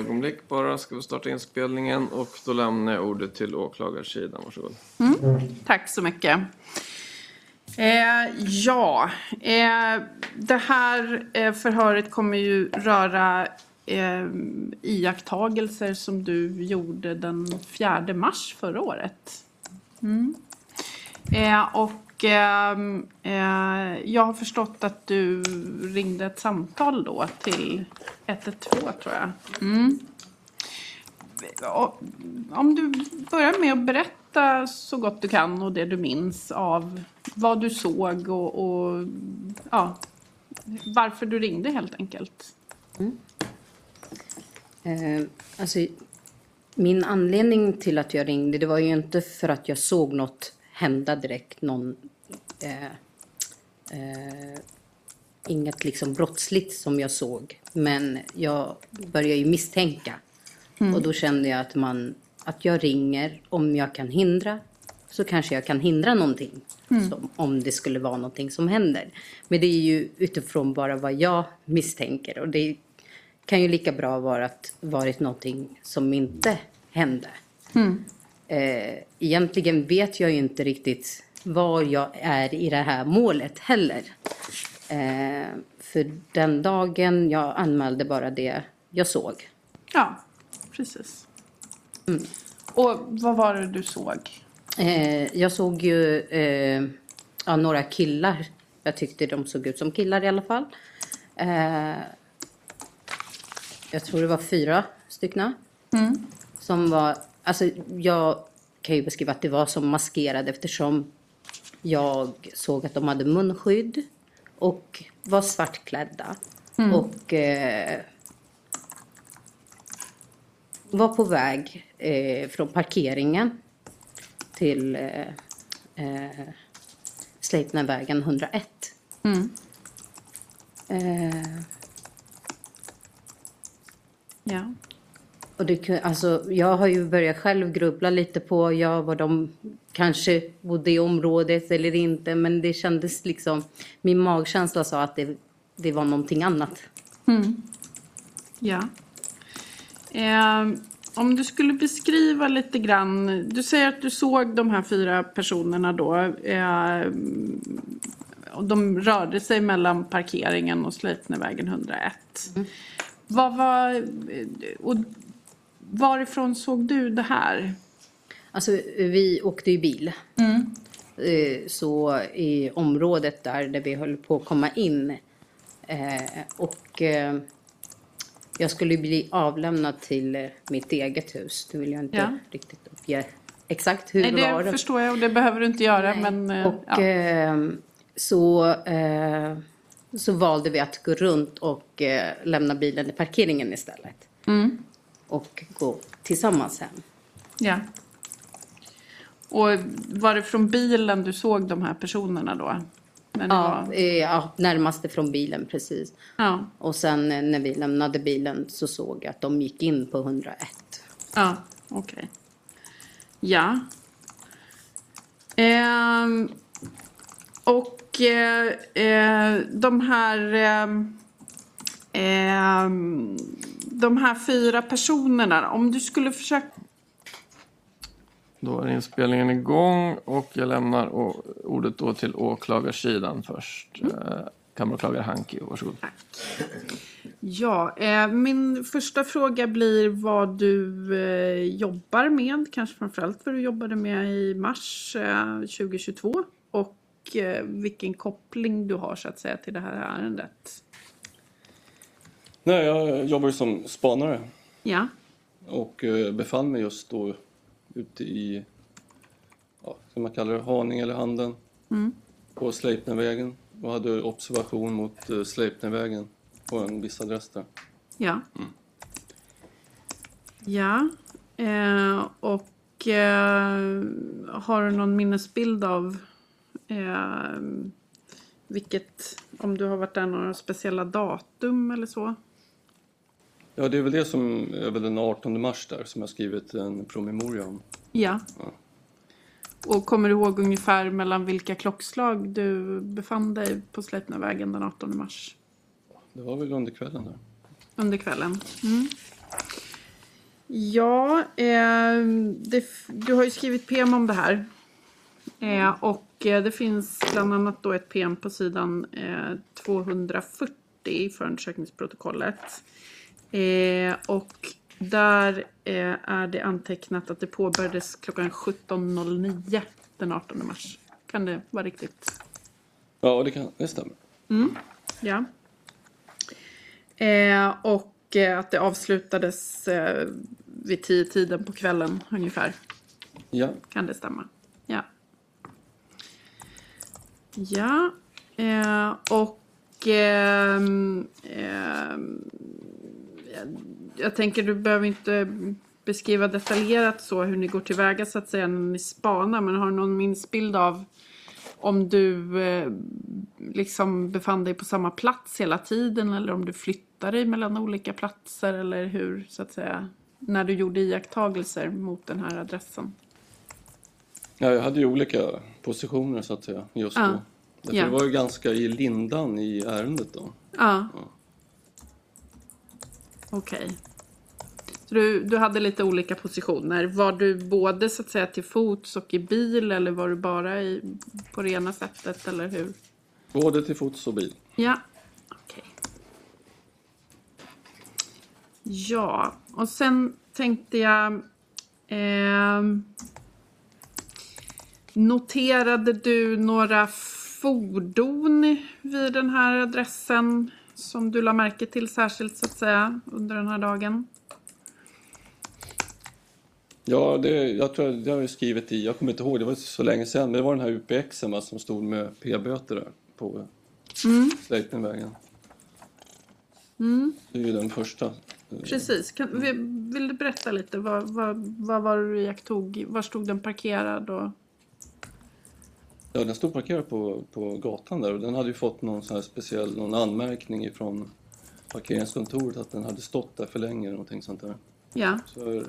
Ögonblick bara ska vi starta inspelningen och då lämnar jag ordet till åklagarsidan. Varsågod. Mm. Tack så mycket. Eh, ja, eh, det här eh, förhöret kommer ju röra eh, iakttagelser som du gjorde den 4 mars förra året. Mm. Eh, och Ehm, eh, jag har förstått att du ringde ett samtal då till 112 tror jag. Mm. Om du börjar med att berätta så gott du kan och det du minns av vad du såg och, och ja, varför du ringde helt enkelt. Mm. Eh, alltså, min anledning till att jag ringde det var ju inte för att jag såg något hända direkt. Någon, eh, eh, inget liksom brottsligt som jag såg. Men jag började ju misstänka. Och då kände jag att, man, att jag ringer om jag kan hindra. Så kanske jag kan hindra någonting. Som, om det skulle vara någonting som händer. Men det är ju utifrån bara vad jag misstänker. Och det kan ju lika bra vara att varit någonting som inte hände. Eh, egentligen vet jag ju inte riktigt var jag är i det här målet heller. Eh, för den dagen jag anmälde bara det jag såg. Ja, precis. Och vad var det du såg? Eh, jag såg ju eh, ja, några killar. Jag tyckte de såg ut som killar i alla fall. Eh, jag tror det var fyra stycken. Som var, alltså jag kan ju beskriva att det var som maskerade eftersom jag såg att de hade munskydd och var svartklädda. Och eh, var på väg eh, från parkeringen till eh, eh, Sleipnervägen 101. Eh, Ja. Och det, alltså, jag har ju börjat själv grubbla lite på ja, vad de kanske bodde i området eller inte. Men det kändes liksom, min magkänsla sa att det, det var någonting annat. Ja. Eh, om du skulle beskriva lite grann. Du säger att du såg de här fyra personerna då. Eh, och de rörde sig mellan parkeringen och Sleipnervägen 101. Vad var... Och varifrån såg du det här? Alltså vi åkte i bil. Eh, Så i området där, där vi höll på att komma in. Eh, och eh, jag skulle bli avlämnad till mitt eget hus. Det vill jag inte Ja. riktigt uppge exakt hur Nej, det var. det förstår jag och det behöver du inte göra. Men, Och ja. så, så valde vi att gå runt och lämna bilen i parkeringen istället. Mm. Och gå tillsammans hem. Ja. Och var det från bilen du såg de här personerna då? Ja, var... eh, ja, närmaste från bilen precis. ja, Och sen eh, när vi lämnade bilen så såg jag att de gick in på 101. ja okej. Ja. Ehm, och eh, eh, de här... ehm, ehm, de här fyra personerna, om du skulle försöka... Då är inspelningen igång och jag lämnar ordet då till åklagarsidan först. Mm. Eh, Kammaråklagare Hanki, varsågod. Ja, eh, min första fråga blir vad du eh, jobbar med, kanske framförallt vad du jobbade med i mars eh, 2022 och vilken koppling du har så att säga till det här ärendet. Nej, jag jobbar som spanare. Ja, och eh, befann mig just då ute i, ja, som man kallar det, Haninge eller Handen. På Sleipnervägen. Och hade observation mot eh, Sleipnervägen på en viss adress där. ja. Ja, eh, och eh, har du någon minnesbild av eh, vilket, om du har varit där några speciella datum eller så? Ja, det är väl det som är väl den 18 mars där som jag skrivit en promemoria om. Ja. Och kommer du ihåg ungefär mellan vilka klockslag du befann dig på Sleipnervägen den 18 mars? Det var väl under kvällen där. Under kvällen. Mm. Ja, eh, det, du har ju skrivit PM om det här. Eh, och eh, det finns bland annat då ett PM på sidan eh, 240 i förundersökningsprotokollet. Eh, och där eh, är det antecknat att det påbörjades klockan 17.09 den 18 mars. Kan det vara riktigt? Ja, det, kan, det stämmer. Ja. Eh, och eh, att det avslutades eh, vid tio tiden på kvällen ungefär. Ja, Kan det stämma? Ja. Ja. Eh, och ehm, ehm, jag, tänker du behöver inte beskriva detaljerat så hur ni går tillväga så att säga när ni spanar. Men har du någon minnesbild av om du eh, liksom befann dig på samma plats hela tiden eller om du flyttade dig mellan olika platser eller hur så att säga när du gjorde iakttagelser mot den här adressen? ja jag hade ju olika positioner så att säga just Ja. då. Därför Ja. Det var ju ganska i lindan i ärendet då. Ja. Okej. Så du, du hade lite olika positioner. Var du både så att säga till fots och i bil eller var du bara i, på det ena sättet eller hur? Både till fots och bil. Ja, okej. Ja, och sen tänkte jag... ehm, noterade du några fordon vid den här adressen som du la märke till särskilt så att säga under den här dagen? Ja, det, jag tror jag, det har jag skrivit i, jag kommer inte ihåg, det var så länge sedan, men det var den här UPXen va, som stod med p-böter där på mm. Sleipnervägen. Det är ju den första. Precis. Kan, vill, vill du berätta lite? Vad, vad, vad var det du iakttog? Var stod den parkerad? Och... Ja, den stod parkerad på, på gatan där och den hade ju fått någon sån här speciell, någon anmärkning ifrån parkeringskontoret att den hade stått där för länge eller någonting sånt där. Ja. Så,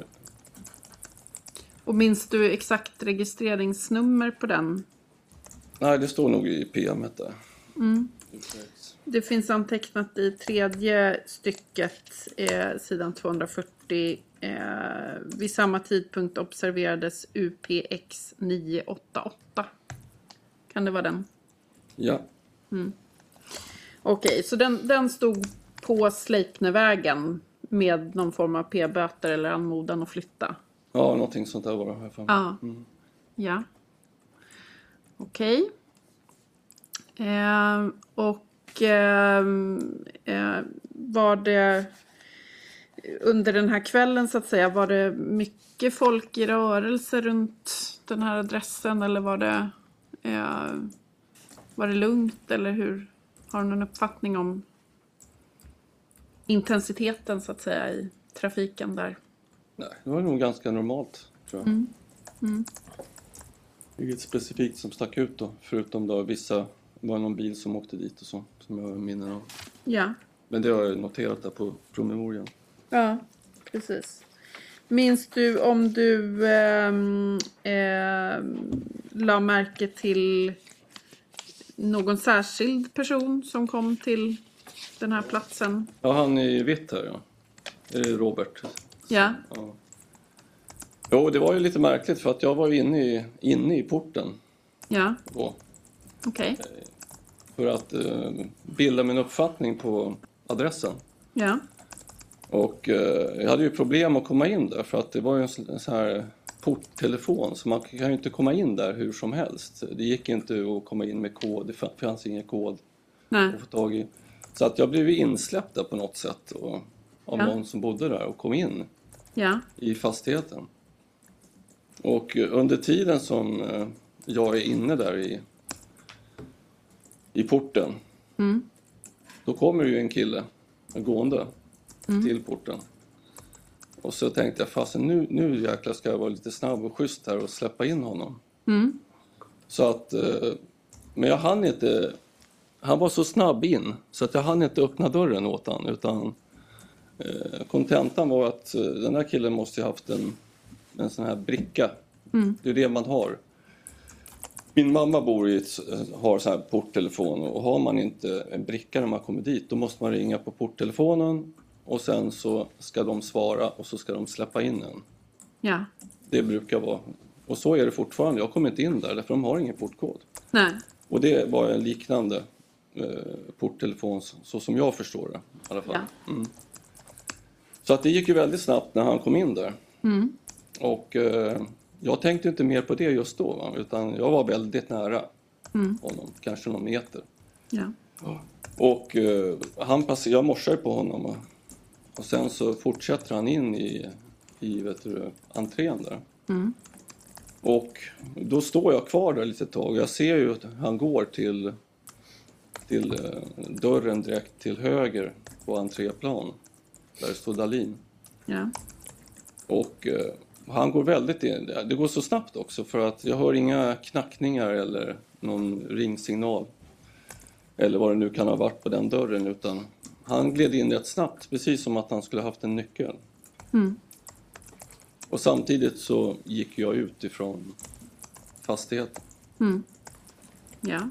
Och minns du exakt registreringsnummer på den? nej, det står nog i PMet där. UPX. Det finns antecknat i tredje stycket, eh, sidan 240. Eh, vid samma tidpunkt observerades UPX 988. Kan det vara den? Ja, Okej, så den, den stod på Sleipnervägen med någon form av p-böter eller anmodan att flytta? ja, någonting sånt där var det. jag för mig. Ja. Ja. Okej. Eh, och ehm, eh, var det under den här kvällen så att säga, var det mycket folk i rörelse runt den här adressen eller var det, eh, var det lugnt eller hur? Har du någon uppfattning om intensiteten så att säga i trafiken där? Nej, det var nog ganska normalt, tror jag. Inget specifikt som stack ut då, förutom då vissa var någon bil som åkte dit och så, som jag har minnen av. Ja. Men det har jag noterat där på promemorian. Ja, precis. Minns du om du ehm, ehm, la märke till någon särskild person som kom till den här platsen? Ja, han i vitt här ja. Är det Robert? Ja. Ja. Jo, det var ju lite märkligt för att jag var ju inne i, inne i porten Ja, okej. För att eh, bilda min uppfattning på adressen. Ja. Och eh, jag hade ju problem att komma in där för att det var ju en sån en sån här porttelefon så man kan ju inte komma in där hur som helst. Det gick inte att komma in med kod, det fa- fanns ingen kod Nej. att få tag i. Så att jag blev insläppt där på något sätt och, av Ja. någon som bodde där och kom in Ja. i fastigheten. Och eh, under tiden som eh, jag är inne där i, i porten då kommer ju en kille gående till porten. Och så tänkte jag, fasen nu, nu jäklar ska jag vara lite snabb och schysst här och släppa in honom. Så att, eh, men jag hann inte, han var så snabb in så att jag hann inte öppna dörren åt han utan eh, kontentan var att eh, den där killen måste ju haft en, en sån här bricka. Det är det man har. Min mamma bor i ett, har så här porttelefon och har man inte en bricka när man kommer dit då måste man ringa på porttelefonen och sen så ska de svara och så ska de släppa in en. Ja. Det brukar vara. Och så är det fortfarande. Jag kommer inte in där därför de har ingen portkod. Nej. Och det var en liknande eh, porttelefon så, som jag förstår det i alla fall. Mm. Så att det gick ju väldigt snabbt när han kom in där. Och eh, jag tänkte inte mer på det just då va? utan jag var väldigt nära honom, kanske någon meter. Ja. Och eh, han pass- jag morsar på honom och, sen så fortsätter han in i, i vet du, entrén där. Och då står jag kvar där lite tag jag ser ju att han går till, till eh, dörren direkt till höger på entréplan. Där det står Dalin. Ja. Och eh, han går väldigt in. Det går så snabbt också för att jag hör inga knackningar eller någon ringsignal. Eller vad det nu kan ha varit på den dörren utan han gled in rätt snabbt precis som att han skulle haft en nyckel. Och samtidigt så gick jag ut ifrån fastigheten. Ja.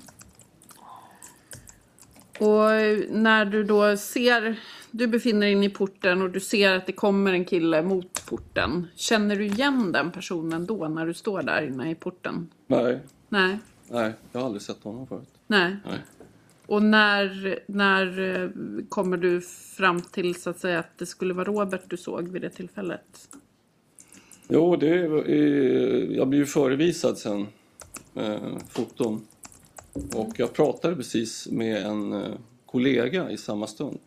Och när du då ser, du befinner dig inne i porten och du ser att det kommer en kille mot porten. Känner du igen den personen då när du står där inne i porten? Nej, Nej. nej, jag har aldrig sett honom förut. Nej. Nej. Och när, när eh, kommer du fram till så att säga att det skulle vara Robert du såg vid det tillfället? Jo, det är, jag blev ju förevisad sen, eh, foton. Och jag pratade precis med en eh, kollega i samma stund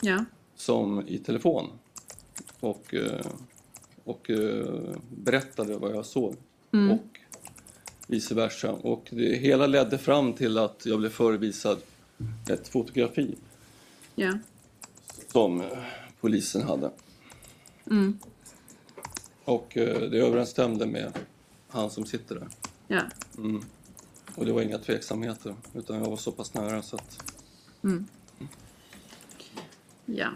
Ja. som i telefon. Och, eh, och berättade vad jag såg. Och vice versa. Och det hela ledde fram till att jag blev förevisad ett fotografi Ja. som polisen hade. Och eh, det överensstämde med han som sitter där. Ja. Och det var inga tveksamheter, utan jag var så pass nära så att... Ja.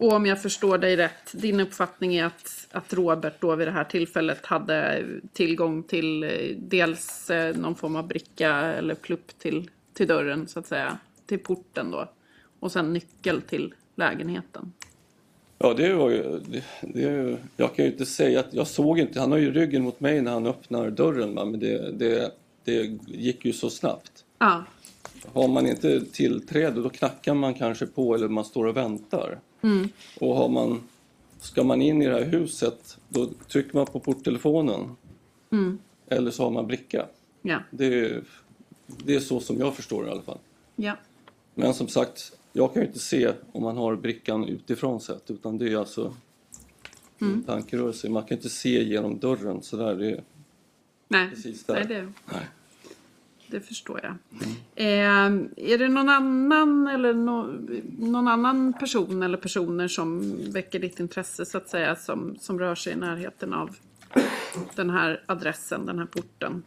Och om jag förstår dig rätt, din uppfattning är att, att Robert då vid det här tillfället hade tillgång till eh, dels eh, någon form av bricka eller plupp till, till dörren så att säga, till porten då. Och sen nyckel till lägenheten. Ja, det var ju... Det, det, jag kan ju inte säga att jag såg inte... Han har ju ryggen mot mig när han öppnar dörren, va? men det, det, det gick ju så snabbt. Ja, Har man inte tillträde då knackar man kanske på eller man står och väntar. Och har man, ska man in i det här huset då trycker man på porttelefonen. Eller så har man bricka. ja, Det, är- det är så som jag förstår det i alla fall. ja. Men som sagt, jag kan ju inte se om man har brickan utifrån sett utan det är alltså en tankerörelse. Man kan inte se genom dörren sådär. Det är, Nej, Precis där. Nej det, nej. Det förstår jag. Eh, är det någon annan eller no, någon annan person eller personer som väcker ditt intresse så att säga som, som rör sig i närheten av den här adressen, den här porten?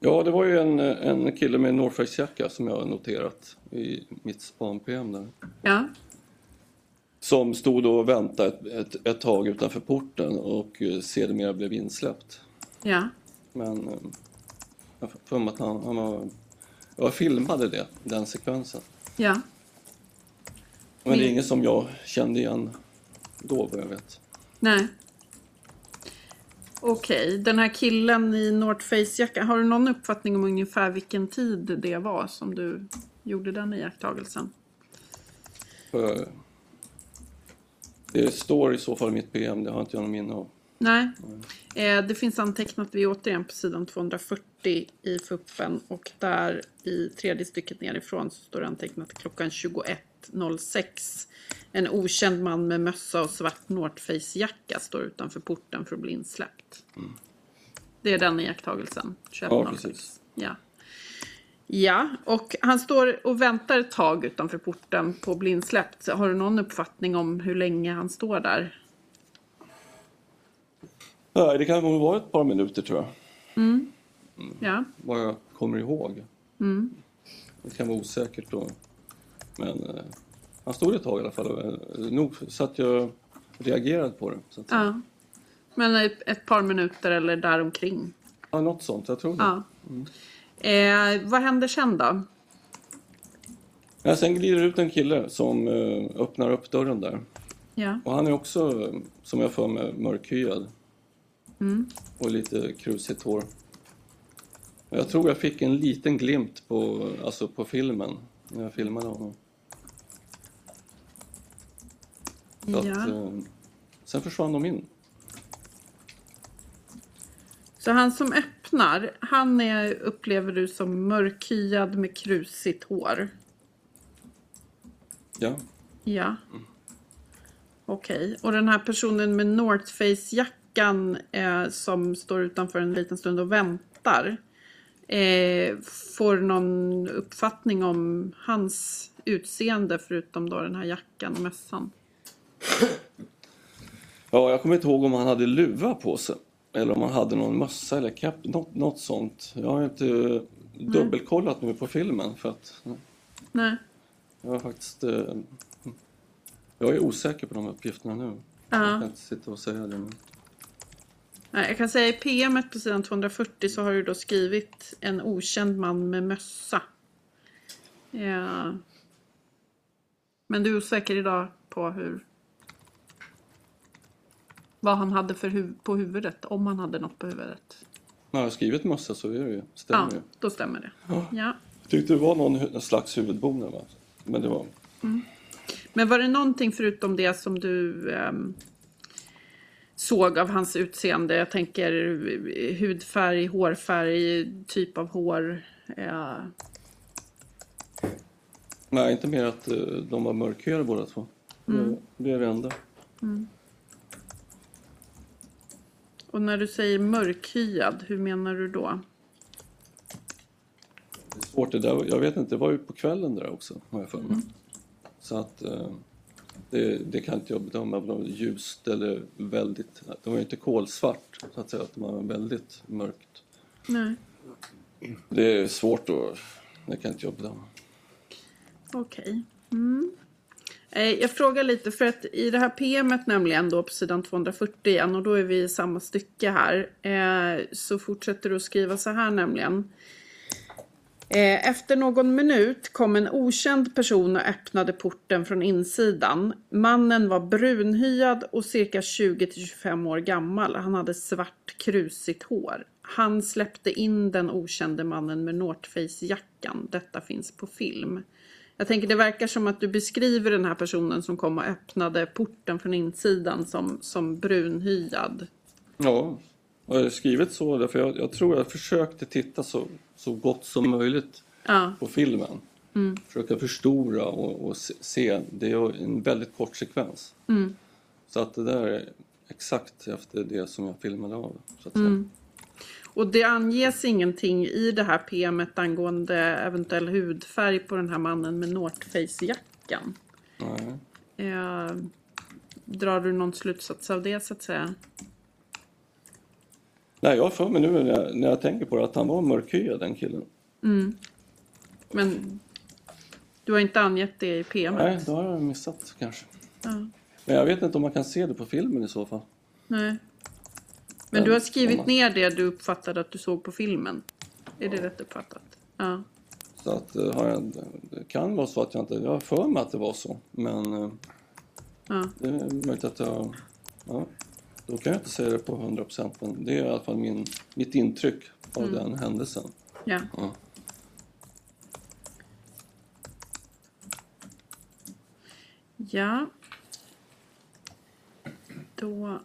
Ja, det var ju en, en kille med Face-jacka som jag har noterat i mitt span-PM där. Ja. Som stod och väntade ett, ett, ett tag utanför porten och sedermera blev insläppt. Ja. Men eh, jag har för mig att han, han var... Jag filmade det, den sekvensen. Ja. Men det är inget som jag kände igen då, vad jag vet. Nej. Okej, den här killen i North Face-jacka. Har du någon uppfattning om ungefär vilken tid det var som du gjorde den iakttagelsen? För det står i så fall i mitt PM, det har inte jag någon minne av. Nej. Eh, det finns antecknat, vi återigen på sidan 240 i FUPen och där i tredje stycket nerifrån så står det antecknat klockan 21.06. En okänd man med mössa och svart North Face-jacka står utanför porten för att bli insläppt. Det är den iakttagelsen. 21.06. Ja. Ja. Ja, och han står och väntar ett tag utanför porten på att bli insläppt. Har du någon uppfattning om hur länge han står där? Nej, det kan nog vara ett par minuter tror jag. Ja. Vad jag kommer ihåg. Det kan vara osäkert då. Men eh, han stod ett tag i alla fall. eh, Nog så att jag reagerade på det. Så. Ja. Men ett, par minuter eller däromkring. ja, något sånt, jag tror det. Ja. Eh, vad händer sen då? Ja, sen glider ut en kille som eh, öppnar upp dörren där. Ja. Och han är också, som jag för mig, mörkhyad. Och lite krusigt hår. Jag tror jag fick en liten glimt på, alltså på filmen, när jag filmade honom. Så att, ja. eh, sen försvann de in. Så han som öppnar, han är, upplever du som mörkhyad med krusigt hår? Ja. Ja. Okej. Och den här personen med North Face-jackan eh, som står utanför en liten stund och väntar. Eh, får någon uppfattning om hans utseende förutom då den här jackan och mössan? ja, jag kommer inte ihåg om han hade luva på sig. Eller om han hade någon mössa eller keps, något, något sånt. Jag har inte eh, dubbelkollat nu på filmen för att Nej. jag har faktiskt... eh, Jag är osäker på de uppgifterna nu. Ja. Jag kan inte sitta och säga det nu. Jag kan säga i PM på sidan 240 så har du då skrivit en okänd man med mössa. Ja. Men du är osäker idag på hur... Vad han hade för huv- på huvudet, om han hade något på huvudet. När jag har skrivit mössa så är det ju, stämmer Ja, ju. då stämmer det. Ja. Jag tyckte det var någon slags huvudbonad va? Men det var... Men var det någonting förutom det som du ehm, såg av hans utseende? Jag tänker eh, hudfärg, hårfärg, typ av hår. Ja. Nej, inte mer att eh, de var mörkhyade båda två. Det, det är det enda. Och när du säger mörkhyad, hur menar du då? Det är svårt det där. Jag vet inte, det var ju på kvällen där också har jag för mig. Så att eh, det, det kan inte jag bedöma om det var ljust eller väldigt... Det var ju inte kolsvart så att säga, att det var väldigt mörkt. Nej. Det är svårt att... Det kan inte jag bedöma. Okej. Mm. Eh, Jag frågar lite för att i det här PMet nämligen då på sidan 240 igen och då är vi i samma stycke här. Eh, så fortsätter du att skriva så här nämligen. Eh, efter någon minut kom en okänd person och öppnade porten från insidan. Mannen var brunhyad och cirka 20-25 år gammal. Han hade svart krusigt hår. Han släppte in den okände mannen med North Face-jackan. Detta finns på film. Jag tänker det verkar som att du beskriver den här personen som kom och öppnade porten från insidan som, som brunhyad. Ja, och jag har skrivit så därför jag, jag tror jag försökte titta så, så gott som möjligt Ja, på filmen. Försöka förstora och, och se. Det är en väldigt kort sekvens. Så att det där är exakt efter det som jag filmade av. Säga. och det anges ingenting i det här PMet angående eventuell hudfärg på den här mannen med North Face-jackan. Eh, drar du någon slutsats av det så att säga? Nej, jag har för mig nu när jag, när jag tänker på det att han var mörkhyad den killen. Men du har inte angett det i PM? Nej, då har jag missat kanske. Ja. Men jag vet inte om man kan se det på filmen i så fall. Nej. Men du har skrivit Samma. ner det du uppfattade att du såg på filmen? Är det rätt uppfattat? Ja. Så att, eh, har jag, det kan vara så att jag inte... Jag har för mig att det var så. Men eh, Ja. det är möjligt att jag... Ja, då kan jag inte säga det på 100 procent. Men det är i alla fall min, mitt intryck av den händelsen. ja. Ja. Ja. Då...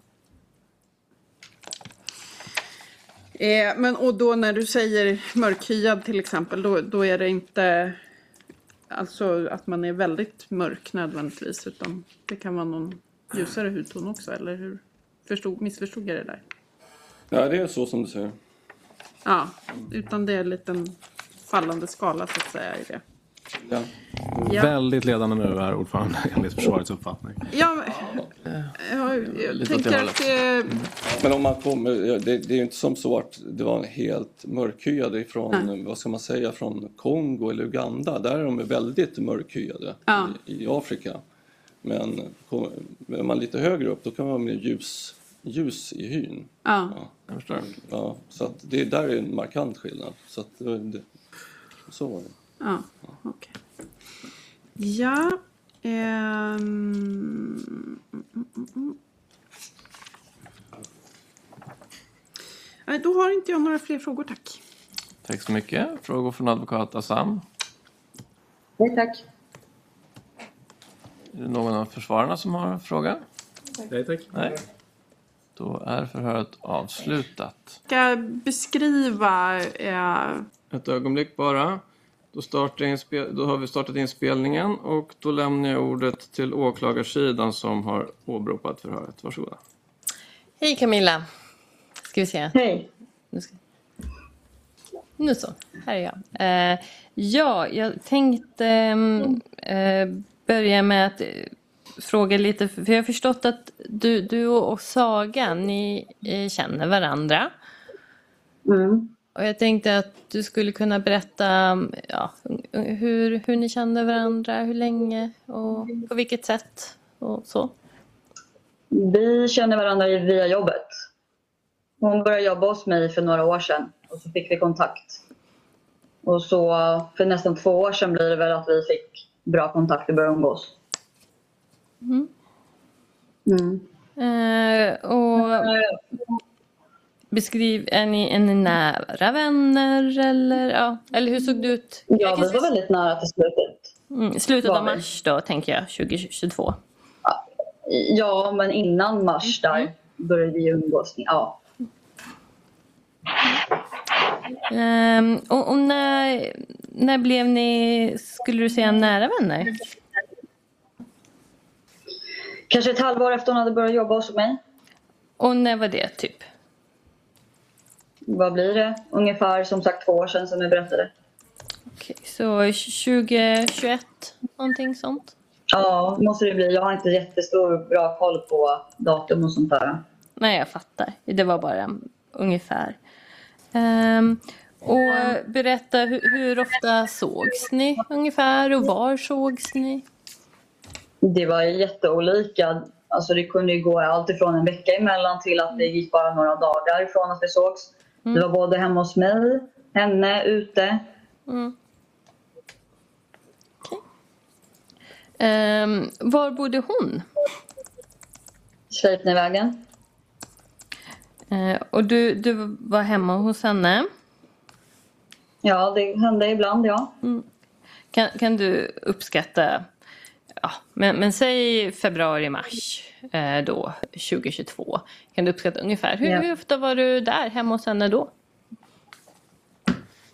Eh, men och då när du säger mörkhyad till exempel, då, då är det inte alltså att man är väldigt mörk nödvändigtvis, utan det kan vara någon ljusare hudton också, eller hur? Förstod, missförstod jag det där? ja, det är så som du säger. Ja, utan det är en liten fallande skala så att säga i det. Ja. Ja. Väldigt ledande nu, herr ordförande, enligt försvarets uppfattning. Ja, men, jag, jag tänker att det... Men om man kommer, ja, det, det är ju inte som så att det var en helt mörkhyade ifrån, vad ska man säga, från Kongo eller Uganda. Där är de väldigt mörkhyade Ja. i, i Afrika. Men är man lite högre upp då kan man vara mer ljus, ljus i hyn. Ja. Jag förstår. Ja, så att det där är en markant skillnad. Så, att det, så var det. Ja, okej. Ja. mm, mm, mm. Nej, då har inte jag några fler frågor, tack. Tack så mycket. Frågor från advokat Assam. Nej tack. Är det någon av försvararna som har en fråga? Nej, tack. Nej. Då är förhöret avslutat. Ska jag beskriva... Eh, Ett ögonblick bara. Då, då har vi startat inspelningen och då lämnar jag ordet till åklagarsidan som har åberopat förhöret. Varsågoda. Hej Camilla. Ska vi se. Hej. Nu, ska... nu så, här är jag. Eh, ja, jag tänkte mm, eh, börja med att eh, fråga lite, för jag har förstått att du, du och Saga, ni eh, känner varandra. Mm. Och jag tänkte att du skulle kunna berätta ja, hur, hur ni kände varandra, hur länge och på vilket sätt och så. Vi känner varandra via jobbet. Hon började jobba hos mig för några år sedan och så fick vi kontakt. Och så för nästan två år sedan blir det väl att vi fick bra kontakt och började umgås. Mm. Mm. Eh, och beskriv, är ni, är ni nära vänner eller, ja, eller hur såg det ut? Ja, vi var väldigt nära till slutet. Mm, slutet av mars då, tänker jag, 2022. Ja, men innan mars där började vi umgås. Ja. Ehm, och och när, när blev ni, skulle du säga, nära vänner? Kanske ett halvår efter hon hade börjat jobba hos mig. Och när var det, typ? Vad blir det? Ungefär som sagt två år sedan som jag berättade. Okej, så 2021, någonting sånt? Ja, måste det bli. Jag har inte jättestor bra koll på datum och sånt där. Nej, jag fattar. Det var bara ungefär. Ehm, och berätta, hur, hur ofta sågs ni ungefär och var sågs ni? Det var jätteolika. Alltså det kunde gå allt ifrån en vecka emellan till att det gick bara några dagar ifrån att vi sågs. Det var både hemma hos mig, henne, ute. Mm. Ehm, var bodde hon? Sleipnervägen. Eh, och du, du var hemma hos henne. Ja, det hände ibland, ja. Kan, kan du uppskatta, ja, men, men säg februari, mars eh, då, 2022. Kan du uppskatta ungefär, hur, Ja. hur ofta var du där hemma hos henne då?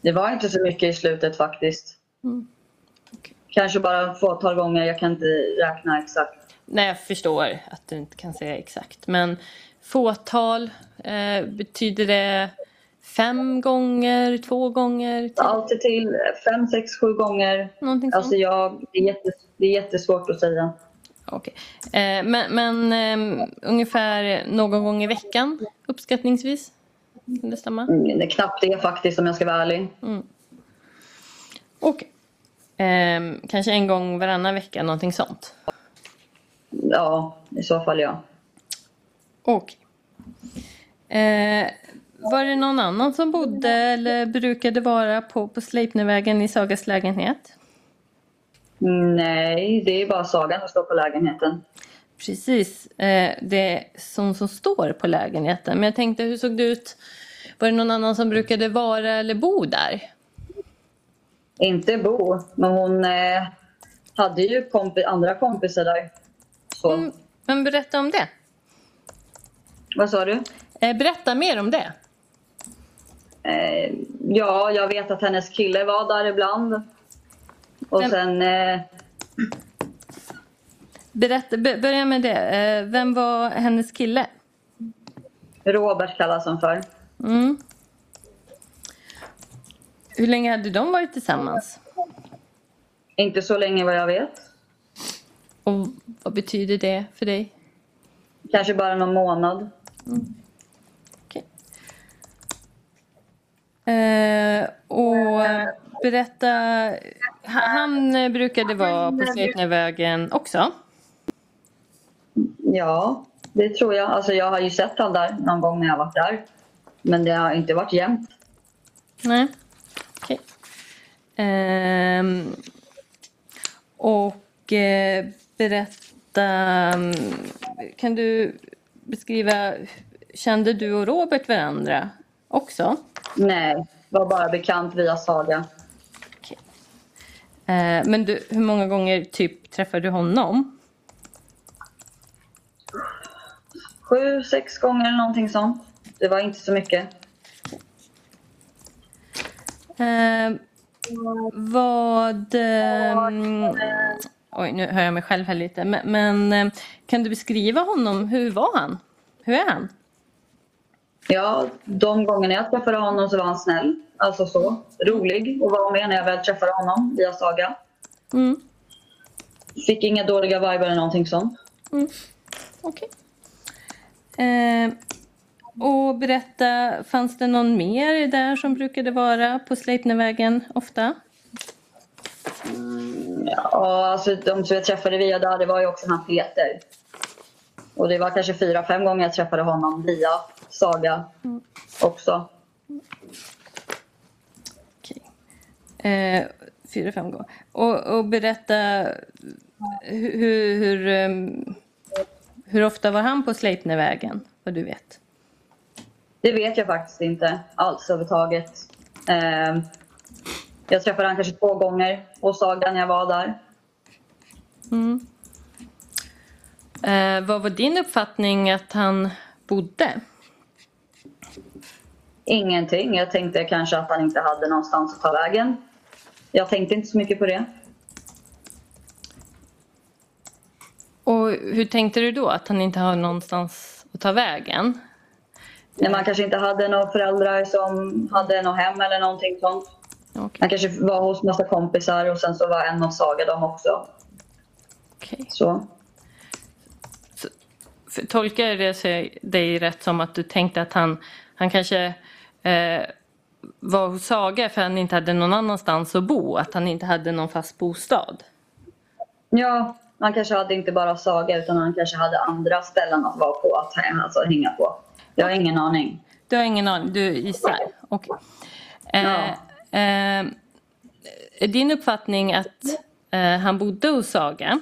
Det var inte så mycket i slutet faktiskt. Mm. Kanske bara ett fåtal gånger. Jag kan inte räkna exakt. Nej, jag förstår att du inte kan säga exakt. Men fåtal, eh, betyder det fem gånger, två gånger? Till, Alltid till fem, sex, sju gånger. någonting Alltså sånt? jag, det, är jättes, det är jättesvårt att säga. Okej. Eh, men men eh, ungefär någon gång i veckan, uppskattningsvis? Kan det stämma? Mm, det är knappt det faktiskt om jag ska vara ärlig. Okej. Ehm, kanske en gång varannan vecka, någonting sånt. Ja, i så fall ja. Okej. Eh, var det någon annan som bodde eller brukade vara på, på Sleipnervägen i Sagas lägenhet? Nej, det är bara Sagan som står på lägenheten. Precis, eh, det är som som står på lägenheten. Men jag tänkte, hur såg det ut? Var det någon annan som brukade vara eller bo där? Inte Bo, men hon eh, hade ju kompi- andra kompisar där. Så. Mm, men berätta om det. Vad sa du? Eh, berätta mer om det. Eh, ja, jag vet att hennes kille var där ibland. Och Vem- sen... Eh, Berätta, be, börja med det. Eh, vem var hennes kille? Robert kallas han för. Mm. Hur länge hade de varit tillsammans? Inte så länge vad jag vet. Och vad betyder det för dig? Kanske bara någon månad. Eh, och berätta, ha- han brukade vara på Sleipnervägen också? Ja, det tror jag. Alltså jag har ju sett han där någon gång när jag varit där. Men det har inte varit jämnt. Nej, okej. Ehm, och eh, berätta, mm, kan du beskriva, kände du och Robert varandra också? Nej, var bara bekant via Saga. Eh, men du, hur många gånger typ träffade du honom? Sju, sex gånger eller någonting sånt. Det var inte så mycket. Eh, vad... ehm, oj, nu hör jag mig själv här lite. Men, men eh, kan du beskriva honom? Hur var han? Hur är han? Ja, de gångerna jag träffade honom så var han snäll. Alltså så. Rolig att vara med när jag väl träffade honom via Saga. Mm. Fick inga dåliga viber eller någonting sånt. Okej. Eh, och berätta, fanns det någon mer där som brukade vara på Sleipnervägen ofta? Ja, alltså de som jag träffade via där, det var ju också han Peter. Och det var kanske fyra, fem gånger jag träffade honom via Saga också. Eh, fyra, fem gånger. Och, och berätta hur, hur, hur, ehm, hur ofta var han på Sleipnervägen? Vad du vet. Det vet jag faktiskt inte alls överhuvudtaget. Eh, jag träffade han kanske två gånger på Saga när jag var där. Mm. Eh, vad var din uppfattning att han bodde? Ingenting. Jag tänkte kanske att han inte hade någonstans att ta vägen. Jag tänkte inte så mycket på det. Och hur tänkte du då? Att han inte har någonstans att ta vägen? När man kanske inte hade några föräldrar som hade något hem eller någonting sånt. Han kanske var hos massa kompisar och sen så var en av Saga dem också. Så. För, tolkar jag det dig rätt som att du tänkte att han, han kanske eh, var hos Saga för han inte hade någon annanstans att bo? Att han inte hade någon fast bostad? Ja, man kanske hade inte bara Saga utan han kanske hade andra ställen att vara på, att alltså, hänga på. Jag har ingen aning. Du har ingen aning? Du gissar? Okej. Eh, eh, är din uppfattning att eh, han bodde hos Saga?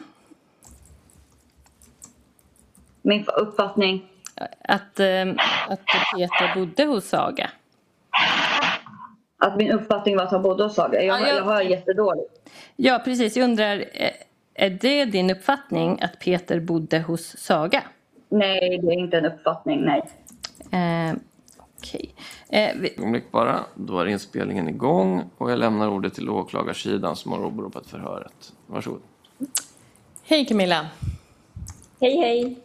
Min uppfattning? Att, eh, att Peter bodde hos Saga? Att min uppfattning var att han bodde hos Saga? Jag, Ja, jag- jag hör jättedåligt. Ja, precis. Jag undrar, eh, är det din uppfattning att Peter bodde hos Saga? Nej, det är inte en uppfattning, nej. Eh, Okej. Eh, vi- Ögonblick bara. Då är inspelningen igång och jag lämnar ordet till åklagarsidan som har åberopat förhöret. Varsågod. Hej Camilla. Hej, hej.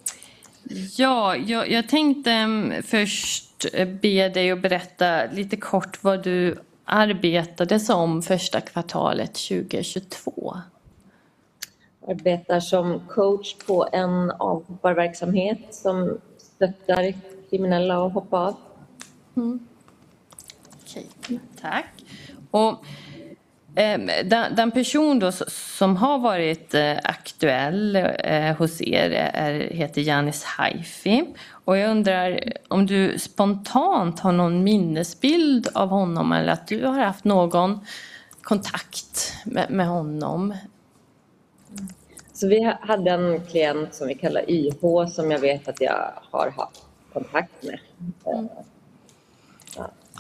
Ja, jag, jag tänkte mm, först eh, be dig att berätta lite kort vad du arbetade som första kvartalet 2022. Arbetar som coach på en avhopparverksamhet som stöttar kriminella att hoppa av. Mm. Okej, tack. Och den, den person då som har varit eh, aktuell eh, hos er är, heter Janis Haifi. Och jag undrar om du spontant har någon minnesbild av honom eller att du har haft någon kontakt med, med honom? Så vi ha- hade en klient som vi kallar YH som jag vet att jag har haft kontakt med. Eh,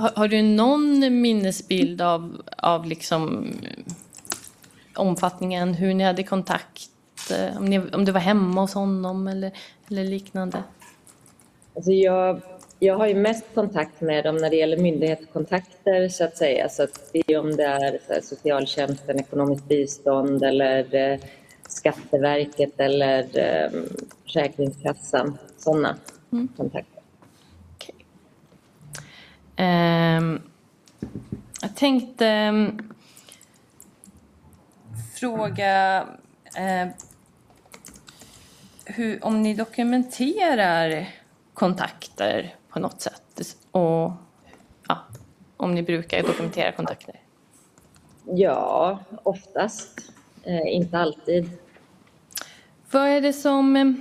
Har, har du någon minnesbild av, av liksom omfattningen, hur ni hade kontakt? eh, Om, ni, om du var hemma hos honom eller, eller liknande? Alltså jag, jag har ju mest kontakt med dem när det gäller myndighetskontakter så att säga. Så att det är om det är så här, socialtjänsten, ekonomiskt bistånd eller eh, Skatteverket eller eh, Försäkringskassan. Sådana kontakter. Ehm, jag tänkte ehm, fråga eh, hur, om ni dokumenterar kontakter på något sätt och ja, om ni brukar dokumentera kontakter. Ja, oftast. Eh, inte alltid. Vad är det som, eh,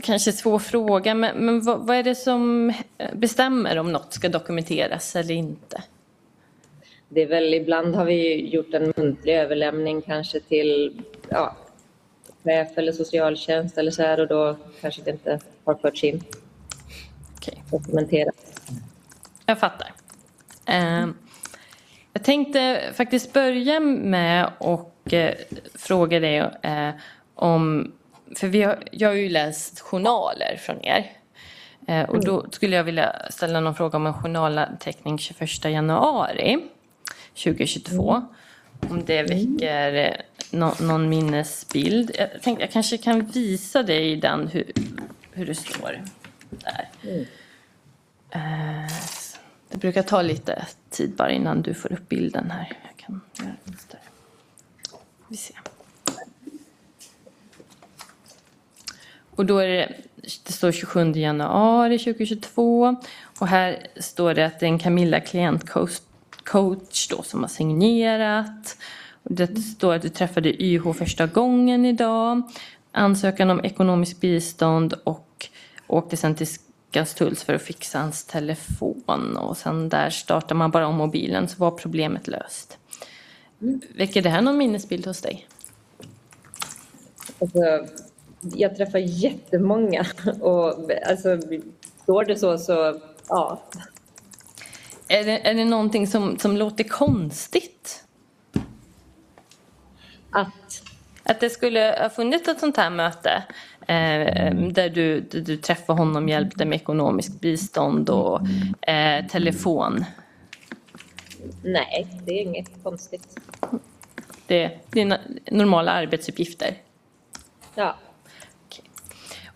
kanske svår fråga, men, men vad, vad är det som bestämmer om något ska dokumenteras eller inte? Det är väl ibland har vi gjort en muntlig överlämning kanske till ja, chef eller socialtjänst eller så här och då kanske det inte har förts in. Okej. Dokumenterat. Jag fattar. Eh, jag tänkte faktiskt börja med och eh, fråga dig eh, om, för vi har, jag har ju läst journaler från er. Eh, och då skulle jag vilja ställa någon fråga om en journalanteckning 21 januari 2022. Om det väcker eh, nå, någon minnesbild. Jag tänkte jag kanske kan visa dig den hur, hur det står där. Eh, det brukar ta lite tid bara innan du får upp bilden här. Jag kan göra större. Vi ser. Och då är det, det står 27 januari 2022 och här står det att det är en Camilla klientcoach coach då som har signerat. Det står att du träffade YH första gången idag. Ansökan om ekonomiskt bistånd och åkte sen till Skanstulls för att fixa hans telefon. Och sen där startar man bara om mobilen så var problemet löst. Väcker det här någon minnesbild hos dig? Alltså, jag träffar jättemånga och alltså, står det så så ja. Är det, är det någonting som, som låter konstigt? Att? Att det skulle ha funnits ett sånt här möte eh, där du, du träffade honom, hjälpte med ekonomiskt bistånd och eh, telefon. Nej, det är inget konstigt. Det, det är normala arbetsuppgifter. Ja.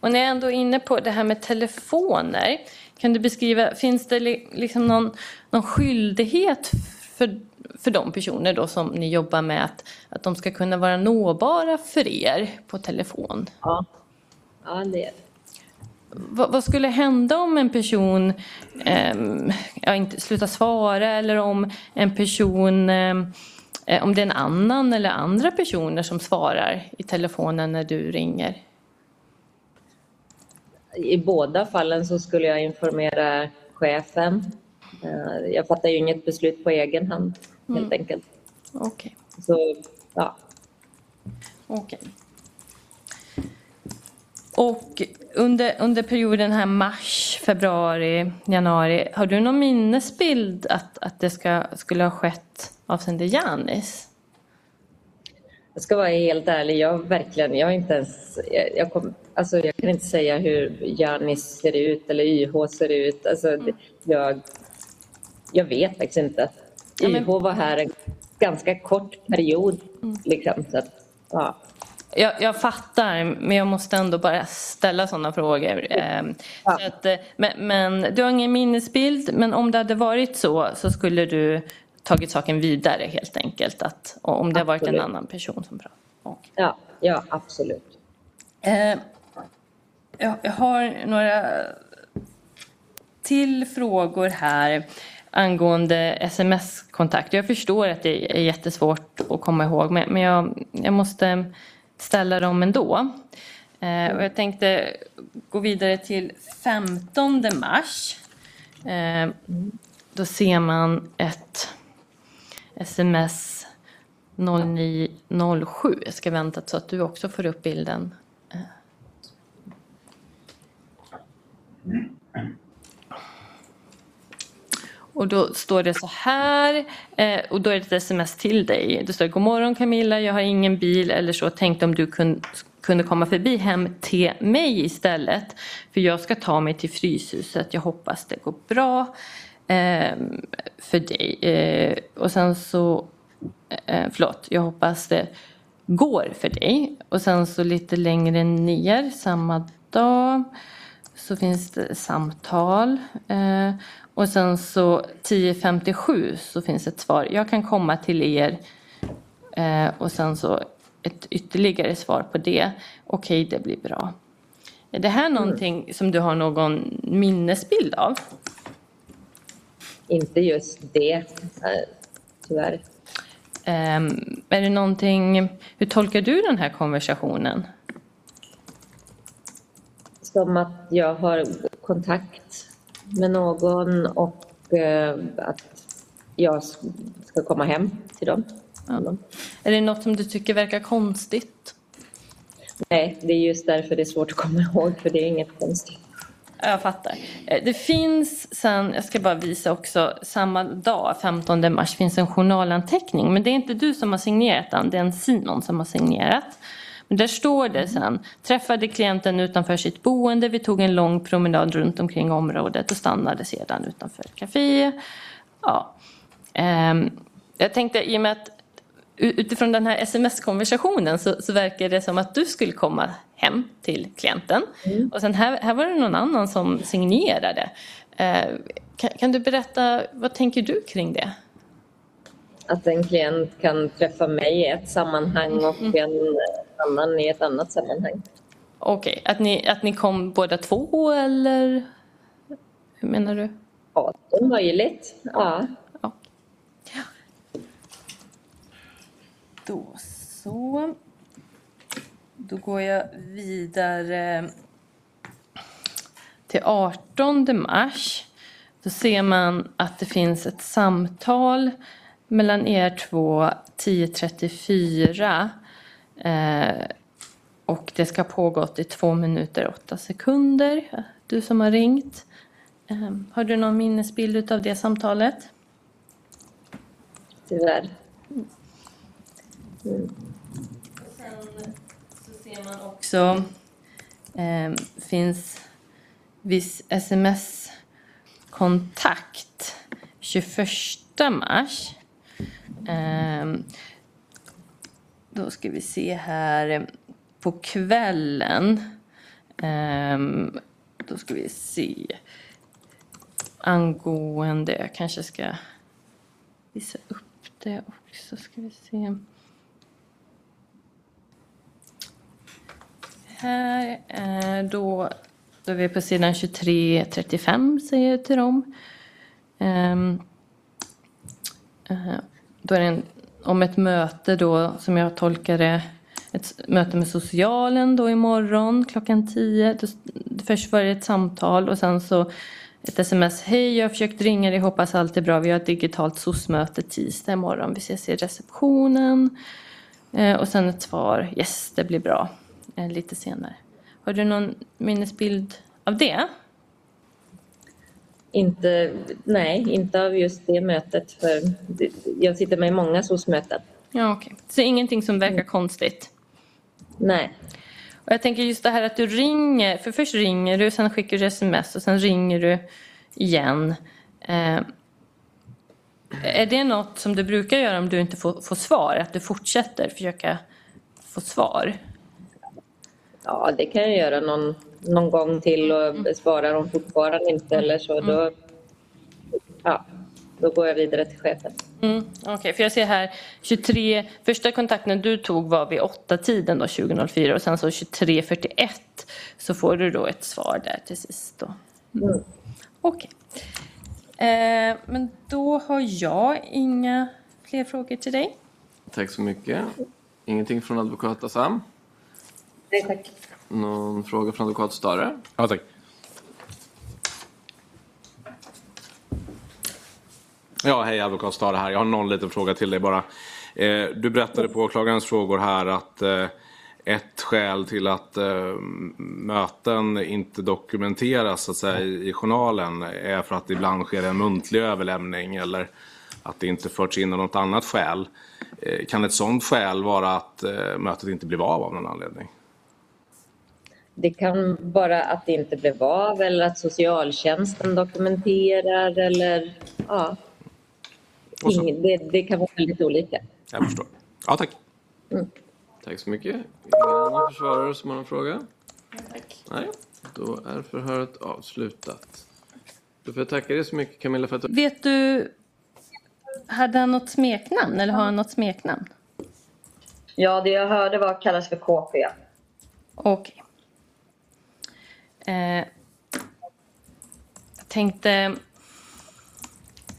Och när jag ändå är inne på det här med telefoner, kan du beskriva, finns det li- liksom någon, någon skyldighet för, för de personer då som ni jobbar med att, att de ska kunna vara nåbara för er på telefon? Ja, ja det är det. Vad, vad skulle hända om en person ehm, ja, inte slutar svara eller om en person ehm, eh, om det är en annan eller andra personer som svarar i telefonen när du ringer? I båda fallen så skulle jag informera chefen. Eh, Jag fattar ju inget beslut på egen hand helt Mm. enkelt. Okej. Så ja, Okej. Och under, under perioden här mars, februari, januari, har du någon minnesbild att, att det ska, skulle ha skett avseende Janis? Jag ska vara helt ärlig, jag verkligen, jag inte ens, jag, jag, kom, alltså jag kan inte säga hur Janis ser ut eller YH ser ut. Alltså, det- jag, jag vet faktiskt inte. YH var här en ganska kort period. Liksom, så att, ja. Jag, jag fattar, men jag måste ändå bara ställa sådana frågor. Ehm, Så att, eh, men, men du har ingen minnesbild, men om det hade varit så så skulle du tagit saken vidare helt enkelt. Att, och om det har varit en annan person som pratar. Ja, ja, absolut. Eh, jag, har några till frågor här. angående sms-kontakt. Jag förstår att det är jättesvårt att komma ihåg men, men jag, jag måste ställa dem ändå. Eh, och jag tänkte gå vidare till 15 mars. Eh, då ser man ett sms 0907. Jag ska vänta så att du också får upp bilden. Och då står det så här, eh, och då är det ett sms till dig. Det står God morgon Camilla, jag har ingen bil eller så. Tänkte om du kunde, komma förbi hem till mig istället. För jag ska ta mig till Fryshuset. Jag hoppas det går bra ehm, för dig. Eh, och sen så, eh, förlåt, jag hoppas det går för dig. Och sen så lite längre ner samma dag så finns det samtal. Eh, och sen så 10.57 så finns ett svar. Jag kan komma till er. Eh, och sen så ett ytterligare svar på det. Okej, det blir bra. Är det här någonting som du har någon minnesbild av? Inte just det, eh, tyvärr. Um, är det någonting, hur tolkar du den här konversationen? Som att jag har kontakt med någon och eh, att jag ska komma hem till dem. Ja. Är det något som du tycker verkar konstigt? Nej, det är just därför det är svårt att komma ihåg, för det är inget konstigt. Jag fattar. Eh, det finns sen, jag ska bara visa också, samma dag, 15 mars, finns en journalanteckning. Men det är inte du som har signerat den, det är en Simon som har signerat. Men där står det sen, träffade klienten utanför sitt boende, vi tog en lång promenad runt omkring området och stannade sedan utanför ett café. Ja. Ehm, jag tänkte i och med att utifrån den här sms-konversationen så, så verkar det som att du skulle komma hem till klienten. Mm. Och sen här, här var det någon annan som signerade. Eh, kan, kan, du berätta, vad tänker du kring det? Att en klient kan träffa mig i ett sammanhang och mm. en annan i ett annat sammanhang. Okej, okay. att, ni, att ni kom båda två eller hur menar du? Ja, det är möjligt. Ja. ja. Då så. Då går jag vidare till 18 mars. Då ser man att det finns ett samtal mellan er två 10.34 eh, och det ska ha pågått i två minuter och åtta sekunder. Du som har ringt. Eh, har du någon minnesbild av det samtalet? Tyvärr. Mm. Sen så ser man också eh, finns viss sms-kontakt 21 mars. Eh, ehm, då ska vi se här på kvällen. Eh, då ska vi se angående, jag kanske ska visa upp det också. Ska vi se. Här är då, då är vi på sidan 23-35 säger jag till dem. Um, uh, då är det en, om ett möte då som jag tolkar det ett möte med socialen då imorgon klockan 10. Först var det ett samtal och sen så ett sms. Hej, jag har försökt ringa dig, hoppas allt är bra. Vi har ett digitalt SOS-möte tisdag imorgon. Vi ses i receptionen. Eh, och sen ett svar. Yes, det blir bra. Eh, lite senare. Har du någon minnesbild av det? Inte, nej, inte av just det mötet. För jag sitter med i många SOS-möten. Ja, okay. Så ingenting som verkar mm. konstigt? Nej. Och jag tänker just det här att du ringer, för först ringer du, sen skickar du sms och sen ringer du igen. Eh, är det något som du brukar göra om du inte får, får svar? Att du fortsätter försöka få svar? Ja, det kan jag göra någon, någon gång till och mm. svarar de fortfarande inte eller så. Då, mm. ja, då går jag vidare till chefen. Mm, Okej, okay, för jag ser här 23, första kontakten du tog var vid 8-tiden då 2004 och sen så 23.41 så får du då ett svar där till sist då. Mm. Okej. Okay. Eh, men då har jag inga fler frågor till dig. Tack så mycket. Ingenting från advokat Assam? Nej tack. Någon fråga från advokat Stare? Ja, tack. Ja, hej advokat Stare här. Jag har någon liten fråga till dig bara. Eh, du berättade på åklagarens frågor här att eh, ett skäl till att eh, möten inte dokumenteras så att säga, i, i journalen är för att det ibland sker en muntlig överlämning eller att det inte förts in av något annat skäl. Eh, kan ett sådant skäl vara att eh, mötet inte blev av av någon anledning? Det kan vara att det inte blev av eller att socialtjänsten dokumenterar eller ja. Ingen, det, det kan vara väldigt olika. Jag förstår. Ja, tack. Mm. Tack så mycket. Ingen annan försvarare som har någon fråga? Tack. Nej, då är förhöret avslutat. Då får jag tacka dig så mycket Camilla för att du... Vet du, hade han något smeknamn eller har han något smeknamn? Ja, det jag hörde var kallas för KP. Okej. Eh, jag tänkte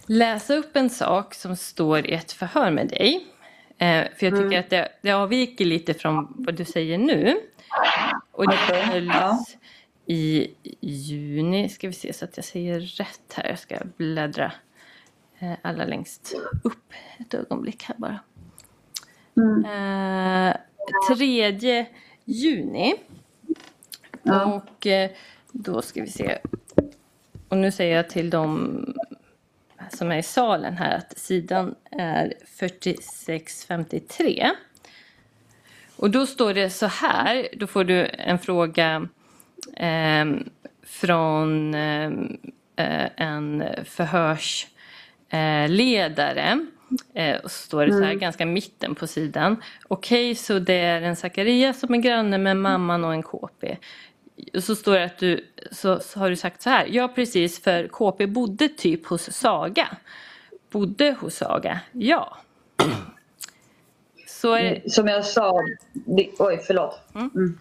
läsa upp en sak som står i ett förhör med dig. Eh, för jag tycker Mm. att det, det avviker lite från vad du säger nu. Och det hölls i juni. Ska vi se så att jag säger rätt här. Jag ska bläddra eh, allra längst upp. Ett ögonblick här bara. Eh, 3 juni. Och eh, då ska vi se. Och nu säger jag till dem som är i salen här att sidan är 4653. Och då står det så här, då får du en fråga ehm, från ehm, eh, en förhörsledare. Eh, och så står det så här, Mm. ganska mitten på sidan. Okej, så det är en Zacharias som är granne med mamman och en KP. Så står det att du, så, så har du sagt så här. Ja, precis, för KP bodde typ hos Saga. Bodde hos Saga, ja. Så är det... Som jag sa, det, oj förlåt. Mm.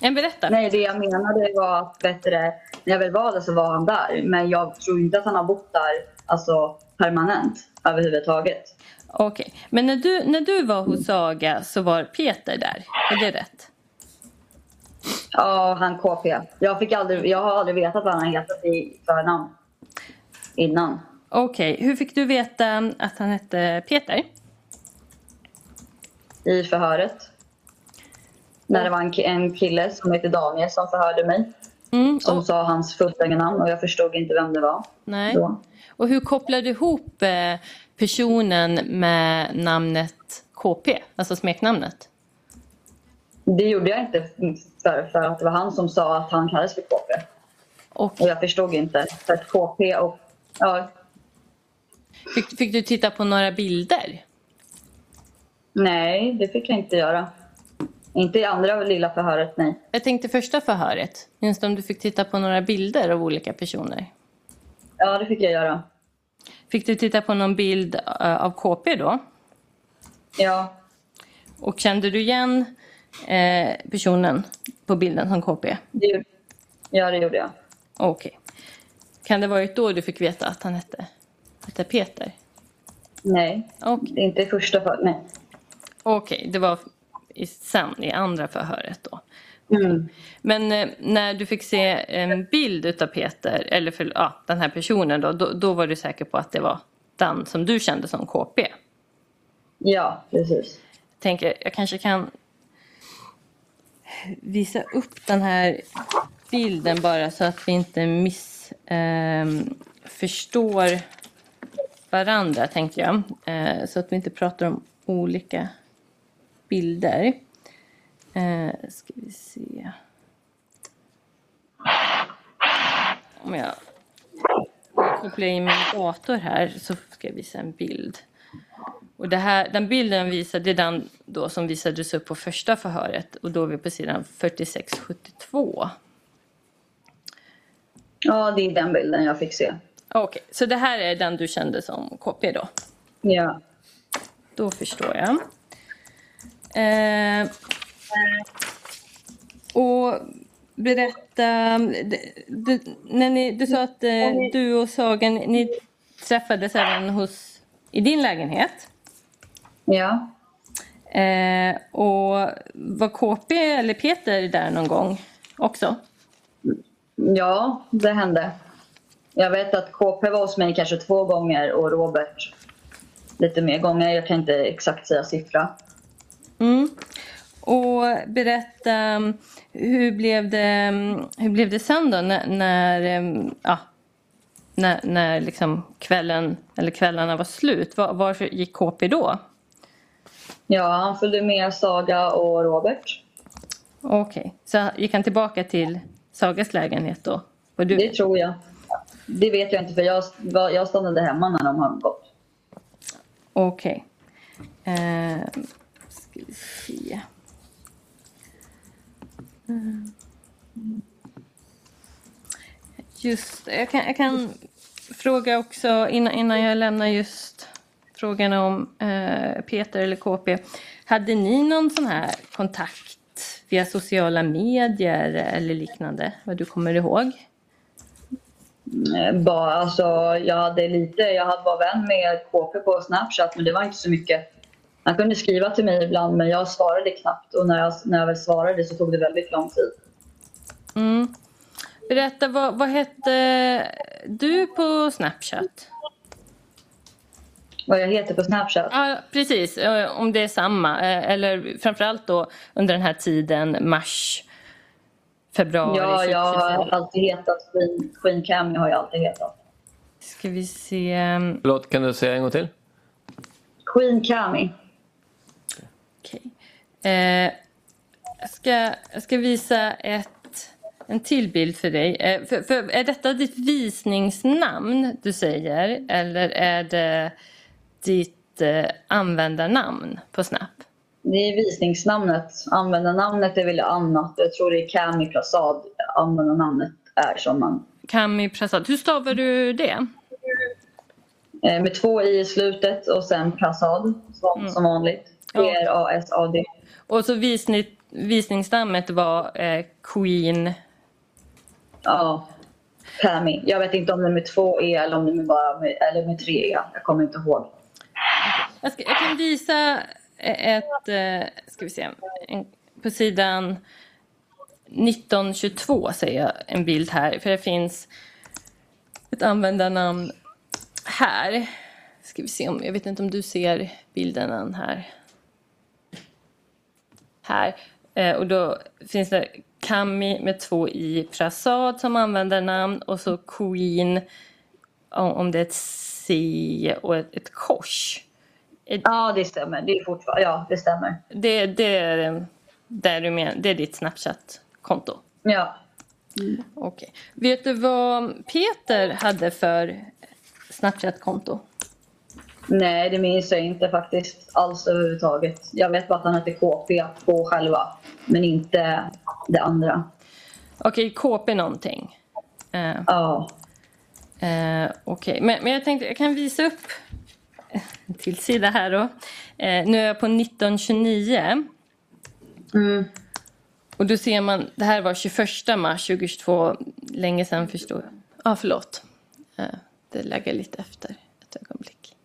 En berätta. Nej, det jag menade var att bättre, när jag väl var där så var han där. Men jag tror inte att han har bott där alltså, permanent överhuvudtaget. Okej, men när du, när du var hos Saga så var Peter där, är det rätt? Ja, han KP. Jag, fick aldrig, jag har aldrig vetat vad han hetat i förnamn innan. Okej, hur fick du veta att han hette Peter? I förhöret. När det var en, en kille som hette Daniel som förhörde mig. Mm, Som sa hans fullständiga namn och jag förstod inte vem det var. Nej. Då. Och hur kopplar du ihop eh, personen med namnet KP, alltså smeknamnet? Det gjorde jag inte för, för att det var han som sa att han kallades för KP. Och, jag förstod inte. För att KP och... Ja, Fick, fick du titta på några bilder? nej, det fick jag inte göra. Inte i andra lilla förhöret, nej. Jag tänkte första förhöret. Minns du om du fick titta på några bilder av olika personer? Ja, det fick jag göra. Fick du titta på någon bild eh, av KP då? Ja, Och kände du igen eh, personen på bilden som KP? det, gjorde- ja, det gjorde jag. Okej. Kan det varit då du fick veta att han hette, hette Peter? Nej, Okej. inte i första förhöret, nej. Okej, det var i, sen i andra förhöret då. Mm. Men eh, när du fick se en bild utav Peter, eller för, ja, den här personen då, då, då var du säker på att det var den som du kände som KP? Ja, precis. Jag tänker, jag kanske kan visa upp den här bilden bara så att vi inte miss, eh, förstår varandra, tänkte jag. Eh, så att vi inte pratar om olika bilder. Eh, ska vi se. Om jag kopplar in min dator här så ska jag visa en bild. Och det här, den bilden är den då som visades upp på första förhöret och då är vi på sidan 4672. Ja, det är den bilden jag fick se. Okej, så det här är den du kände som KP då? Ja. Då förstår jag. Eh, och berätta, du, du, när ni, du sa att eh, du och Sagan, ni träffades även hos, i din lägenhet. Ja. Eh, och var KP eller Peter där någon gång också? Ja, det hände. Jag vet att KP var hos mig kanske två gånger och Robert lite mer gånger. Jag kan inte exakt säga siffra. Mm. Och berätta, hur blev det, hur blev det sen då när, när, ja, när, när liksom kvällen, eller kvällarna var slut? Var, var gick KP då? Ja, han följde med Saga och Robert. Okej, okay. så gick han tillbaka till Sagas lägenhet då? du... Det tror jag. Det vet jag inte för jag, jag stannade hemma när de har gått. Okej. Okay. Eh, ska vi se. Mm. Just jag kan, jag kan fråga också innan, innan jag lämnar just frågan om eh, Peter eller KP. Hade ni någon sån här kontakt via sociala medier eller liknande? Vad du kommer ihåg? Eh, bara, alltså, jag hade lite, jag hade var vän med KP på Snapchat men det var inte så mycket. Han kunde skriva till mig ibland men jag svarade knappt och när jag, när jag väl svarade så tog det väldigt lång tid. Mm. Berätta, vad, vad hette du på Snapchat? Vad jag heter på Snapchat? Ja, precis. Om det är samma. Eh, eller framförallt då under den här tiden, mars, februari. Ja, jag har alltid hetat Queen, Queen Cam. Jag har jag alltid hetat. Ska vi se. Förlåt, kan du säga en gång till? Queen Cami. Okej. Okay. Eh, jag, ska, jag ska visa ett, en till bild för dig. Eh, för, för, är detta ditt visningsnamn du säger? Eller är det ditt eh, användarnamn på Snap? Det är visningsnamnet. Användarnamnet är väl annat. Jag tror det är Cami Prasad användarnamnet är som man... Cami Prasad. Hur stavar du det? Eh, med två i i slutet och sen Prasad som, mm. som vanligt. P-R-A-S-A-D. Och så visning, visningsnamnet var eh, Queen? Ja, Cami. Jag vet inte om det är med två E eller om det är bara med, eller med tre E. Jag kommer inte ihåg. Jag, ska, jag kan visa ett, eh, ska vi se, en, på sidan 1922 säger jag en bild här. För det finns ett användarnamn här. Ska vi se om, jag vet inte om du ser bilden här. Här. Eh, och då finns det Kami med två i Prasad som användarnamn och så Queen om det är ett C och ett, ett kors. Ja, det stämmer. Det är fortfarande, ja, det stämmer. Det, det, är, där du men, det är ditt Snapchat-konto? Ja. Mm. Okej. Okay. Vet du vad Peter hade för Snapchat-konto? Nej, det minns jag inte faktiskt alls överhuvudtaget. Jag vet bara att han hette KP på själva, men inte det andra. Okej, okay, KP någonting? Uh, ja. Uh, Okej, okay. men, men jag tänkte jag kan visa upp till sida här då. Eh, nu är jag på 1929. Mm. Och då ser man, det här var 21 mars 2022, länge sedan förstår jag. Ja, ah, förlåt. Eh, det lägger lite efter ett ögonblick.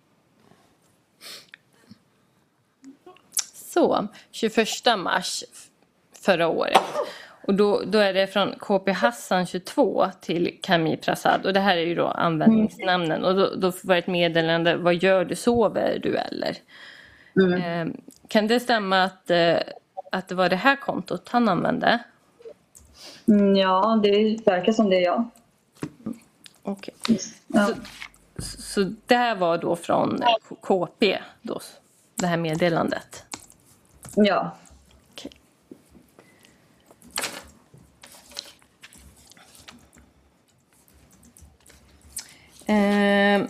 Så, 21 mars förra året. Och då, då är det från KP Hassan 22 till Kami Prasad. Och det här är ju då användningsnamnen. Och då, då var det ett meddelande, vad gör du, sover du eller? Mm. Eh, kan det stämma att, eh, att det var det här kontot han använde? Mm, ja, det verkar som det, ja. Okej. Okay. Ja. Så, så det här var då från KP, då, det här meddelandet? Ja. Eh,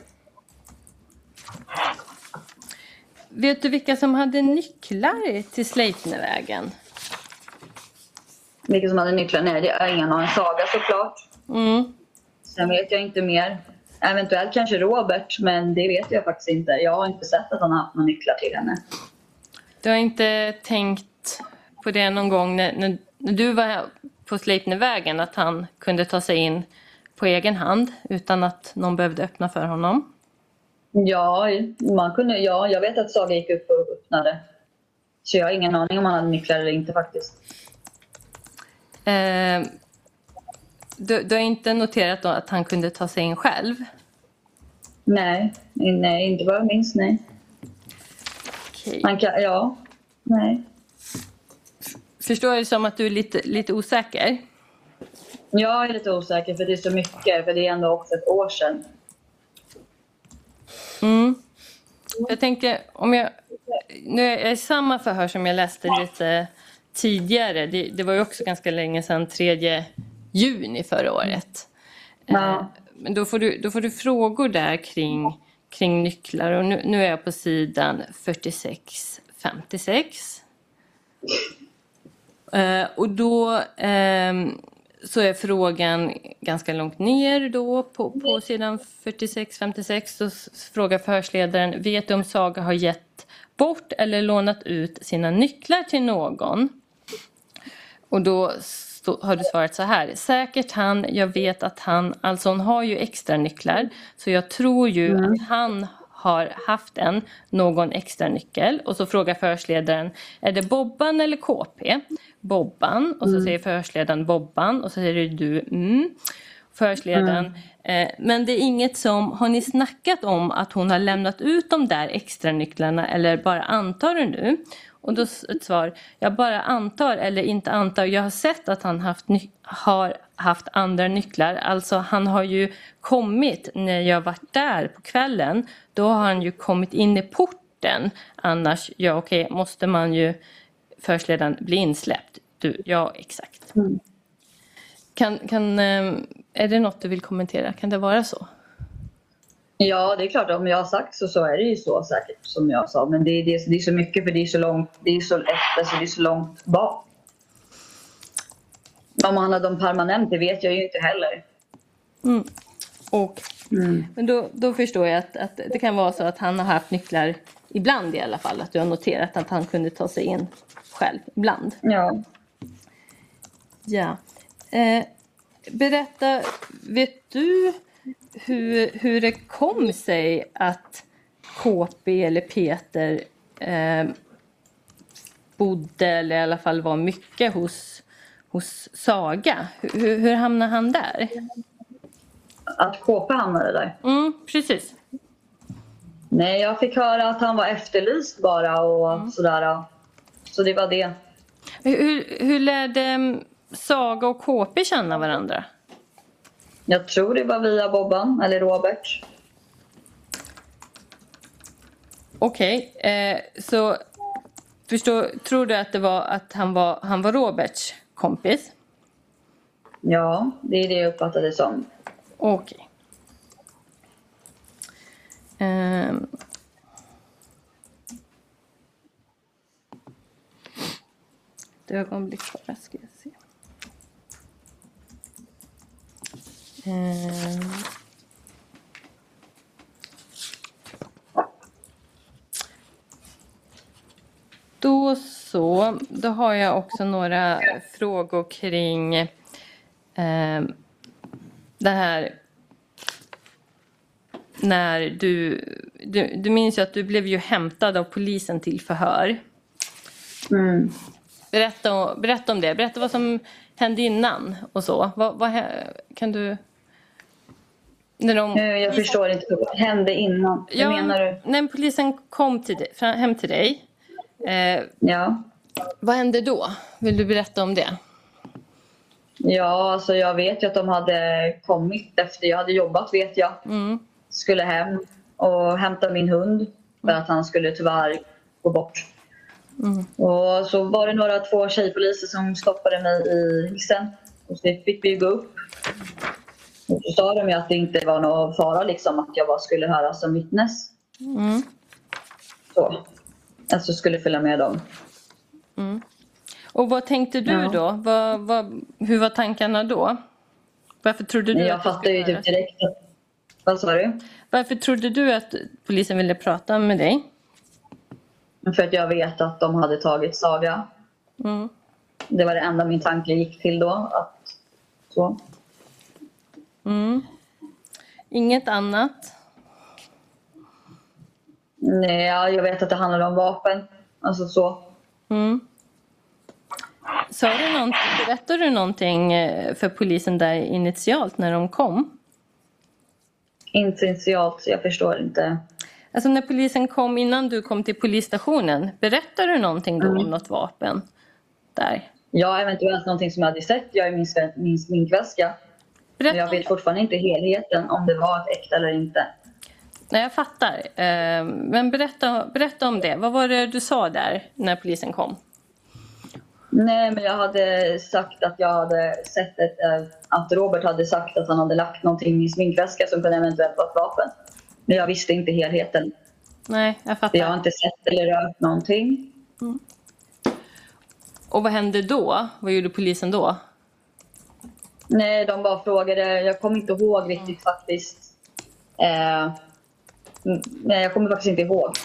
vet du vilka som hade nycklar till Sleipnervägen? Vilka som hade nycklar? Nej, det är ingen aning. Saga såklart. Mm. Sen vet jag inte mer. Eventuellt kanske Robert, men det vet jag faktiskt inte. Jag har inte sett att han har haft några nycklar till henne. Du har inte tänkt på det någon gång när, när, när du var på Sleipnervägen, att han kunde ta sig in på egen hand utan att någon behövde öppna för honom? Ja, man kunde, ja, jag vet att Saga gick upp och öppnade. Så jag har ingen aning om han hade nycklar eller inte faktiskt. Eh, du, du har inte noterat att han kunde ta sig in själv? Nej, nej inte vad jag minns, nej. Okej. Han kan, ja, nej. Förstår jag det som att du är lite, lite osäker? Jag är lite osäker för det är så mycket, för det är ändå också ett år sedan. Mm. Jag tänker, om jag... Nu är i samma förhör som jag läste lite tidigare. Det, det var ju också ganska länge sedan, 3 juni förra året. Ja. Eh, Men då får, du, då får du frågor där kring, kring nycklar. Och nu, nu är jag på sidan 46-56. Eh, och då ehm, så är frågan ganska långt ner då på, på sidan 46-56. Då s- frågar förhörsledaren, vet du om Saga har gett bort eller lånat ut sina nycklar till någon? Och då har du svarat så här. Säkert han, jag vet att han, alltså hon har ju extra nycklar. Så jag tror ju att han har haft en, någon extra nyckel. Och så frågar förhörsledaren, är det Bobban eller KP? Bobban. Och så säger förhörsledaren Bobban. Och så säger du mm. Förhörsledaren. Eh, men det är inget som, har ni snackat om att hon har lämnat ut de där extra nycklarna eller bara antar du nu? Och då ett svar, jag bara antar eller inte antar. Jag har sett att han haft har haft andra nycklar. Alltså han har ju kommit när jag varit där på kvällen. Då har han ju kommit in i porten. Annars, ja okej, måste man ju förhörsledaren bli insläppt. Du, ja exakt. Kan, kan, eh, är det något du vill kommentera? Kan det vara så? Ja, det är klart. Om jag har sagt så, så är det ju så säkert som jag sa. Men det är, det, är- det är så mycket för det är så långt, det är så, alltså, det är så långt bak. Om han har dem permanent, det vet jag ju inte heller. Mm. Och, Men då, då förstår jag att, att det kan vara så att han har haft nycklar ibland i alla fall. Att du har noterat att han kunde ta sig in själv ibland. Ja. Ja. Eh, berätta, vet du hur, hur det kom sig att KP eller Peter eh, bodde, eller i alla fall var mycket hos, hos Saga? Hur, hur hamnade han där? Att KP hamnade där? Mm, precis. Nej, jag fick höra att han var efterlyst bara och sådär. Så det var det. Hur, hur lärde mm, Saga och KP känna varandra? Jag tror det var via Bobban, eller Robert. Okej, eh, så förstår, tror du att det var att han var, han var Roberts kompis? Ja, det är det jag uppfattade det som. Okej. Ehm. Ett ögonblick bara ska jag Ehm. Då så, då har jag också några frågor kring ehm, det här när du, du... Du minns ju att du blev ju hämtad av polisen till förhör. Mm. Berätta, berätta om det. Berätta vad som hände innan och så. Vad, vad kan du... De, Jag förstår inte. Vad hände innan? Hur Ja, menar du? När polisen kom till dig, hem till dig. Eh, Ja. vad hände då? Vill du berätta om det? Ja, alltså jag vet ju att de hade kommit efter jag hade jobbat, vet jag. Mm. Skulle hem och hämta min hund för att han skulle tyvärr gå bort. Mm. Och så var det några två tjejpoliser som stoppade mig i hissen. Och så fick vi gå upp. Så sa de ju att det inte var någon fara liksom att jag bara skulle höras som vittnes. Mm. Så. Alltså skulle följa med dem. Mm. Och vad tänkte du Ja. då? Vad, vad, hur var tankarna då? Varför trodde du jag att fattade ju typ direkt. Vad sa du? Varför trodde du att polisen ville prata med dig? För att jag vet att de hade tagit Saga. Mm. Det var det enda min tanke gick till då. Att, så. Mm. Inget annat? Nej, ja, jag vet att det handlar om vapen. Alltså så. Mm. Sa du någonting, berättade du någonting eh, för polisen där initialt när de kom? Inte initialt, jag förstår inte. Alltså när polisen kom innan du kom till polisstationen, berättade du någonting då Mm. om något vapen där? Ja, eventuellt någonting som jag hade sett. Jag är min, min sminkväska. Men jag vet fortfarande inte helheten, om det var äkta eller inte. Nej, jag fattar. Eh, Men berätta, berätta om det. Vad var det du sa där när polisen kom? Nej, men jag hade sagt att jag hade sett ett, eh, att Robert hade sagt att han hade lagt någonting i min sminkväska som kunde eventuellt vara ett vapen. Men jag visste inte helheten. Nej, jag fattar. Jag har inte sett eller rört någonting. Och vad hände då? Vad gjorde polisen då? Nej, de bara frågade. Jag kommer inte ihåg riktigt faktiskt. Eh, nej, jag kommer faktiskt inte ihåg.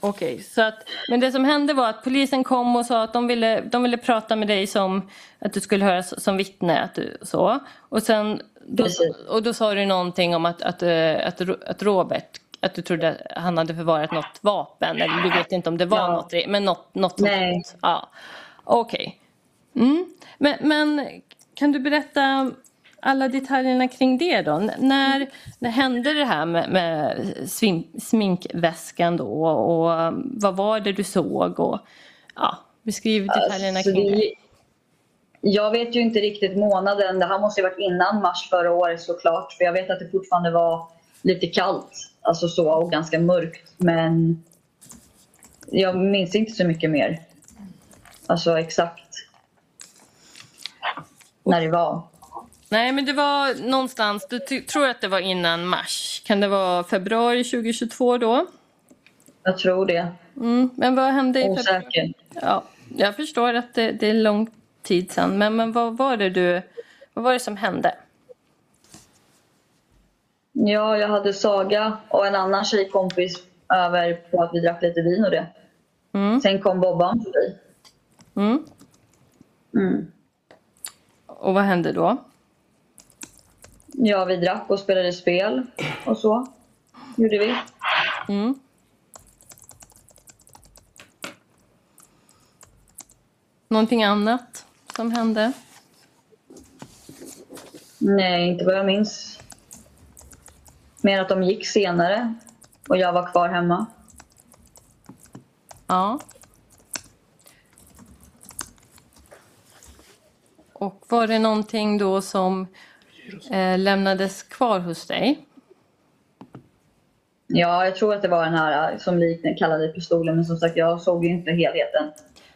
Okej, så att, men det som hände var att polisen kom och sa att de ville, de ville prata med dig som att du skulle höras som vittne. Att du, så. Och, sen, då, och då sa du någonting om att, att, eh, att, att Robert, att du trodde att han hade förvarat något vapen. Eller du vet inte om det var Ja. något, men något, något Nej. Ja. Okej. Mm. Men, men kan du berätta alla detaljerna kring det då? N- När, när hände det här med, med sminkväskan då? Och vad var det du såg? Och, ja, beskriv detaljerna Alltså, kring det. det- Jag vet ju inte riktigt månaden. Det här måste ju varit innan mars förra året såklart. För jag vet att det fortfarande var lite kallt. Alltså så och ganska mörkt. Men jag minns inte så mycket mer. Alltså exakt när det var. Nej, men det var någonstans, du tror att det var innan mars. Kan det vara februari 2022 då? Jag tror det. Mm. Men vad hände i februari? Ja, jag förstår att det, det är lång tid sedan. Men, men vad var det du, vad var det som hände? Ja, jag hade Saga och en annan tjejkompis över på att vi drack lite vin och det. Sen kom Bobban förbi. Mm. Mm. Och vad hände då? Ja, vi drack och spelade spel och så. Gjorde vi. Mm. Någonting annat som hände? Nej, inte vad jag minns. Mer att de gick senare och jag var kvar hemma. Ja. Och var det någonting då som eh, lämnades kvar hos dig? Ja, jag tror att det var den här eh, som liknade kallade pistolen, men som sagt, jag såg ju inte helheten.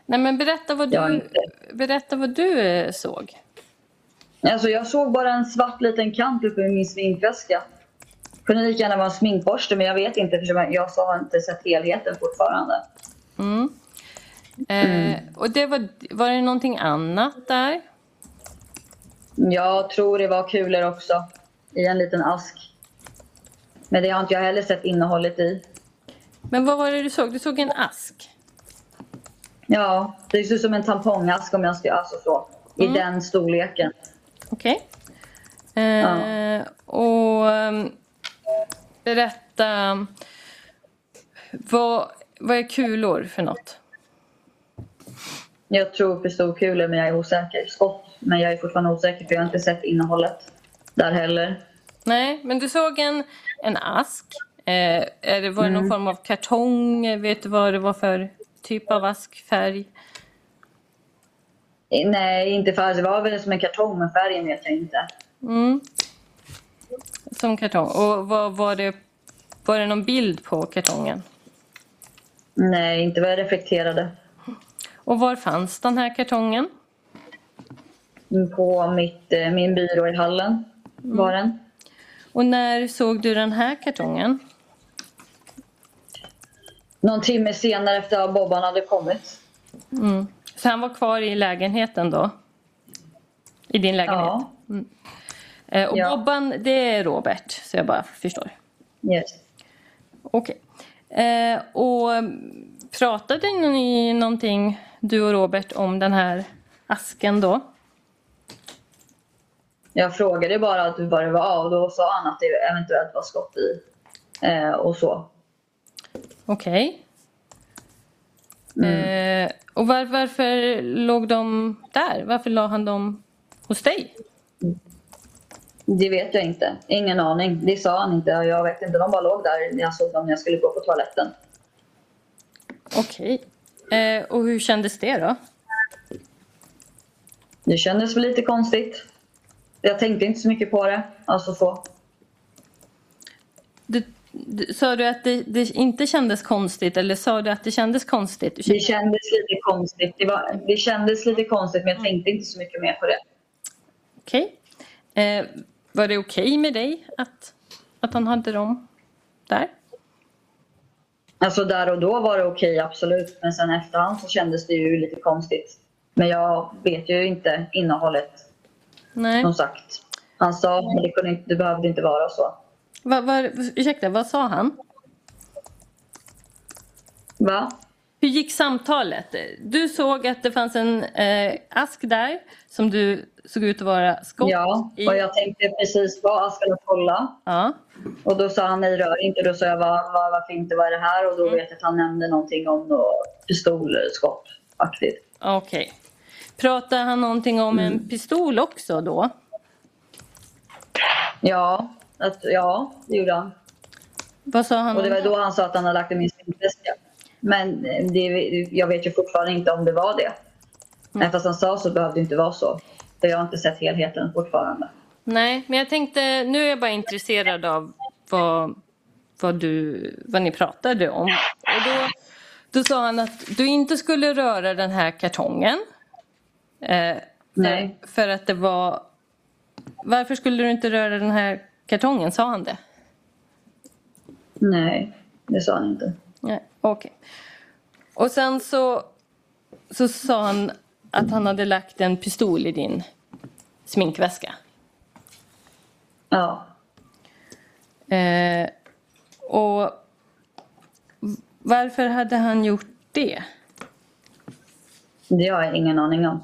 Nej, men berätta vad Jag du, inte. berätta vad du eh, såg. Alltså, jag såg bara en svart liten kant uppe i min sminkväska. Kunde lika gärna vara en sminkborste, men jag vet inte eftersom jag, har inte sett helheten fortfarande. Mm. Eh, och det var, var det någonting annat där? Jag tror det var kulor också i en liten ask. Men det har inte jag heller sett innehållet i. Men vad var det du såg? Du såg en ask? Ja, det ser ut som en tampongask om jag ska alltså så. I Mm. den storleken. Okej. Eh, Och um, berätta. Vad, vad är kulor för något? Jag tror pistolkulor men jag är osäker. Skott, men jag är fortfarande osäker för jag har inte sett innehållet där heller. Nej, men du såg en, en ask. Eh, är det, var det någon Mm. form av kartong? Vet du vad det var för typ av ask? Färg? Eh, Nej, inte färg. Det var väl som en kartong men färgen vet jag inte. Mm. Som kartong. Och vad var det? Var det någon bild på kartongen? Nej, inte vad jag reflekterade. Och var fanns den här kartongen? På mitt, eh, min byrå i hallen var den. Och när såg du den här kartongen? Någon timme senare efter att Bobban hade kommit. Mm. Så han var kvar i lägenheten då? I din lägenhet? Ja. Mm. Eh, och Ja. Bobban, det är Robert, så jag bara förstår. Yes. Okej. Eh, och mm, pratade ni någonting, du och Robert, om den här asken då? Jag frågade bara att vad det var och då sa han att det eventuellt var skott i. Eh, och så. Okej. Eh, och var, varför låg de där? Varför la han dem hos dig? Det vet jag inte. Ingen aning. Det sa han inte. Jag vet inte. De bara låg där när jag såg dem när jag skulle gå på toaletten. Okej. Eh, och hur kändes det då? Det kändes väl lite konstigt. Jag tänkte inte så mycket på det. Alltså så. Du, du, sa du att det, det inte kändes konstigt eller sa du att det kändes konstigt? Du Det kändes lite konstigt. Det, var, det kändes lite konstigt men jag tänkte inte så mycket mer på det. Okej. Eh, var det okej med dig att, att han hade dem där? Alltså där och då var det okej, absolut. Men sen efterhand så kändes det ju lite konstigt. Men jag vet ju inte innehållet, Nej. som sagt. Han sa men det, kunde inte, det behövde inte vara så. Va, va, ursäkta, vad sa han? Va? Hur gick samtalet? Du såg att det fanns en eh, ask där som du såg ut att vara skott Ja, i. och jag tänkte precis vad jag skulle kolla. Ja. Och då sa han nej rör inte. Då sa jag vad, vad, varför inte, vad är det här? Och då vet jag att han nämnde någonting om något pistolskott-aktigt. Okej. Pratade han någonting om Mm. en pistol också då? Ja, att, ja, det gjorde han. Vad sa han Och det var då han sa att han hade lagt i min sminkväska. Men eh, det, jag vet ju fortfarande inte om det var det. Även fast han sa så behövde det inte vara så. För jag har inte sett helheten fortfarande. Nej, men jag tänkte, nu är jag bara intresserad av vad, vad, du, vad ni pratade om. Och då, då sa han att du inte skulle röra den här kartongen. Eh, Nej. för att det var... Varför skulle du inte röra den här kartongen? Sa han det? Nej, det sa han inte. Nej, okej. Och sen så, så sa han att han hade lagt en pistol i din sminkväska. Ja. Eh, och varför hade han gjort det? Det har jag ingen aning om.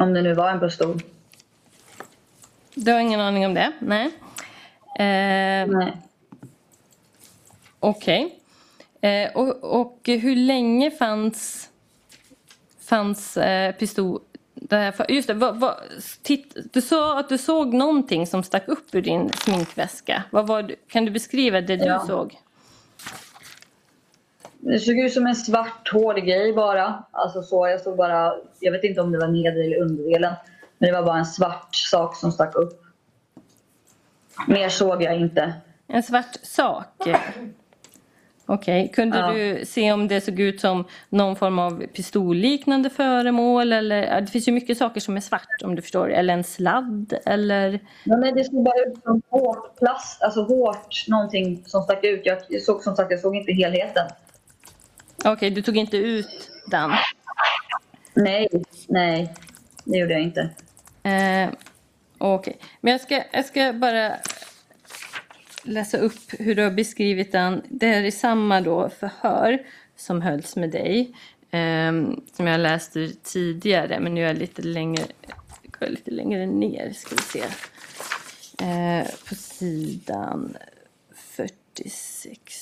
Om det nu var en pistol. Du har ingen aning om det? Nej. Eh, Nej. Okej. Eh, och, och hur länge fanns, fanns eh, pistol... Det här, för- just det, vad, vad, titt, du sa att du såg någonting som stack upp ur din sminkväska. Vad var, kan du beskriva det du Ja. såg? Det såg ut som en svart hårgrej bara. Alltså så, jag såg bara, jag vet inte om det var nedre eller underdelen. Men det var bara en svart sak som stack upp. Mer såg jag inte. En svart sak? Okej, kunde Ja. du se om det såg ut som någon form av pistolliknande föremål? Eller, det finns ju mycket saker som är svart om du förstår. Eller en sladd eller... Ja, men det såg bara ut som hårt plast, alltså hårt någonting som stack ut. Jag såg som sagt, jag såg inte helheten. Okej, du tog inte ut den? Nej, nej, det gjorde jag inte. Eh, Okej, men jag ska, jag ska bara läsa upp hur du har beskrivit den. Det här är samma då förhör som hölls med dig. Eh, som jag läste tidigare, men nu är jag lite längre, jag lite längre ner. Ska vi se. Eh, på sidan 46,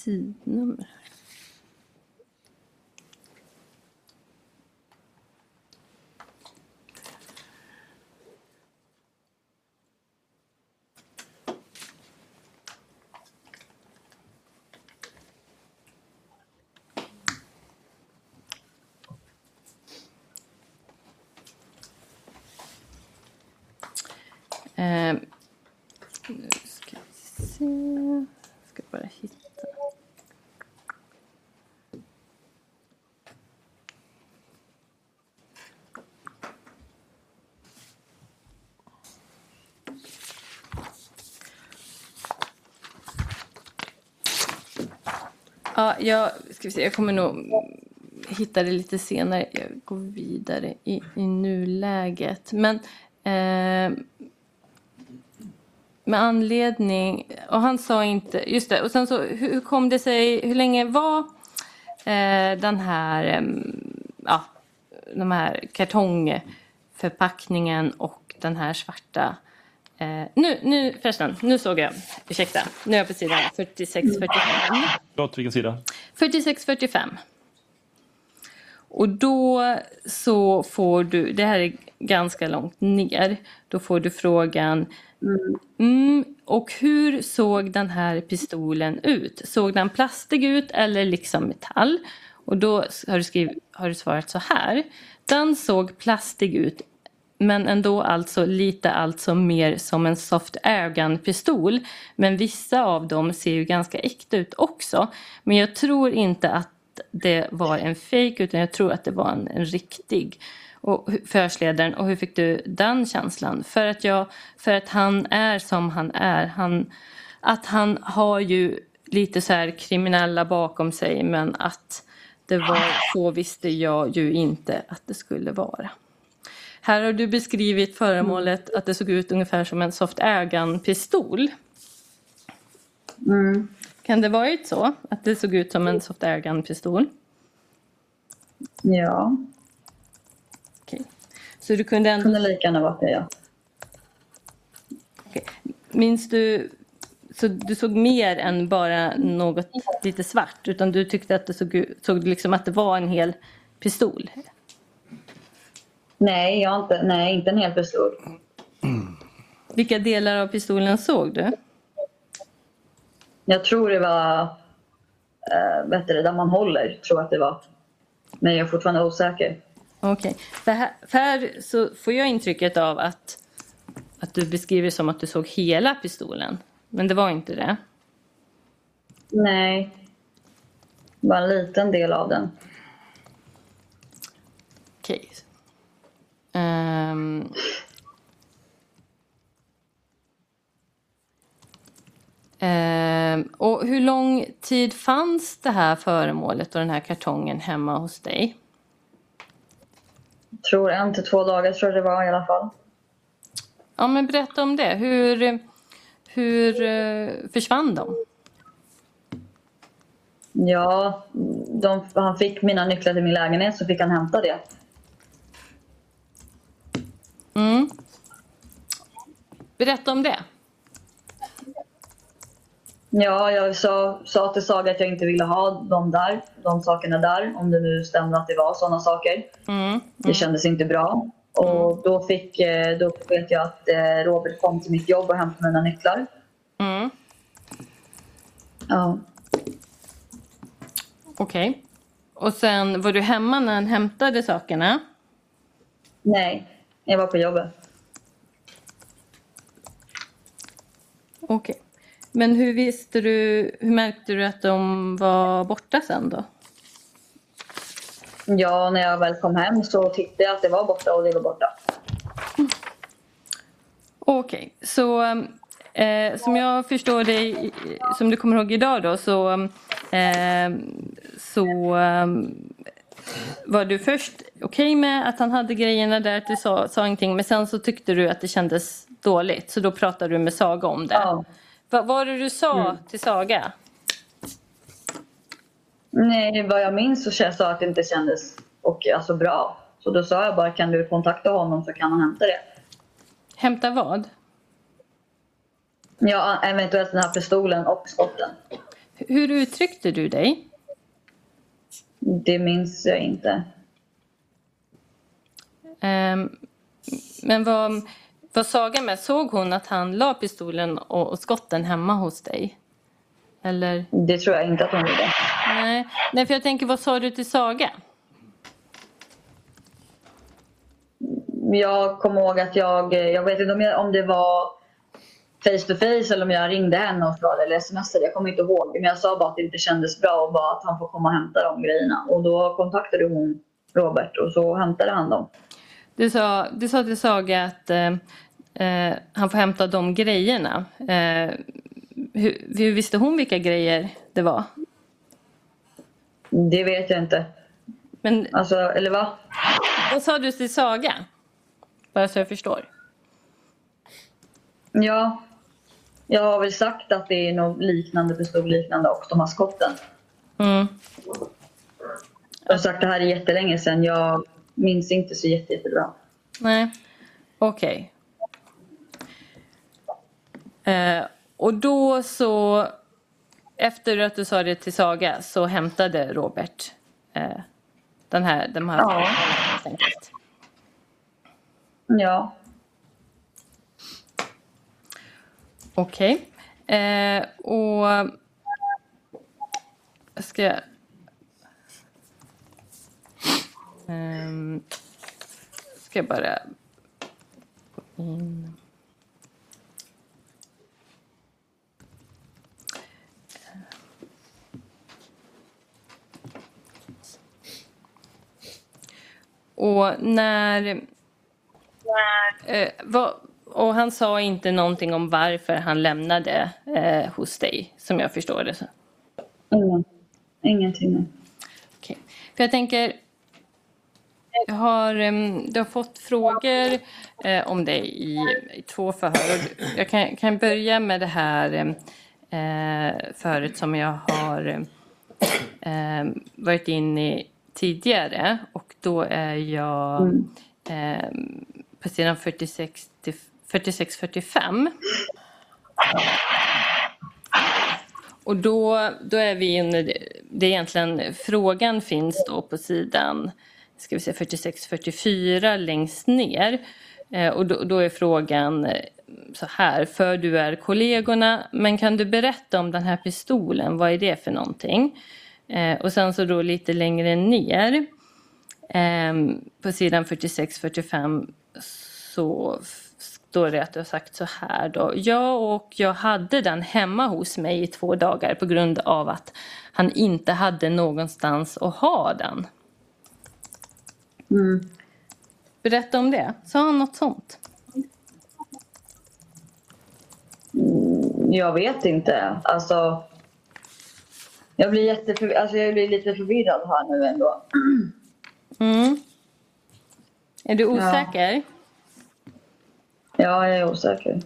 sidnummer. Eh, nu ska vi se. Jag ska bara hitta. Ja, jag, ska vi se, jag kommer nog hitta det lite senare. Jag går vidare i, i nuläget. Men eh, med anledning, och han sa inte, just det, och sen så hur, hur kom det sig, hur länge var eh, den här, eh, ja, de här kartongförpackningen och den här svarta Eh, nu, nu förresten, nu såg jag, ursäkta, nu är jag på sidan 46-45. Förlåt, vilken sida? 46-45. Och då så får du, det här är ganska långt ner, då får du frågan mm, och hur såg den här pistolen ut? Såg den plastig ut eller liksom metall? Och då har du, skrivit, har du svarat så här. Den såg plastig ut men ändå alltså lite alltså mer som en soft airgun-pistol. Men vissa av dem ser ju ganska äkta ut också. Men jag tror inte att det var en fake utan jag tror att det var en, en riktig. Och förhörsledaren, och hur fick du den känslan? För att, jag, för att han är som han är. Han, att han har ju lite så här kriminella bakom sig men att det var så visste jag ju inte att det skulle vara. Här har du beskrivit föremålet att det såg ut ungefär som en soft airgun-pistol. Mm. Kan det varit så? Att det såg ut som en soft airgun-pistol? Ja. Okej. Så du kunde ändå... kunde lika gärna varit det, ja. Okej. Minns du... Så du såg mer än bara något lite svart utan du tyckte att det såg, såg liksom att det var en hel pistol? Nej, jag inte, nej, inte en hel pistol. Vilka delar av pistolen såg du? Jag tror det var, äh, vet du, det, där man håller, tror jag att det var. Men jag är fortfarande osäker. Okej. För här, för här så får jag intrycket av att, att du beskriver som att du såg hela pistolen. Men det var inte det. Nej. Bara en liten del av den. Okej. Ehm. Ehm, och hur lång tid fanns det här föremålet och den här kartongen hemma hos dig? Jag tror en till två dagar tror jag det var i alla fall. Ja, men berätta om det. Hur, hur eh, försvann de? Ja, de, han fick mina nycklar till min lägenhet så fick han hämta det. Mm. Berätta om det. Ja, jag sa, sa till Saga att jag inte ville ha de där, de sakerna där, om det nu stämde att det var sådana saker. Mm. Det kändes inte bra. Och då, fick, eh, då vet jag att eh, Robert kom till mitt jobb och hämtade mina nycklar. Mm. Ja. Okej. Och sen var du hemma när han hämtade sakerna? Nej, jag var på jobbet. Okej. Men hur visste du, hur märkte du att de var borta sen då? Ja, när jag väl kom hem så tittade jag att det var borta och det var borta. Okej, så eh, som jag förstår dig, som du kommer ihåg idag då, så, eh, så eh, var du först okej med att han hade grejerna där, att du sa, sa ingenting, men sen så tyckte du att det kändes dåligt, så då pratade du med Saga om det. Ja. Vad var det du sa Mm. till Saga? Nej, vad jag minns så sa jag att det inte kändes och, alltså, bra. Så då sa jag bara, kan du kontakta honom så kan han hämta det. Hämta vad? Ja, eventuellt den här pistolen och skotten. Hur uttryckte du dig? Det minns jag inte. Ehm, men vad, vad Saga med, såg hon att han la pistolen och, och skotten hemma hos dig? Eller? Det tror jag inte att hon gjorde. Nej, Nej för jag tänker, vad sa du till Saga? Jag kommer ihåg att jag, jag vet inte om, jag, om det var face to face eller om jag ringde henne och frågade eller smsade. Jag kommer inte ihåg. Men jag sa bara att det inte kändes bra och bara att han får komma och hämta de grejerna. Och då kontaktade hon Robert och så hämtade han dem. Du sa, du sa till Saga att eh, eh, han får hämta de grejerna. Eh, hur, hur visste hon vilka grejer det var? Det vet jag inte. Men, alltså, eller va? Vad sa du till Saga? Bara så jag förstår. Ja, jag har väl sagt att det är något liknande pistolliknande och de här skotten. Mm. Jag har sagt det här är jättelänge sedan. Jag minns inte så jätte, jättebra. Nej, okej. Okay. Eh, och då så, efter att du sa det till Saga så hämtade Robert eh, den här, de här Ja. Ja. Okej. Eh, och jag ska... Ehm, ska jag bara in... Och när... Eh, vad, och han sa inte någonting om varför han lämnade eh, hos dig, som jag förstår det. Ingen, ingenting. Okej. För jag tänker, jag har, du har fått frågor eh, om dig i, i två förhör. Jag kan, kan börja med det här eh, förhöret som jag har eh, varit inne i tidigare. Och då är jag eh, på sidan 46 till 4645. Och då, då är vi inne, det är egentligen, frågan finns då på sidan ska vi säga 46-44 längst ner. Eh, och då, då är frågan eh, så här, för du är kollegorna, men kan du berätta om den här pistolen, vad är det för någonting? Eh, och sen så då lite längre ner eh, på sidan 46-45 så f- står det att du har sagt så här då. Jag och jag hade den hemma hos mig i två dagar på grund av att han inte hade någonstans att ha den. Mm. Berätta om det. Sa han något sånt? Mm, Jag vet inte. Alltså, jag blir, jätteför... alltså, jag blir lite förvirrad här nu ändå. Mm. Är du osäker? Ja, jag är osäker.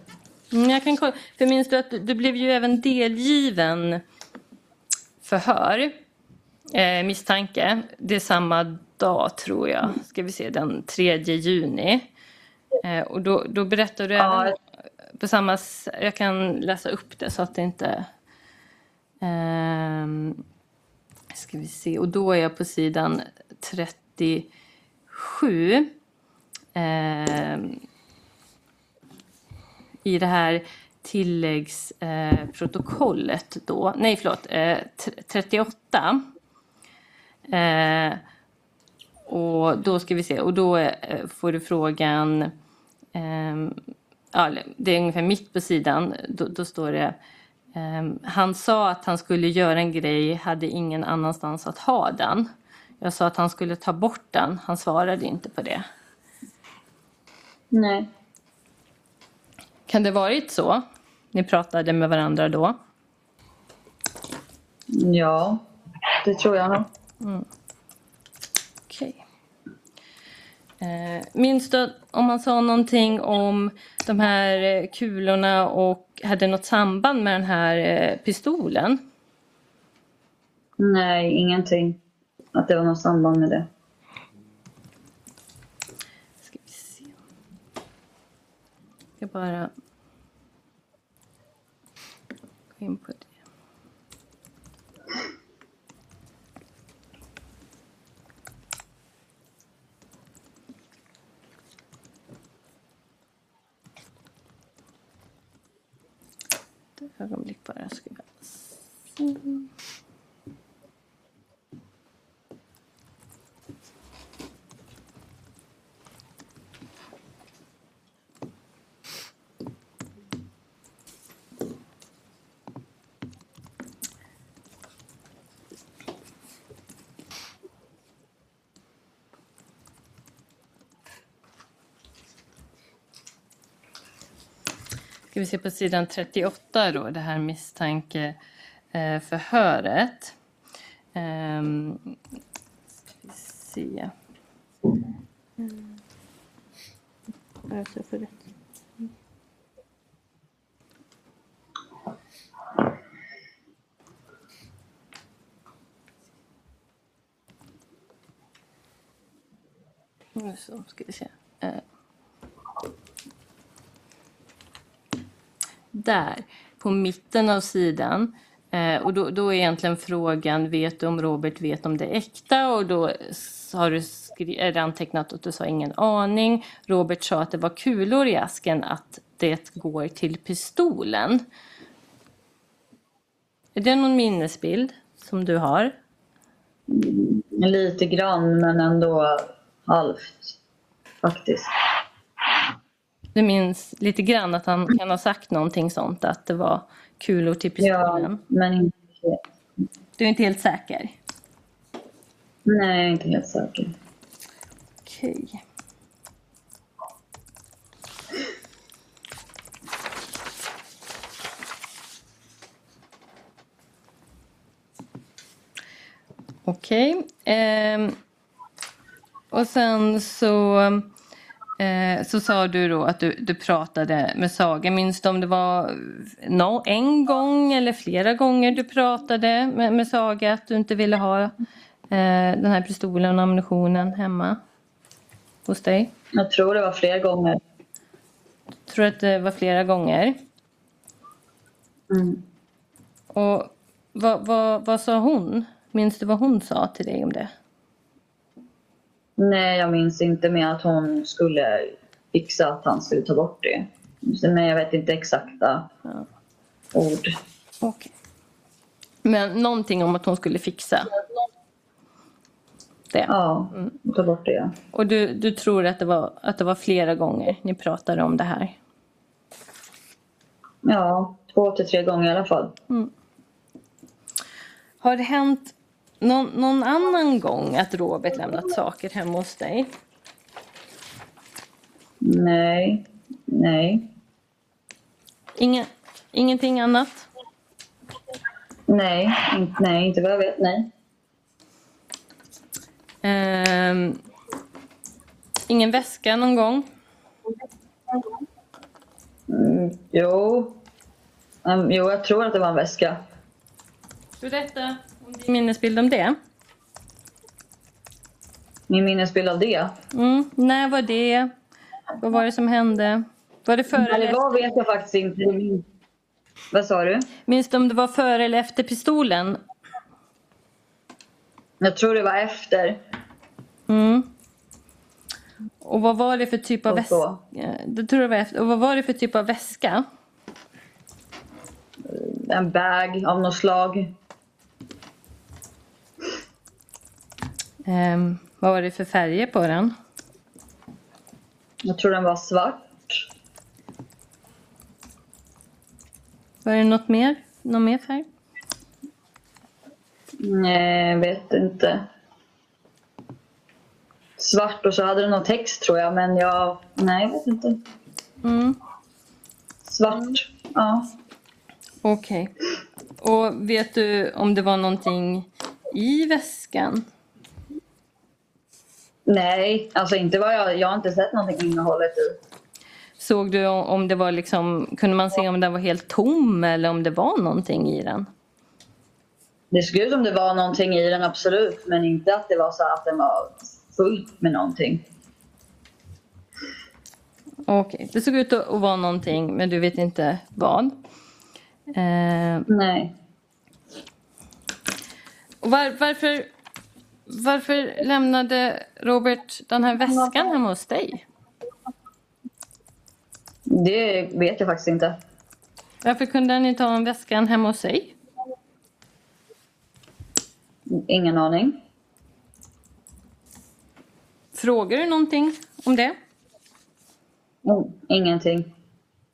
Mm, jag kan kolla. För minns du att du, du blev ju även delgiven förhör, eh, misstanke. Det är samma dag tror jag, ska vi se, den 3 juni. Eh, och då, då berättar du även på samma jag kan läsa upp det så att det inte... Ehm, ska vi se, och då är jag på sidan 37. Ehm, i det här tilläggsprotokollet eh, då, nej förlåt, eh, 38. Eh, och då ska vi se, och då eh, får du frågan, ehm, ja, det är ungefär mitt på sidan, då, då står det ehm, han sa att han skulle göra en grej, hade ingen annanstans att ha den. Jag sa att han skulle ta bort den, han svarade inte på det. Nej. Kan det varit så? Ni pratade med varandra då? Ja, det tror jag nog. Mm. Okej. Eh, minns du om han sa någonting om de här eh, kulorna och hade något samband med den här eh, pistolen? Nej, ingenting. Att det var något samband med det. Ska bara gå in på det. Ett ögonblick bara ska jag Ska vi se på sidan 38 då, det här misstankeförhöret. Ehm, ska vi se. Mm. Bara så jag får rätt. Nu så ska vi se. Där, på mitten av sidan. Eh, och då, då är egentligen frågan, vet du om Robert vet om det är äkta? Och då har du skri- är antecknat att du sa ingen aning. Robert sa att det var kulor i asken, att det går till pistolen. Är det någon minnesbild som du har? Lite grann, men ändå halvt faktiskt. Du minns lite grann att han kan ha sagt någonting sånt, att det var kulor till pistolen? Ja, men inte helt. Du är inte helt säker? Nej, jag är inte helt säker. Okej. Okej. ehm, och sen så, eh, så sa du då att du, du pratade med Saga. Minns du om det var no, en gång eller flera gånger du pratade med, med Saga att du inte ville ha eh, den här pistolen och ammunitionen hemma hos dig? Jag tror det var fler gånger. Tror du att det var flera gånger? Mm. Och vad, vad, vad sa hon? Minns du vad hon sa till dig om det? Nej, jag minns inte med att hon skulle fixa att han skulle ta bort det. Men jag vet inte exakta ord. Okej. Men någonting om att hon skulle fixa? Det. Ja, ta bort det. Och du, du tror att det, var, att det var flera gånger ni pratade om det här? Ja, två till tre gånger i alla fall. Mm. Har det hänt någon, någon annan gång att Robert lämnat saker hemma hos dig? Nej, nej, Inge, ingenting annat? nej, inte, nej, inte vad jag vet, nej. Ehm, ingen väska någon gång? Mm, jo. Um, jo, jag tror att det var en väska. Berätta minnesbild om det. Min minnesbild av det? Mm, när var det? Vad var det som hände? Var det före eller efter? vet jag faktiskt inte. Vad sa du? Minns du om det var före eller efter pistolen? Jag tror det var efter. Mm. Och vad var det för typ av väska? så. Det tror jag var efter. Och vad var det för typ av väska? En bag av något slag. Ehm, vad var det för färger på den? Jag tror den var svart. Var det något mer? Någon mer färg? Nej, jag vet inte. Svart och så hade den någon text tror jag, men jag... Nej, jag vet inte. Mm. Svart, ja. Okej. Och vet du om det var någonting i väskan? Nej, alltså inte vad jag... Jag har inte sett någonting innehållet i. Såg du om det var liksom, kunde man se om den var helt tom eller om det var någonting i den? Det såg ut som det var någonting i den, absolut. Men inte att det var så att den var fullt med någonting. Okej, det såg ut att vara någonting men du vet inte vad. Eh, Nej. var, varför, varför lämnade Robert den här väskan hemma hos dig? Det vet jag faktiskt inte. Varför kunde han inte ha en väskan hemma hos sig? Ingen aning. Frågar du någonting om det? Mm, ingenting.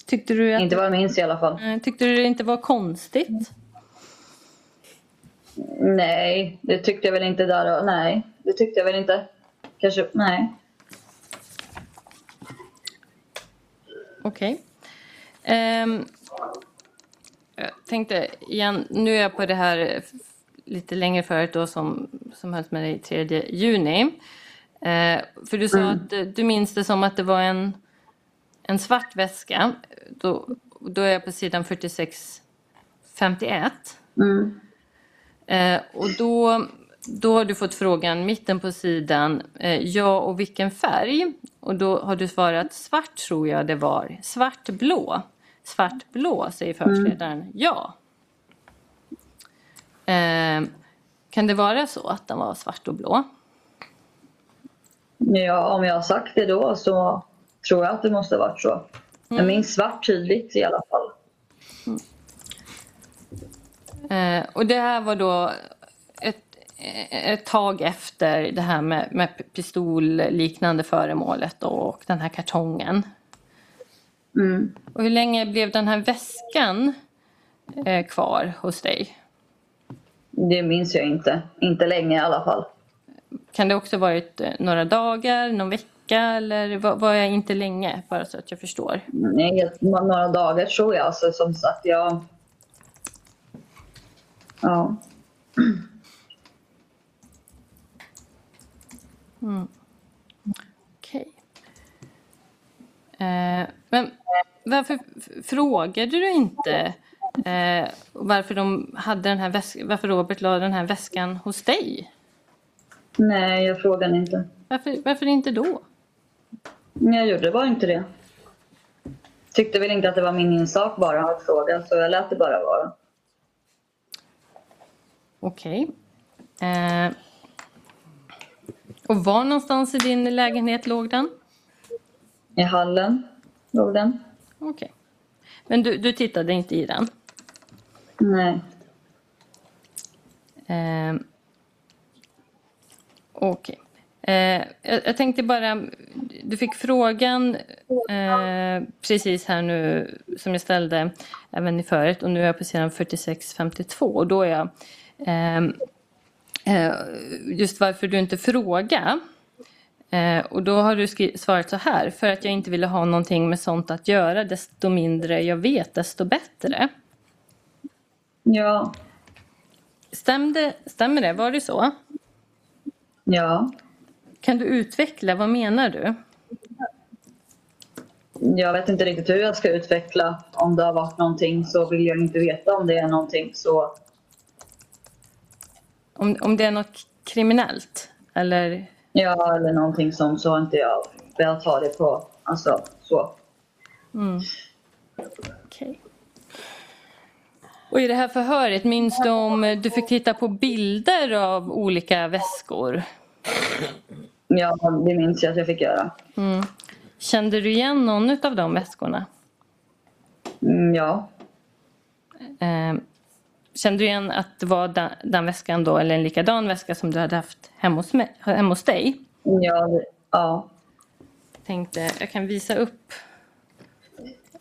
Tyckte du att, Inte vad jag minns i alla fall. Tyckte du det inte var konstigt? Nej, det tyckte jag väl inte där och, Nej, det tyckte jag väl inte. Kanske, nej. Okej. Ehm, jag tänkte igen, nu är jag på det här lite längre förut då som, som hölls med dig 3 juni. Eh, för du sa att eh, du minns det som att det var en, en svart väska. Då, då är jag på sidan 46, 51. Mm. Eh, och då, då har du fått frågan mitten på sidan, eh, ja och vilken färg? Och då har du svarat svart tror jag det var. Svartblå. Svartblå säger förhörsledaren ja. Eh, kan det vara så att den var svart och blå? Ja, om jag har sagt det då så tror jag att det måste ha varit så. Jag minns svart tydligt i alla fall. Eh, och det här var då ett, ett tag efter det här med, med pistolliknande föremålet och den här kartongen. Mm. Och hur länge blev den här väskan eh, kvar hos dig? Det minns jag inte. Inte länge i alla fall. Kan det också varit eh, några dagar, någon vecka eller var, var jag inte länge? Bara så att jag förstår. Nej, några dagar tror jag. Alltså, som sagt, jag... Ja. Mm. Okej. Eh, men varför frågade du inte eh, varför, de hade den här varför Robert la den här väskan hos dig? Nej, jag frågade inte. Varför, varför inte då? Jag gjorde bara inte det. Tyckte väl inte att det var min insak bara att fråga, så jag lät det bara vara. Okej. Eh, och var någonstans i din lägenhet låg den? I hallen låg den. Okej. Men du, du tittade inte i den? Nej. Eh, Okej. Eh, jag, tänkte bara, du fick frågan eh, precis här nu som jag ställde även i förut och nu är jag på sidan 46-52 och då är jag ehm, just varför du inte frågar. Eh, och då har du svarat så här, för att jag inte ville ha någonting med sånt att göra, desto mindre jag vet, desto bättre. Ja. Stämde, stämmer det? Var det så? Ja. Kan du utveckla, vad menar du? Jag vet inte riktigt hur jag ska utveckla. Om det har varit någonting så vill jag inte veta om det är någonting. Så Om, om det är något kriminellt? Eller? ja, eller någonting som så inte jag velat ha det på. Alltså så. Mm. Okej. Och i det här förhöret, minns du om du fick titta på bilder av olika väskor? Ja, det minns jag att jag fick göra. Mm. Kände du igen någon av de väskorna? Mm, ja. Kände du igen att det var den, den väskan då, eller en likadan väska som du hade haft hemma hos, mig, hemma hos dig? Ja, ja. Tänkte, jag kan visa upp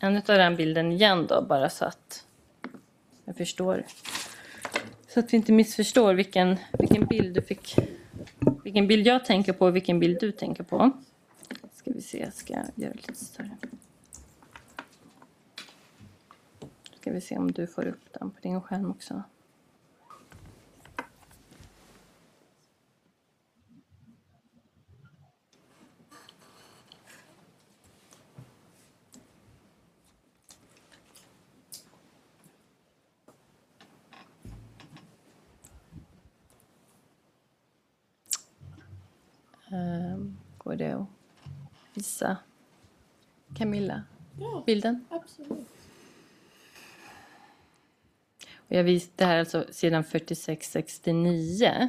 en av den bilden igen då, bara så att jag förstår. Så att vi inte missförstår vilken, vilken bild du fick. Vilken bild jag tänker på och vilken bild du tänker på. Ska vi se, jag ska göra det lite större. Ska vi se om du får upp den på din skärm också. Ehm, går det att visa? Camilla? Bilden? Absolut. Och jag vis, det här är alltså sidan 4669.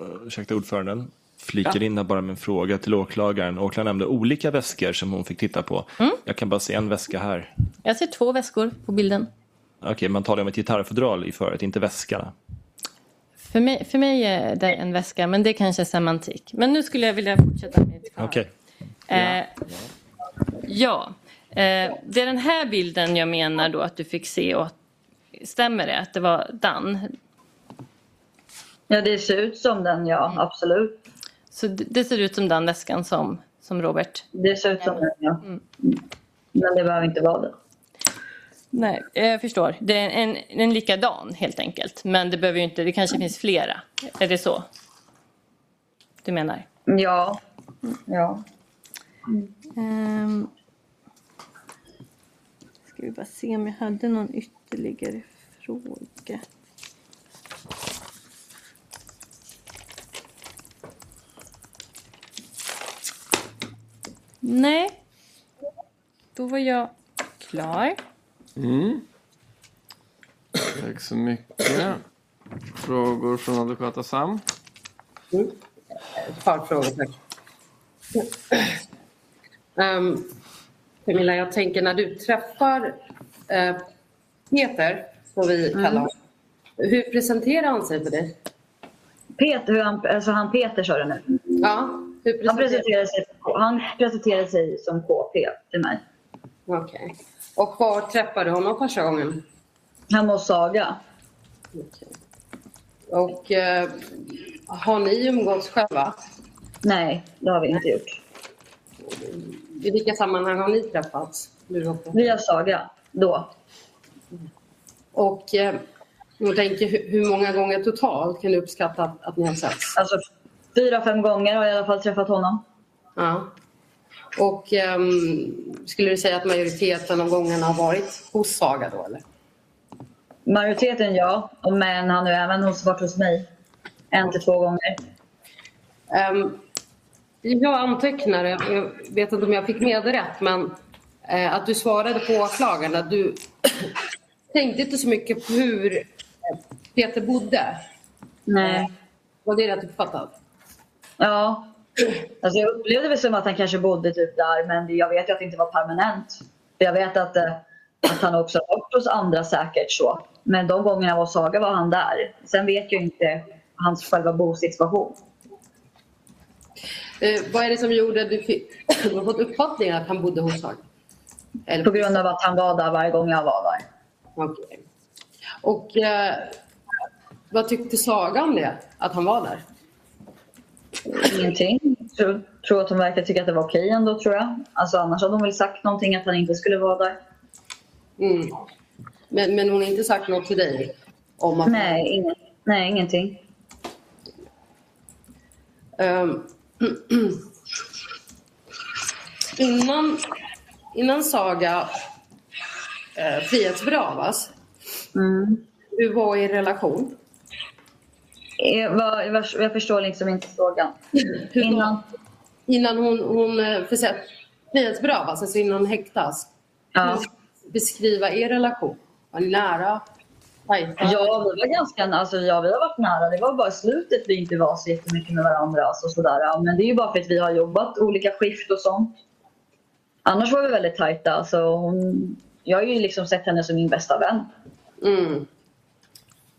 Uh, ursäkta ordföranden. Flikar in här bara med en fråga till åklagaren. Åklagaren nämnde olika väskor som hon fick titta på. Jag kan bara se en väska här. Jag ser två väskor på bilden. Okej, man talar om ett gitarrfodral i förut, inte väskarna. För mig, för mig är det en väska, men det kanske är semantik. Men nu skulle jag vilja fortsätta med ett Okej. Eh, ja, eh, det är den här bilden jag menar då att du fick se. Och stämmer det att det var Dan? Ja, det ser ut som den, ja. Absolut. Så det, ser ut som den väskan som, som Robert? Det ser ut som den, ja. Men det behöver inte vara det. Nej, jag förstår. Det är en, en likadan helt enkelt. Men det behöver ju inte, det kanske finns flera. Är det så? Du menar? Ja. Ja. Ehm, ska vi bara se om jag hade någon ytterligare fråga. Nej. Då var jag klar. Mm. Tack så mycket. Frågor från advokat Sam? Ett par frågor, tack. Um, Camilla, jag tänker när du träffar eh, Peter, som vi Mm. kallar honom, hur presenterar han sig för dig? Peter, hur han, alltså han Peter sa du nu? Ja, hur han, presenterade sig, han sig som KP till mig. Okej. Och var träffade du honom första gången? Hemma hos Saga. Och eh, har ni umgåtts själva? Nej, det har vi inte gjort. I vilka sammanhang har ni träffats? Via Saga, då. Och eh, jag tänker, hur, många gånger totalt kan du uppskatta att, att ni har setts? Alltså fyra, fem gånger har jag i alla fall träffat honom. Ja. Och ehm, skulle du säga att majoriteten av gångerna har varit hos Saga då eller? Majoriteten ja, men han har även hos, varit hos mig. En till två gånger. Um, jag antecknade, jag vet inte om jag fick med det rätt, men eh, att du svarade på åklagaren att du tänkte inte så mycket på hur eh, Peter bodde. Nej. Var det rätt uppfattat? Ja. Alltså jag upplevde det som att han kanske bodde typ där, men jag vet ju att det inte var permanent. Jag vet att, eh, att han också har varit hos andra säkert så. Men de gångerna jag var Saga var han där. Sen vet jag inte hans själva bosituation. Eh, vad är det som gjorde att du, fick, du fått uppfattningen att han bodde hos Saga? Eller- På grund av att han var där varje gång jag var där. Okej. Och eh, vad tyckte Saga om det, att han var där? Ingenting. Tror, tror att hon verkar tycka att det var okej ändå tror jag. Alltså annars hade hon väl sagt någonting att han inte skulle vara där. Mm. Men, men hon har inte sagt något till dig? Om att... Nej, ingen, nej ingenting. Ehm, innan, innan Saga eh, frihetsberövas, Mm. hur var er relation? Jag, var, jag, var, jag förstår liksom inte frågan. Hur Innan? Innan hon, hon eh, frihetsberövas, alltså innan hon häktas. Ja. Beskriva er relation. Var ni nära? Ja, vi var ganska alltså, ja, vi har varit nära. Det var bara slutet vi inte var så jättemycket med varandra. Alltså, sådär. Ja, Men det är ju bara för att vi har jobbat olika skift och sånt. Annars var vi väldigt tajta. Alltså, hon, jag har ju liksom sett henne som min bästa vän. Mm.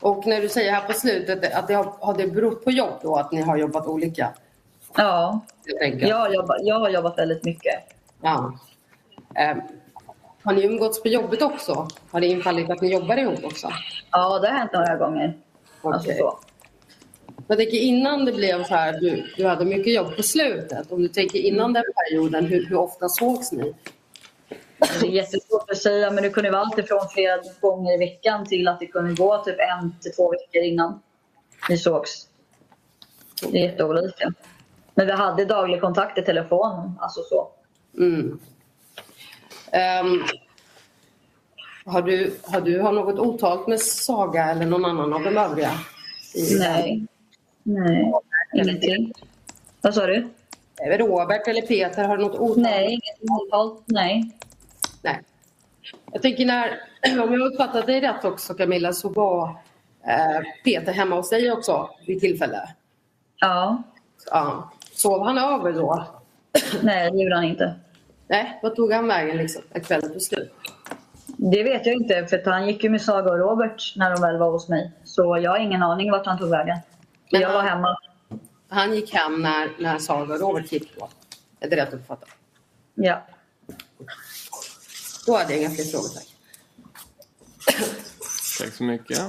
Och när du säger här på slutet att det har, har det berott på jobb då, att ni har jobbat olika? Ja, Jag jag har jobbat, jag har jobbat väldigt mycket. Ja. Har ni umgåtts på jobbet också? Har det infallit att ni jobbar ihop också? Ja, det har hänt några gånger. Alltså, Okej. så. Jag tänker innan det blev så här, du, du hade mycket jobb på slutet. Om du tänker innan den perioden, hur, hur ofta sågs ni? Det är jättesvårt att säga, men det kunde vara allt ifrån flera gånger i veckan till att det kunde gå typ en till två veckor innan vi sågs. Det är jätteolika. Men vi hade daglig kontakt i telefon, alltså så. Mm. Ehm, har, du, har du har något otalt med Saga eller någon annan av de övriga? i- Nej. Nej, ingenting. Vad sa du? Robert eller Peter, har du något otalt? Nej, inget otalt. Nej. Nej. Jag tänker när, om jag uppfattat dig rätt också Camilla, så var eh, Peter hemma hos dig också vid tillfälle? Ja. ja. Sov han över då? Nej, det gjorde han inte. Nej, vad tog han vägen liksom, när kvällen tog slut? Det vet jag inte, för han gick ju med Saga och Robert när de väl var hos mig. Så jag har ingen aning vart han tog vägen. Men jag var han- hemma. Han gick hem när, när Saga och Robert gick då? Är det rätt uppfattat? Ja. Då hade jag inga fler frågor, tack. Tack så mycket.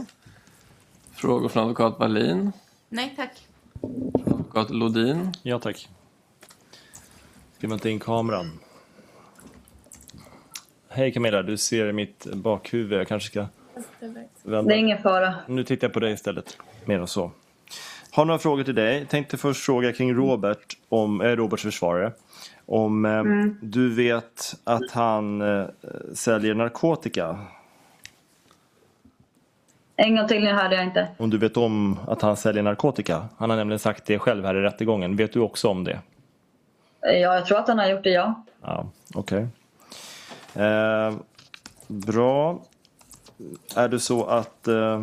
Frågor från advokat Wallin? Nej tack. Advokat Lodin? Ja tack. Ska man ta in kameran? Hej Camilla, du ser mitt bakhuvud. Jag kanske ska vända. Det är ingen fara. Nu tittar jag på dig istället. Mer än så. Har några frågor till dig. Tänkte först fråga kring Robert, om, eh, Roberts försvarare. Om eh, Mm. du vet att han eh, säljer narkotika. En gång till, nu hörde jag inte. Om du vet om att han säljer narkotika. Han har nämligen sagt det själv här i rättegången. Vet du också om det? Ja, jag tror att han har gjort det, ja. Ja, okej. Eh, bra. Är det så att eh,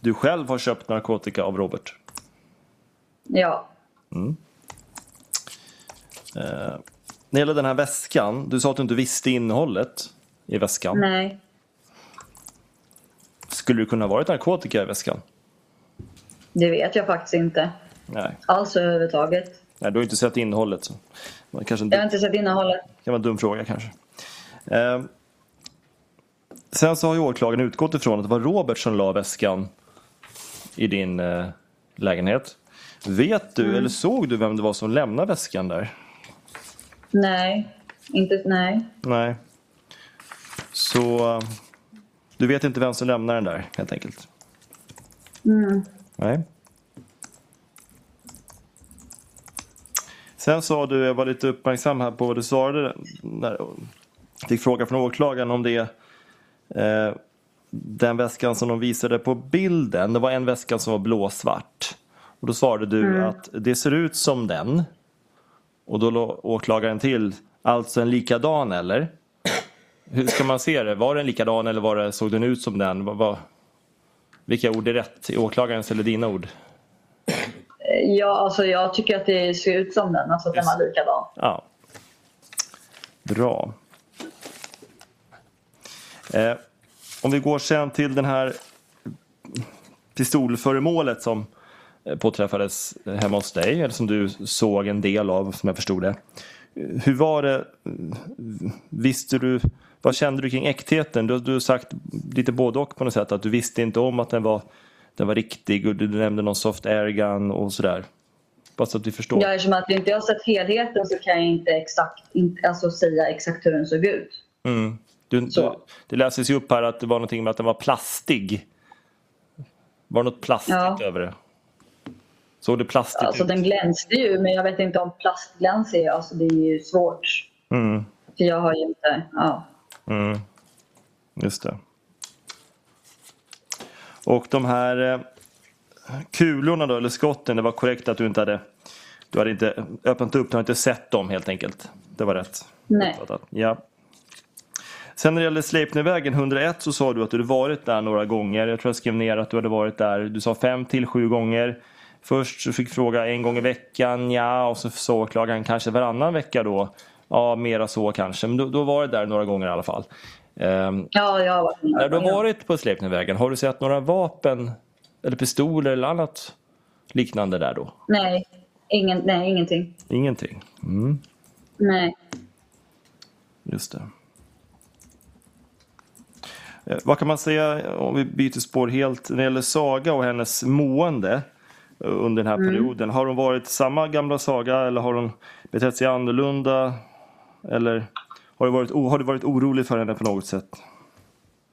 du själv har köpt narkotika av Robert? Ja. Mm. Eh, när det gäller den här väskan, du sa att du inte visste innehållet i väskan. Nej. Skulle det kunna ha varit narkotika i väskan? Det vet jag faktiskt inte. Nej. Alls överhuvudtaget. Nej, du har inte sett innehållet. Så. Det var kanske en Jag har inte sett innehållet. kan vara en dum fråga kanske. Eh, sen så har ju åklagaren utgått ifrån att det var Robert som la väskan i din eh, lägenhet. Vet du Mm. eller såg du vem det var som lämnade väskan där? Nej. Inte, nej. Nej. Så eh, du vet inte vem som lämnade den där helt enkelt? Mm. Nej. Sen sa du, jag var lite uppmärksam här på vad du svarade när fick fråga från åklagaren om det eh, den väskan som de visade på bilden. Det var en väska som var blåsvart. Och då svarade du Mm. att det ser ut som den. Och då la åklagaren till, alltså en likadan eller? Hur ska man se det? Var den likadan eller var det, såg den ut som den? Vad, vad, vilka ord är rätt? Åklagarens eller dina ord? Ja, alltså jag tycker att det ser ut som den. Alltså att den var likadan. Ja. Bra. Eh, om vi går sen till den här pistolföremålet som eh, påträffades hemma hos dig, eller som du såg en del av som jag förstod det. Hur var det? Visste du, vad kände du kring äktheten? Du, du har sagt lite både och på något sätt, att du visste inte om att den var, den var riktig och du nämnde någon soft airgun och sådär. Bara så att vi förstår. Ja, eftersom att jag inte har sett helheten så kan jag inte exakt inte, alltså säga exakt hur den såg ut. Mm. Du, du, det läses ju upp här att det var någonting med att den var plastig. Var det något plastigt Ja. över det? Såg det plastigt Alltså ut? den glänste ju, men jag vet inte om plastglans är, alltså det är ju svårt. Mm. För jag har ju inte, ja. Mm. Just det. Och de här eh, kulorna då, eller skotten, det var korrekt att du inte hade du hade inte öppnat upp, du hade inte sett dem helt enkelt. Det var rätt. Nej. Ja. Sen när det gäller Sleipnervägen 101 så sa du att du hade varit där några gånger. Jag tror jag skrev ner att du hade varit där. Du sa fem till sju gånger. Först så fick fråga en gång i veckan, ja, och så sa åklagaren kanske varannan vecka då. Ja, mera så kanske. Men då, då var det där några gånger i alla fall. Ehm, Ja, jag har varit när du har varit på Sleipnervägen, har du sett några vapen eller pistoler eller annat liknande där då? Nej, ingen, nej ingenting. Ingenting? Mm, Nej. just det. Eh, Vad kan man säga om vi byter spår helt när det gäller Saga och hennes mående eh, under den här Mm. perioden? Har hon varit samma gamla Saga eller har hon betett sig annorlunda? Eller har du varit, har du varit orolig för henne på något sätt?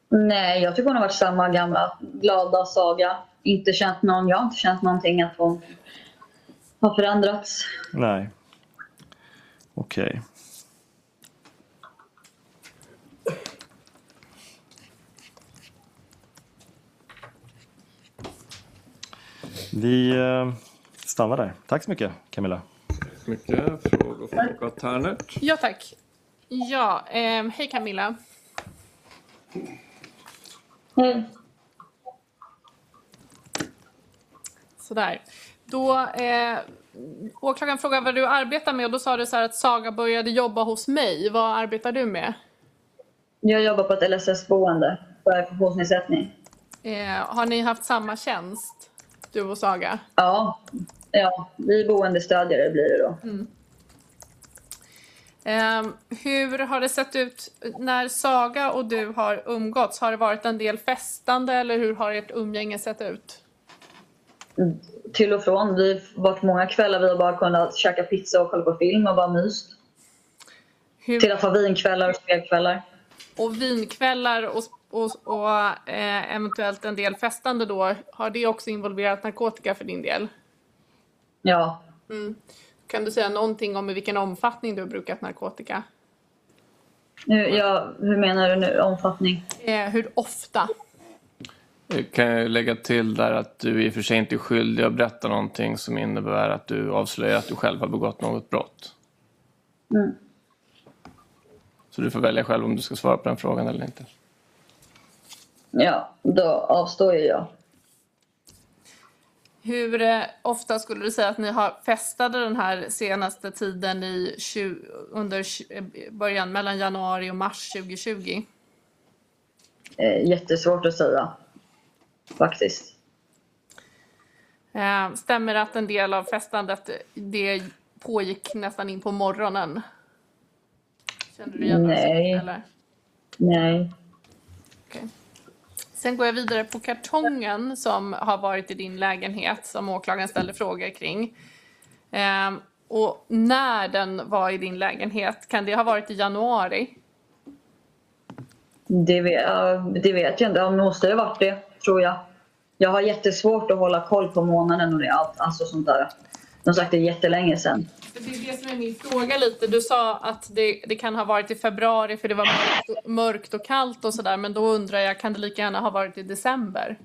Nej, jag tycker hon har varit samma gamla glada saga. Inte känt någon, jag har inte känt någonting att hon har förändrats. Nej. Okej. Vi eh, stannar där. Tack så mycket Camilla. så mycket. Frågor från advokat Ternert. Ja, tack. Ja, eh, hej Camilla. Hej. Sådär. Då, eh, åklagaren frågade vad du arbetar med och då sa du så här att Saga började jobba hos mig. Vad arbetar du med? Jag jobbar på ett LSS-boende för funktionsnedsättning. Eh, har ni haft samma tjänst, du och Saga? Ja, ja vi boendestödjare blir det då. Mm. Eh, hur har det sett ut när Saga och du har umgåtts? Har det varit en del festande eller hur har ert umgänge sett ut? Till och från. Vi har varit många kvällar vi har bara kunnat käka pizza och kolla på film och bara myst. Hur... Till att ha vinkvällar och spelkvällar. Och vinkvällar och, och, och eh, eventuellt en del festande då, har det också involverat narkotika för din del? Ja. Mm. Kan du säga någonting om i vilken omfattning du har brukat narkotika? Nu, ja, hur menar du nu? Omfattning? Eh, hur ofta? Jag kan jag lägga till där att du i och för sig inte är skyldig att berätta någonting som innebär att du avslöjar att du själv har begått något brott. Mm. Så du får välja själv om du ska svara på den frågan eller inte. Ja, då avstår ju jag. Hur eh, ofta skulle du säga att ni har festade den här senaste tiden i 20, under eh, början mellan januari och mars 2020? Eh, jättesvårt att säga. Faktiskt. Stämmer det att en del av festandet det pågick nästan in på morgonen? Känner du igen? Nej. Eller? Nej. Okej. Sen går jag vidare på kartongen som har varit i din lägenhet som åklagaren ställde frågor kring. Ehm, och när den var i din lägenhet, kan det ha varit i januari? Det vet, det vet jag inte. Det måste ha varit det, tror jag. Jag har jättesvårt att hålla koll på månaden och det, allt, alltså sånt där. Som sagt, det är jättelänge sedan. Det är det som är min fråga lite. Du sa att det, det kan ha varit i februari för det var mörkt, mörkt och kallt och sådär. Men då undrar jag, kan det lika gärna ha varit i december?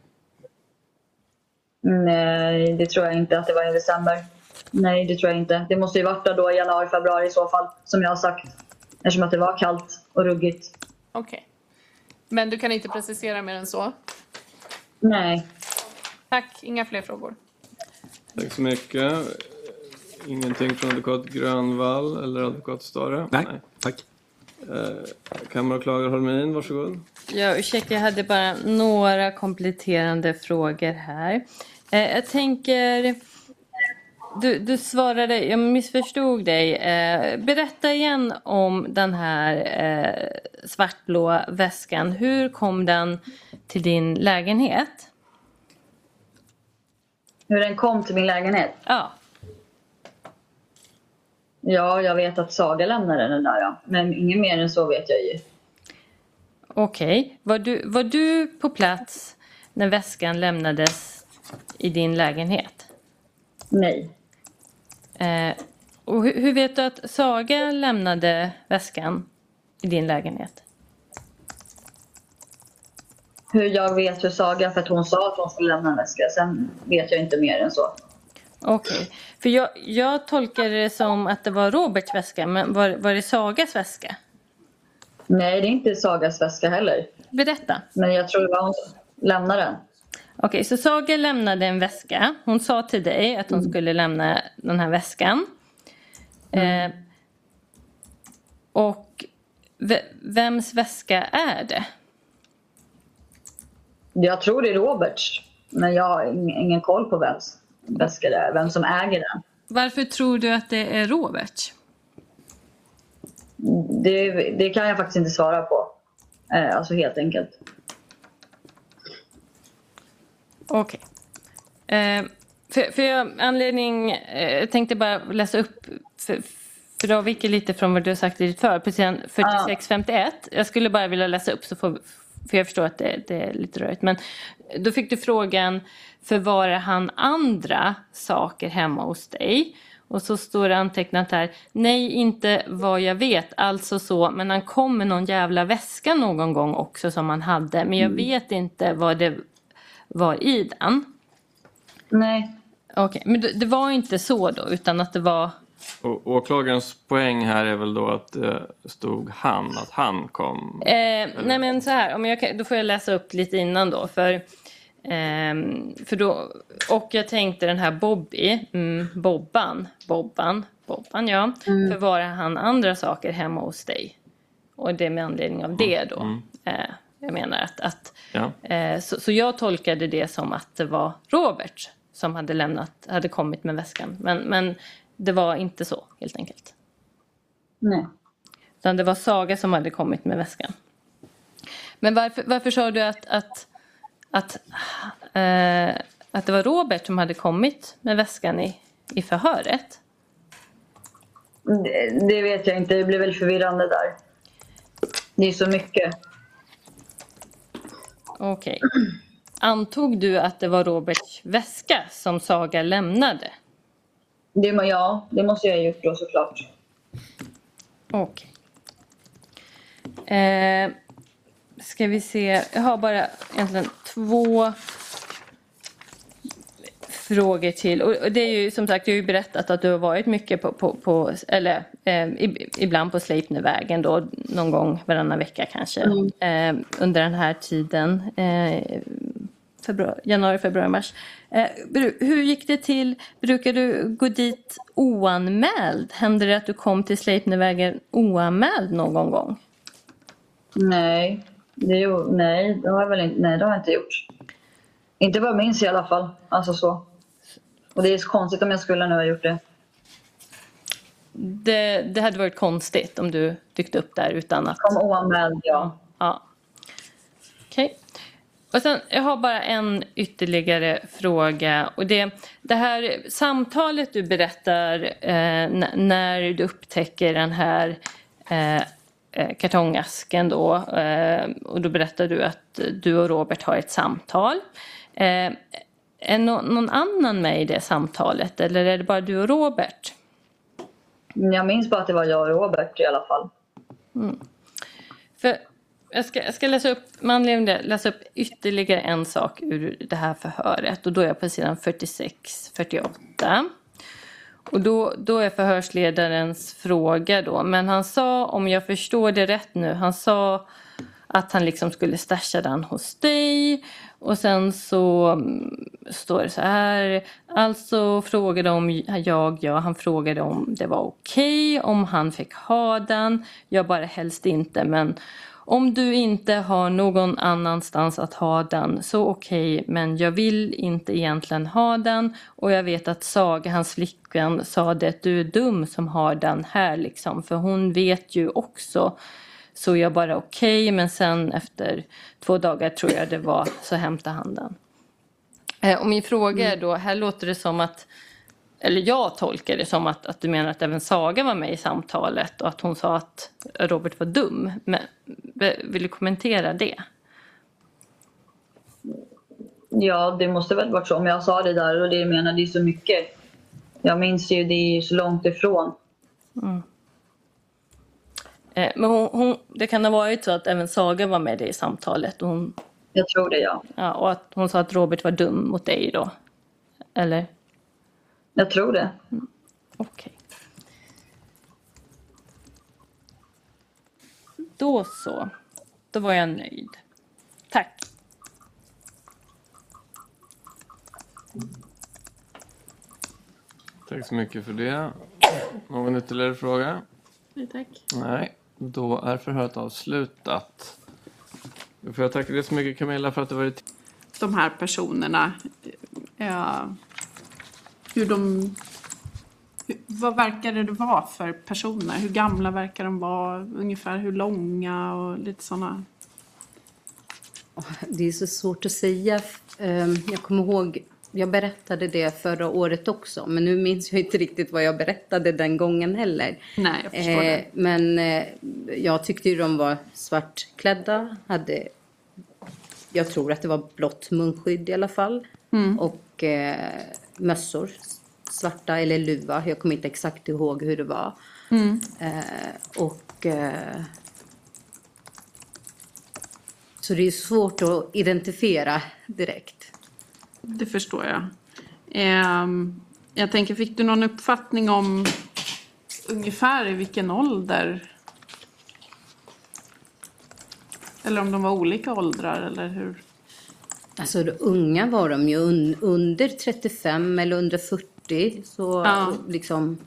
Nej, det tror jag inte att det var i december. Nej, det tror jag inte. Det måste ju varit då i januari, februari i så fall, som jag har sagt. Eftersom att det var kallt och ruggigt. Okej. Men du kan inte precisera mer än så? Nej. Tack, inga fler frågor. Tack så mycket. Ingenting från advokat Grönvall eller advokat Stare? Nej, tack. Eh, Kammaråklagare Holmin, varsågod. Ja, ursäkta, jag hade bara några kompletterande frågor här. Eh, jag tänker... Du, du svarade, jag missförstod dig. Eh, berätta igen om den här eh, svartblå väskan. Hur kom den till din lägenhet? Hur den kom till min lägenhet? Ja. Ja, jag vet att Saga lämnade den där. Ja. Men inget mer än så vet jag ju. Okej. Var, du, var du på plats när väskan lämnades i din lägenhet? Nej. Eh, och hur, hur vet du att Saga lämnade väskan i din lägenhet? Hur jag vet hur Saga, för att hon sa att hon skulle lämna en väska. Sen vet jag inte mer än så. Okej. För jag, jag tolkar det som att det var Roberts väska, men var, var det Sagas väska? Nej, det är inte Sagas väska heller. Berätta. Men jag tror det var hon som lämnade den. Okej, så Saga lämnade en väska. Hon sa till dig att hon skulle lämna den här väskan. Eh, och ve- vems väska är det? Jag tror det är Roberts. Men jag har ing- ingen koll på vems väska det är. Vem som äger den. Varför tror du att det är Robert? Det, det kan jag faktiskt inte svara på. Eh, alltså helt enkelt. Okej. Eh, för, för jag, anledning, eh, jag tänkte bara läsa upp, för, för det avviker lite från vad du har sagt i ditt för, på sidan 46-51. Jag skulle bara vilja läsa upp, så får, för jag förstår att det, det är lite rörigt. Men då fick du frågan, förvarar han andra saker hemma hos dig? Och så står det antecknat här, nej inte vad jag vet, alltså så, men han kom med någon jävla väska någon gång också som han hade, men jag vet inte vad det var i den. Nej. Okej, men det, det var inte så då, utan att det var Och åklagarens poäng här är väl då att det stod han, att han kom? Eh, nej men så här, om jag, då får jag läsa upp lite innan då. För, ehm, för då och jag tänkte den här Bobby, mm, Bobban, Bobban, Bobban ja. Förvarar han andra saker hemma hos dig? Och det är med anledning av det då. Mm. Eh, jag menar att, att Ja. eh, så, så jag tolkade det som att det var Robert som hade lämnat, hade kommit med väskan. Men, men det var inte så helt enkelt. Nej. Utan det var Saga som hade kommit med väskan. Men varför, varför sa du att, att, att, eh, att det var Robert som hade kommit med väskan i, i förhöret? Det, det vet jag inte. Det blir väl förvirrande där. Det är så mycket. Okej. Antog du att det var Roberts väska som Saga lämnade? Det, ja, det måste jag ha gjort då såklart. Okej. Eh, ska vi se. Jag har bara egentligen två frågor till. Och det är ju som sagt, jag har ju berättat att du har varit mycket på, på, på eller eh, ib- ibland på Sleipnervägen då, någon gång varannan vecka kanske. Eh, under den här tiden. Eh, februari, januari, februari, mars. Eh, hur gick det till? Brukar du gå dit oanmäld? Hände det att du kom till Sleipnervägen oanmäld någon gång? Nej, jo, nej, det har jag väl inte, nej, det har jag inte gjort. Inte vad jag minns i alla fall. Alltså så. Och det är konstigt om jag skulle nu ha gjort det. Det, det hade varit konstigt om du dykt upp där utan att... Kom oanmäld, ja. Ja. Okej. Och sen, jag har bara en ytterligare fråga. Och det, det här samtalet du berättar eh, när du upptäcker den här eh, kartongasken då. Eh, och då berättar du att du och Robert har ett samtal. Eh, är nå- någon annan med i det samtalet eller är det bara du och Robert? Jag minns bara att det var jag och Robert i alla fall. Mm. För jag ska, jag ska läsa upp, med anledning av det, läsa upp ytterligare en sak ur det här förhöret. Och då är jag på sidan 46, 48. Och då, då är förhörsledarens fråga då, men han sa, om jag förstår det rätt nu, han sa att han liksom skulle stasha den hos dig. Och sen så mm, står det så här. Alltså frågade om jag, ja, han frågade om det var okej, om han fick ha den. Jag bara helst inte, men om du inte har någon annanstans att ha den så okej, men jag vill inte egentligen ha den. Och jag vet att Saga, hans flickvän, sa det att du är dum som har den här liksom. För hon vet ju också. Så jag bara okej, men sen efter två dagar tror jag det var så hämtade han den. Eh, Och min fråga är då, här låter det som att eller jag tolkar det som att, att du menar att även Saga var med i samtalet och att hon sa att Robert var dum. Men, vill du kommentera det? Ja, det måste väl varit så. Om jag sa det där och det det är så mycket. Jag minns ju, det är ju så långt ifrån. Mm. Eh, Men hon, hon, det kan ha varit så att även Saga var med i samtalet. Och hon, Jag tror det, ja. ja, och att hon sa att Robert var dum mot dig då? Eller? Jag tror det. Okej. Då så. Då var jag nöjd. Tack. Tack så mycket för det. Någon ytterligare fråga? Nej, tack. Nej, då är förhöret avslutat. Då får jag tacka dig så mycket Camilla för att du varit De här personerna. Eh, hur de... Hur, vad verkar det vara för personer? Hur gamla verkar de vara? Ungefär hur långa och lite sådana. Det är så svårt att säga. Ehm, Jag kommer ihåg, jag berättade det förra året också, men nu minns jag inte riktigt vad jag berättade den gången heller. Nej, jag förstår det. Eh, Men eh, jag tyckte ju de var svartklädda, hade, jag tror att det var blått munskydd i alla fall, Mm. och eh, mössor, svarta eller luva, jag kommer inte exakt ihåg hur det var. Mm. Eh, och eh, så det är svårt att identifiera direkt. Det förstår jag. Ehm, jag tänker, fick du någon uppfattning om ungefär i vilken ålder? Eller om de var olika åldrar eller hur? Alltså unga var de ju un, under 35 eller under 40. Så Ja. liksom...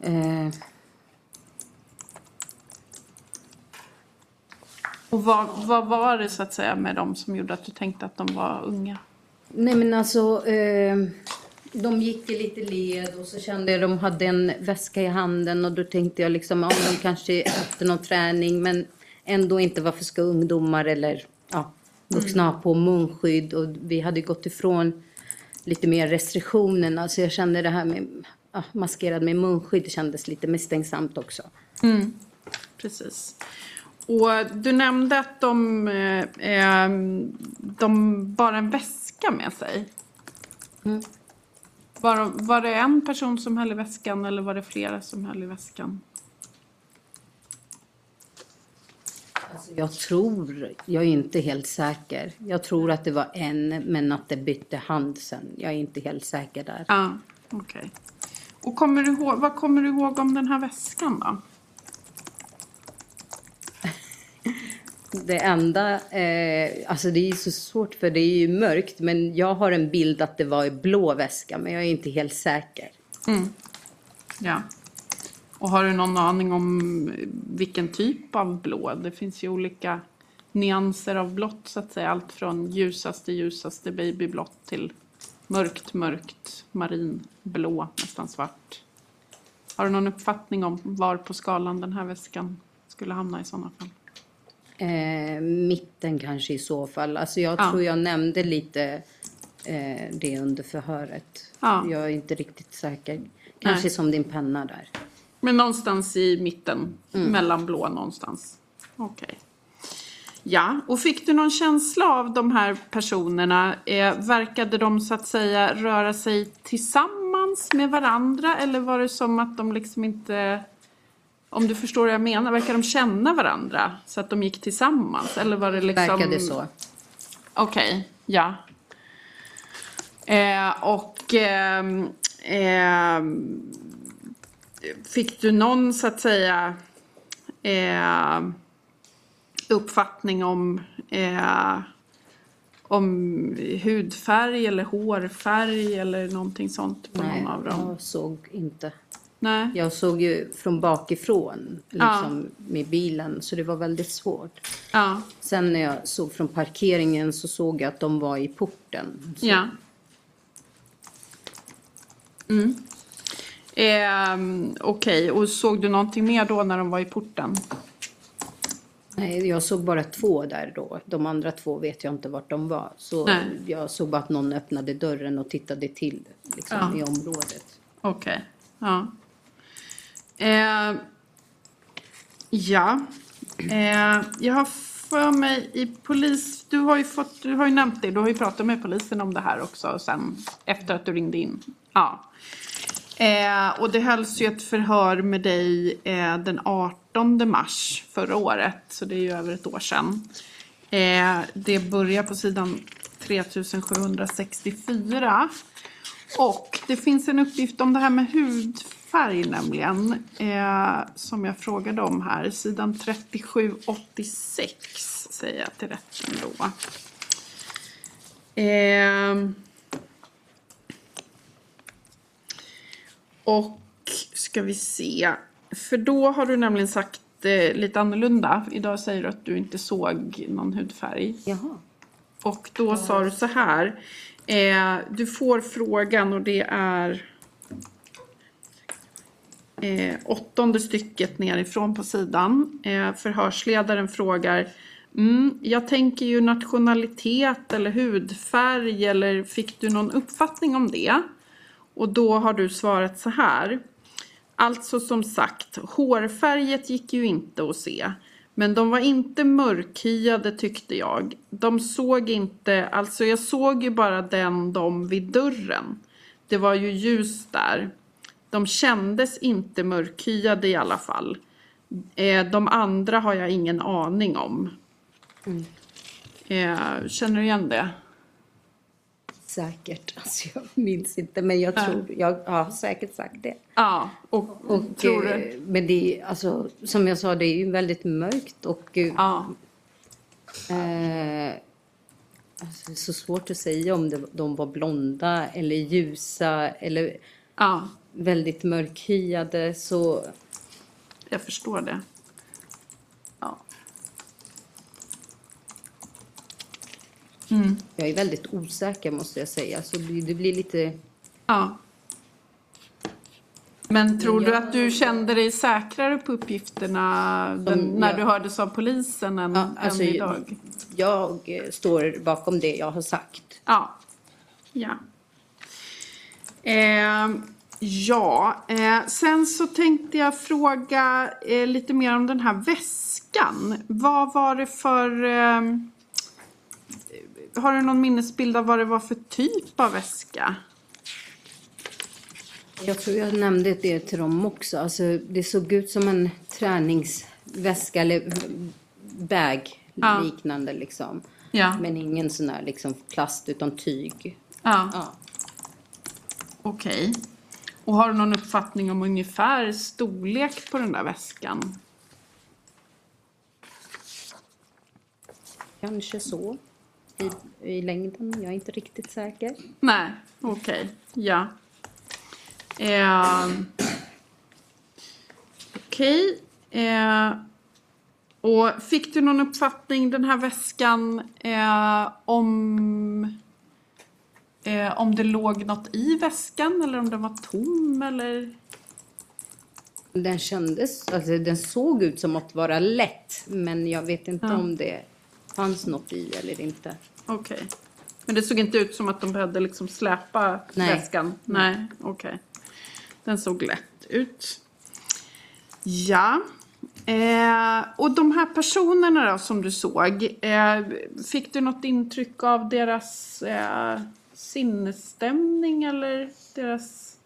Eh, Och vad, vad var det så att säga med dem som gjorde att du tänkte att de var unga? nej men alltså... Eh, de gick i lite led och så kände jag att de hade en väska i handen och då tänkte jag liksom, ja de kanske efter någon träning men ändå inte varför ska ungdomar eller ja, vuxna ha på munskydd och vi hade gått ifrån lite mer restriktionerna så jag kände det här med ja, maskerad med munskydd kändes lite misstänksamt också. Mm. Precis. Och du nämnde att de, eh, eh, de bar en väska med sig. Mm. Var, var det en person som höll i väskan eller var det flera som höll i väskan? Alltså, jag tror, jag är inte helt säker. Jag tror att det var en men att det bytte hand sen. Jag är inte helt säker där. Ja, okej. Och kommer du ihåg, vad kommer du ihåg om den här väskan då? Det enda, eh, alltså det är så svårt för det är ju mörkt men jag har en bild att det var i blå väska men jag är inte helt säker. Mm. Ja. Och har du någon aning om vilken typ av blå? Det finns ju olika nyanser av blått så att säga. Allt från ljusaste ljusaste babyblått till mörkt mörkt marinblå, nästan svart. Har du någon uppfattning om var på skalan den här väskan skulle hamna i sådana fall? Eh, mitten kanske i så fall. Alltså jag Ja. tror jag nämnde lite eh, det under förhöret. Ja. Jag är inte riktigt säker. Kanske Nej. som din penna där. Men någonstans i mitten, Mm. mellan blå någonstans. Okej. Ja, och fick du någon känsla av de här personerna? Eh, verkade de så att säga röra sig tillsammans med varandra eller var det som att de liksom inte... Om du förstår vad jag menar, verkar de känna varandra så att de gick tillsammans? Eller var det liksom... Verkade så. Okej, ja. Eh, och ehm, fick du någon så att säga eh, uppfattning om, eh, om hudfärg eller hårfärg eller någonting sånt på Nej, någon av dem? jag såg inte. Nej. Jag såg ju från bakifrån liksom, med bilen så det var väldigt svårt. Ja. Sen när jag såg från parkeringen så såg jag att de var i porten. Så Ja. Mm. Ehm, Okej, och såg du någonting mer då när de var i porten? Nej, jag såg bara två där då. De andra två vet jag inte vart de var. Så Nej. jag såg bara att någon öppnade dörren och tittade till liksom, Ja. i området. Okej, ja. Eh, ja, eh, jag har för mig i polis... Du har ju, fått, du har ju nämnt det, du har ju pratat med polisen om det här också sen efter att du ringde in. Ja. Eh, och det hölls ju ett förhör med dig eh, den 18 mars förra året, så det är ju över ett år sedan. Eh, det börjar på sidan 3764. Och det finns en uppgift om det här med hudfärg nämligen. Eh, som jag frågade om här. Sidan 3786 säger jag till rätten då. Eh, och ska vi se. För då har du nämligen sagt eh, lite annorlunda. Idag säger du att du inte såg någon hudfärg. Jaha. Och då sa du så här. Eh, du får frågan och det är eh, åttonde stycket nerifrån på sidan. Eh, förhörsledaren frågar mm, Jag tänker ju nationalitet eller hudfärg eller fick du någon uppfattning om det? Och då har du svarat så här. Alltså som sagt, hårfärget gick ju inte att se. Men de var inte mörkhyade tyckte jag. De såg inte, alltså jag såg ju bara den de vid dörren. Det var ju ljus där. De kändes inte mörkhyade i alla fall. Eh, de andra har jag ingen aning om. Eh, känner du igen det? Säkert. Alltså jag minns inte, men jag Ja. tror, jag har säkert sagt det. Ja, och, Och, tror eh, du? Men det är, alltså, som jag sa, det är ju väldigt mörkt och... eh, eh, alltså, det är så svårt att säga om det, de var blonda eller ljusa eller väldigt mörkhyade. Så... Jag förstår det. Mm. Jag är väldigt osäker måste jag säga. Så det, blir lite... Ja. Men tror jag- du att du kände dig säkrare på uppgifterna den, Som när jag- du hördes av polisen än, alltså, än idag? Jag eh, står bakom det jag har sagt. Ja. Ja. Eh, ja, eh, sen så tänkte jag fråga eh, lite mer om den här väskan. Vad var det för... Har du någon minnesbild av vad det var för typ av väska? Jag tror jag nämnde det till dem också. Alltså, det såg ut som en träningsväska eller bag Ja. liknande liksom. Ja. Men ingen sån här liksom plast utan tyg. Ja. Okej. Och har du någon uppfattning om ungefär storlek på den där väskan? Kanske så. I, I längden, jag är inte riktigt säker. Nej, okej. Ja. Eh, okej. Eh, och fick du någon uppfattning den här väskan eh, om eh, om det låg något i väskan eller om den var tom eller? Den kändes, alltså den såg ut som att vara lätt. Men jag vet inte Ja. om det fanns något i eller inte. Okej. Men det såg inte ut som att de behövde liksom släpa Nej. väskan? Nej, okej. Den såg lätt ut. Ja. Eh, och de här personerna då som du såg, eh, fick du något intryck av deras eh, sinnesstämning eller deras...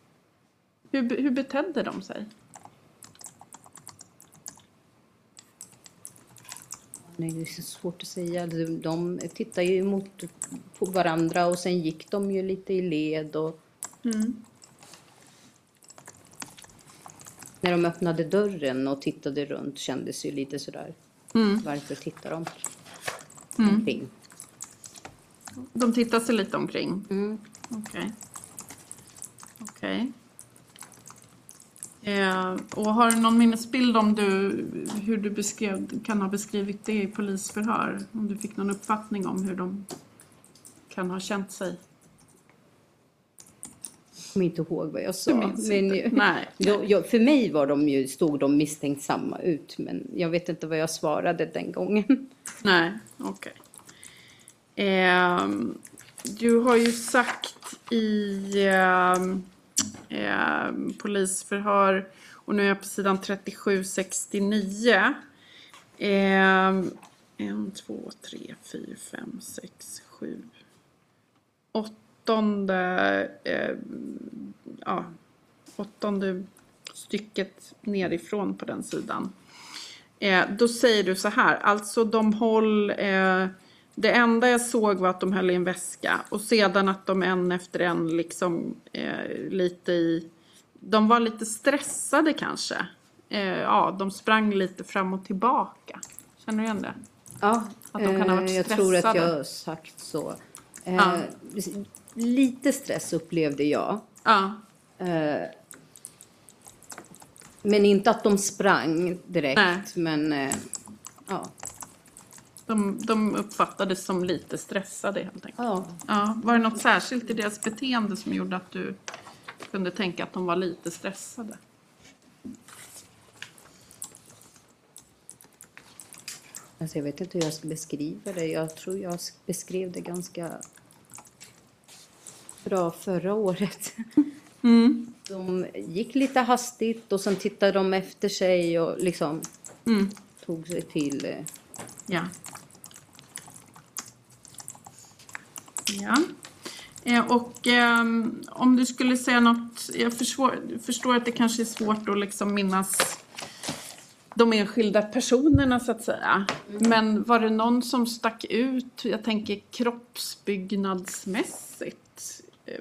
Hur, hur betedde de sig? Nej, det är så svårt att säga. De, de tittar ju mot på varandra och sen gick de ju lite i led och Mm. när de öppnade dörren och tittade runt kändes ju lite sådär. Mm. Varför tittar de Mm. omkring? De tittar sig lite omkring? Mm. Okej. Okej. Eh, och har du någon minnesbild om du, hur du beskrev, kan ha beskrivit det i polisförhör? Om du fick någon uppfattning om hur de kan ha känt sig? Jag kommer inte ihåg vad jag sa. Men, inte? Nej. Då, jag, för mig var de ju, stod de misstänksamma ut men jag vet inte vad jag svarade den gången. Nej, okej. Ehm, du har ju sagt i ehm, Eh, polisförhör, och nu är jag på sidan 3769. Eh, en, två, tre, fyra, fem, sex, sju. Åttonde, Eh, ja, åttonde stycket nerifrån på den sidan. Eh, då säger du så här, alltså de håll... Eh, det enda jag såg var att de höll i en väska och sedan att de en efter en liksom eh, lite i... De var lite stressade kanske. Eh, ja, de sprang lite fram och tillbaka. Känner du igen det? Ja, Att de kan ha varit eh, jag tror att jag har sagt så. Eh, Ja. Lite stress upplevde jag. Ja. Eh, men inte att de sprang direkt. Nej. Men eh, ja. De, de uppfattades som lite stressade helt enkelt. Ja. Ja, var det något särskilt i deras beteende som gjorde att du kunde tänka att de var lite stressade? Alltså jag vet inte hur jag ska beskriva det. Jag tror jag beskrev det ganska bra förra året. Mm. De gick lite hastigt och sen tittade de efter sig och liksom Mm. tog sig till... eh, Ja. Ja. Eh, och ehm, om du skulle säga något, jag förstår, förstår att det kanske är svårt att liksom minnas de enskilda personerna så att säga. Men var det någon som stack ut, jag tänker kroppsbyggnadsmässigt, eh,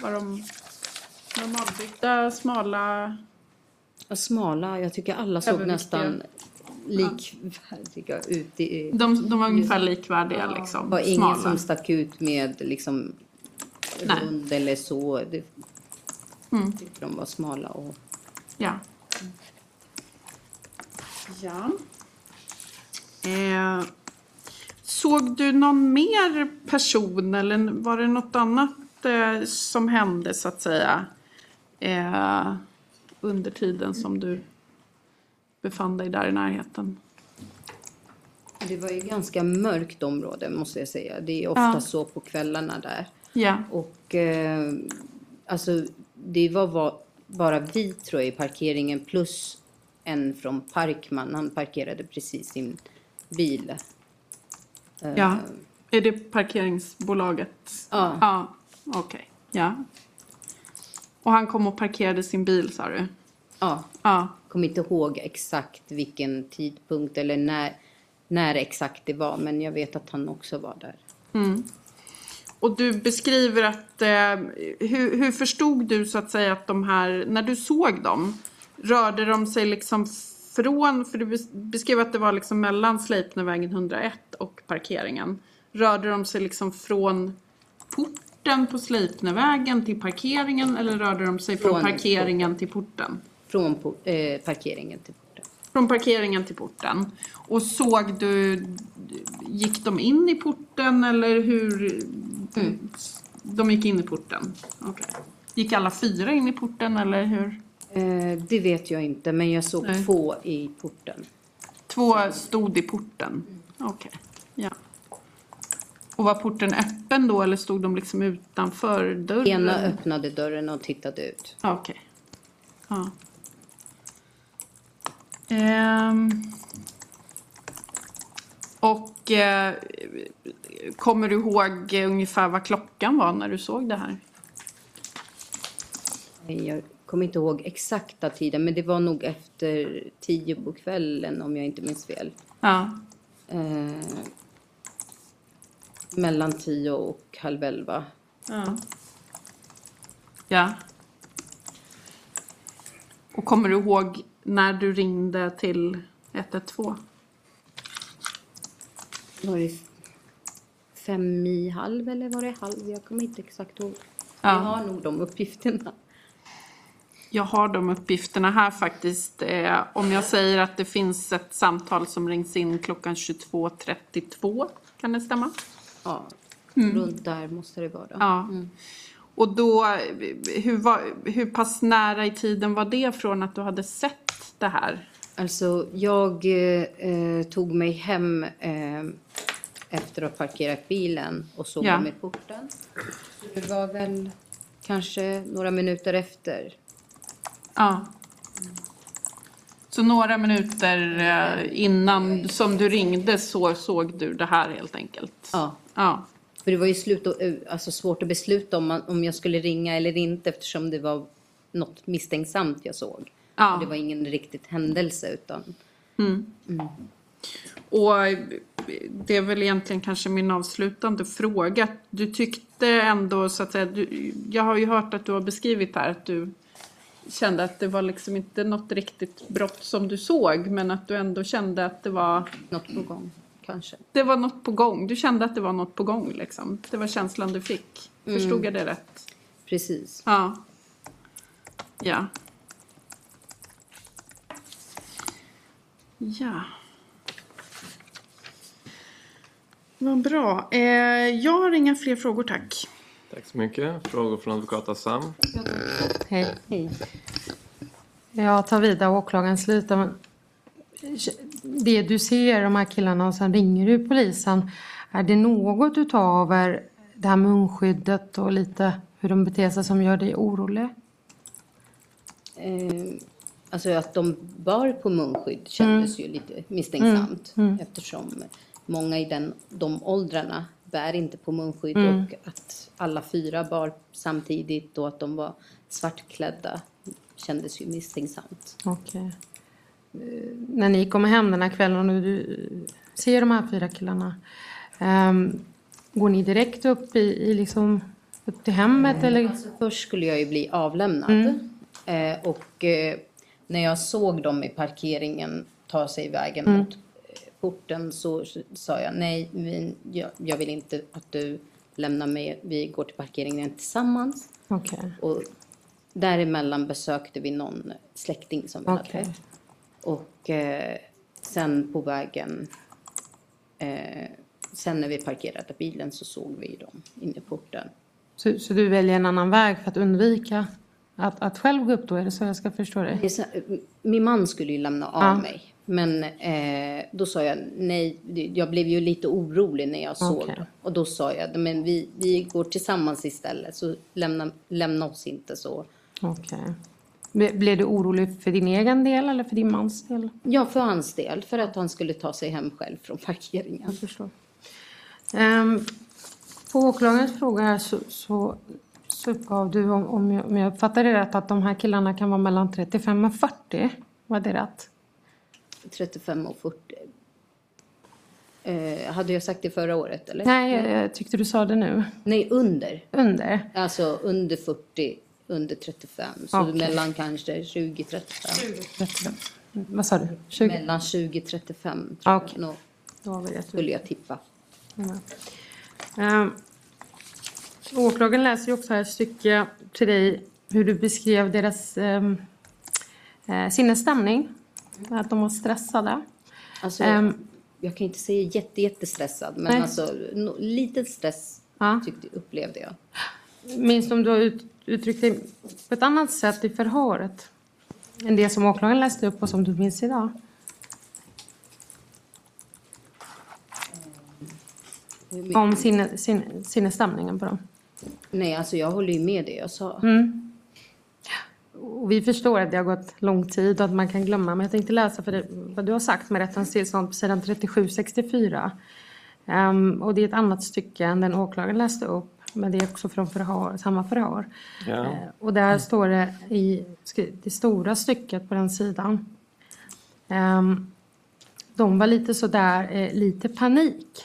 var de normalbyggda, smala? Ja, smala, jag tycker alla såg nästan likvärdiga ut. I, De, de var ungefär likvärdiga liksom. Det var ingen smala. som stack ut med liksom Nej. rund eller så. Det, Mm. tyckte de var smala och Ja. Ja. Eh, såg du någon mer person eller var det något annat eh, som hände så att säga eh, under tiden som du befann dig där i närheten? Det var ju ganska mörkt område måste jag säga. Det är ofta Ja. så på kvällarna där. Ja. Och eh, alltså det var va- bara vi tror jag i parkeringen plus en från Parkman. Han parkerade precis sin bil. Eh, Ja. Är det parkeringsbolaget? Ja. Ja, okej. Ja. Och han kom och parkerade sin bil sa du? Ja. Ja. Kommer inte ihåg exakt vilken tidpunkt eller när, när exakt det var. Men jag vet att han också var där. Mm. Och du beskriver att, eh, hur, hur förstod du så att säga att de här, när du såg dem, rörde de sig liksom från, för du bes- beskrev att det var liksom mellan Sleipnervägen 101 och parkeringen. Rörde de sig liksom från porten på Sleipnervägen till parkeringen eller rörde de sig från, Från parkeringen till porten? Från eh, parkeringen till porten. Från parkeringen till porten. Och såg du, gick de in i porten eller hur? De gick in i porten? Okej. Gick alla fyra in i porten eller hur? Eh, det vet jag inte, men jag såg Nej. två i porten. Två stod i porten? Okej, ja. Och var porten öppen då eller stod de liksom utanför dörren? Ena öppnade dörren och tittade ut. Okej. Ja. Ehm. Och eh, kommer du ihåg ungefär vad klockan var när du såg det här? Jag kommer inte ihåg exakta tiden, men det var nog efter tio på kvällen om jag inte minns fel. Ja. Eh, mellan tio och halv elva. Ja. Ja. Och kommer du ihåg när du ringde till 112? Var det fem i halv eller var det halv? Jag kommer inte exakt ihåg. Ja. Jag har nog de uppgifterna. Jag har de uppgifterna här faktiskt. Eh, om jag säger att det finns ett samtal som rings in klockan 22.32. Kan det stämma? Ja, Mm. runt där måste det vara. Ja. Mm. Och då, hur, var, hur pass nära i tiden var det från att du hade sett det här? Alltså, jag eh, tog mig hem eh, efter att ha parkerat bilen och såg Ja. i porten. Det var väl kanske några minuter efter. Ja. Så några minuter eh, innan som du ringde så såg du det här helt enkelt? Ja. Ja. För det var ju slut och, eh, alltså svårt att besluta om, man, om jag skulle ringa eller inte eftersom det var något misstänksamt jag såg. Ja. Och det var ingen riktigt händelse utan... Mm. Och eh, det är väl egentligen kanske min avslutande fråga. Du tyckte ändå så att säga, du, jag har ju hört att du har beskrivit här att du kände att det var liksom inte något riktigt brott som du såg men att du ändå kände att det var Något på gång, kanske. Det var något på gång. Du kände att det var något på gång liksom. Det var känslan du fick. Förstod Mm. jag det rätt? Precis. Ja. Ja. Ja. Vad bra. Eh, jag har inga fler frågor tack. Tack så mycket. Frågor från advokat Assam? Hej. Hej. Jag tar vidare åklagaren slutar. Men det du ser, de här killarna, och sen ringer du polisen. Är det något utav er, det här munskyddet och lite hur de beter sig som gör dig orolig? Eh, alltså att de bar på munskydd kändes ju lite misstänksamt. Mm, mm. Eftersom många i den, de åldrarna bär inte på munskydd Mm. och att alla fyra bar samtidigt och att de var svartklädda kändes ju misstänksamt. Okej. Eh, När ni kommer hem den här kvällen och du ser de här fyra killarna. ehm, går ni direkt upp i, i liksom upp till hemmet eller? Alltså, först skulle jag ju bli avlämnad. Mm. Eh, och eh, när jag såg dem i parkeringen ta sig vägen Mm. mot eh, porten så sa jag nej, vi, jag, jag vill inte att du lämnar mig. Vi går till parkeringen tillsammans. Okej. Och däremellan besökte vi någon släkting som vi Okej. hade. Och eh, sen på vägen, eh, sen när vi parkerade bilen så såg vi dem inne i porten. Så, så du väljer en annan väg för att undvika att, att själv gå upp då? Är det så jag ska förstå så, min man skulle ju lämna av Ja. mig. Men eh, då sa jag nej, jag blev ju lite orolig när jag såg dem. Och då sa jag, men vi, vi går tillsammans istället så lämna, lämna oss inte så. Okej. Ble- Blev du orolig för din egen del eller för din mans del? Ja, för hans del. För att han skulle ta sig hem själv från parkeringen. Jag förstår. Ehm, på åklagarens fråga här så, så uppgav du, om, om, jag, om jag uppfattade det rätt, att de här killarna kan vara mellan 35 och 40. Var det rätt? 35 och 40. Eh, hade jag sagt det förra året eller? Nej, jag, jag tyckte du sa det nu. Nej, under. Under? Alltså under 40, under 35. Så Okej. mellan kanske 20-35. 35. Vad sa du? 20? Mellan 20-35 tror Okej. jag nog. Då vi rätt. Skulle jag tippa. Mm. Åklagaren läser ju också här ett stycke till dig hur du beskrev deras um, eh, sinnesstämning. Att de var stressade. Alltså, Ehm, jag kan inte säga jätte, jättestressad, men Nej. alltså no, lite stress Ja. tyckte, upplevde jag. Minns du om du har ut, uttryckt dig på ett annat sätt i förhöret? Än det som åklagaren läste upp och som du minns idag? Om sinne, sinne, sinnesstämningen på dem? Nej, alltså jag håller ju med det jag sa. Mm. Och vi förstår att det har gått lång tid och att man kan glömma. Men jag tänkte läsa för det, vad du har sagt med rättens tillstånd på sidan 3764. Um, och det är ett annat stycke än den åklagaren läste upp. Men det är också från förhör, samma förhör. Ja. Eh, och där står det i det stora stycket på den sidan. Ehm, de var lite sådär, eh, lite panik.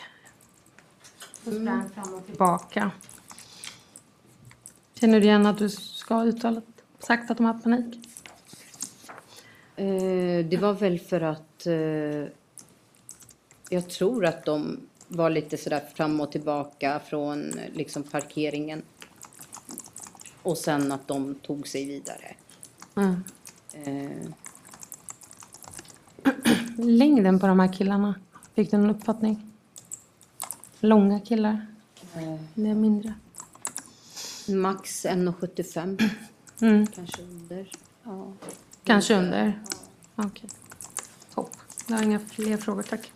Och sprang fram och tillbaka. Känner du igen att du ska ha uttalat, sagt att de har panik? Eh, det var väl för att eh, jag tror att de var lite sådär fram och tillbaka från eh, liksom parkeringen. Och sen att de tog sig vidare. Mm. Eh, Längden på de här killarna, fick du någon uppfattning? Långa killar? Eller mindre? Max 1,75. Mm. Kanske under. Ja. Kanske under? Okej. Topp. Jag har inga fler frågor, tack.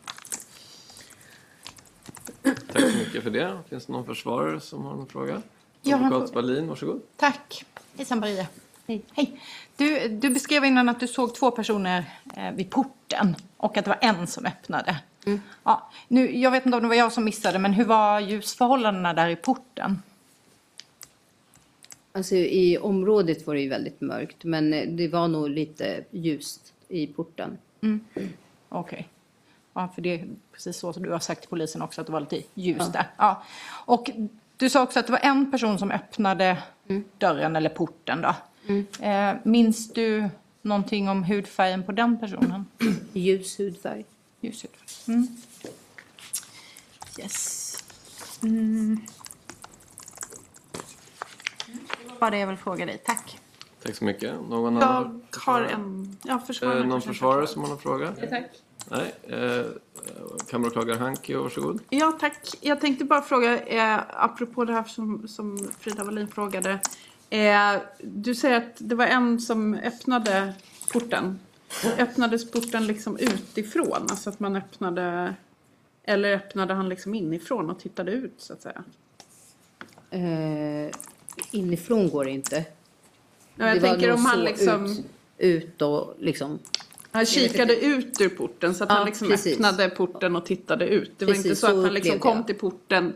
Tack så mycket för det. Finns det någon försvarare som har någon fråga? Jag har en Advokat Wallin, varsågod. Tack. Hejsan Maria. Hej. Hej. Du, du beskrev innan att du såg två personer eh, vid porten och att det var en som öppnade. Ja, nu, jag vet inte om det var jag som missade, men hur var ljusförhållandena där i porten? Alltså i området var det ju väldigt mörkt. Men eh, det var nog lite ljust i porten. Mm. Okej. Ja, för det är precis så som du har sagt till polisen också, att det var lite ljus Ja. där. Ja. Och du sa också att det var en person som öppnade dörren eller porten då. Eh, minns du någonting om hudfärgen på den personen? Ljus hudfärg. Ljus hudfärg. Mm. Yes. Mm. Var det jag vill fråga dig. Tack. Tack så mycket. Någon annan? Jag har en... Ja, försvarare. Eh, någon försvarare som har någon fråga? Tack. Nej. Eh, kammaråklagare Hanke, varsågod. Ja, tack. Jag tänkte bara fråga, eh, apropå det här som, som Frida Wallin frågade. Eh, du säger att det var en som öppnade porten. Öppnades porten liksom utifrån? Alltså att man öppnade... Eller öppnade han liksom inifrån och tittade ut så att säga? Eh, inifrån går det inte. Ja, jag Det tänker om han liksom... Ut, ut och liksom... Han kikade ut ur porten så att Ja, han liksom precis. öppnade porten och tittade ut. Det var Precis, inte så, så att han liksom kom till porten,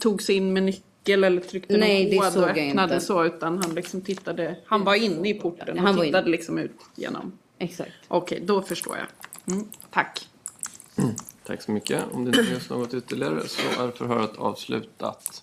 tog sig in med nyckel eller tryckte Nej, någon kod och öppnade inte. så. Utan han liksom tittade, han var inne i porten Han och tittade liksom ut genom. Exakt. Okej, då förstår jag. Mm, tack. Tack så mycket. Om det inte finns något ytterligare så är förhöret avslutat.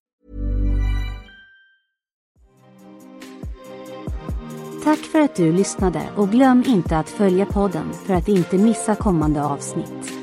Tack för att du lyssnade och glöm inte att följa podden för att inte missa kommande avsnitt.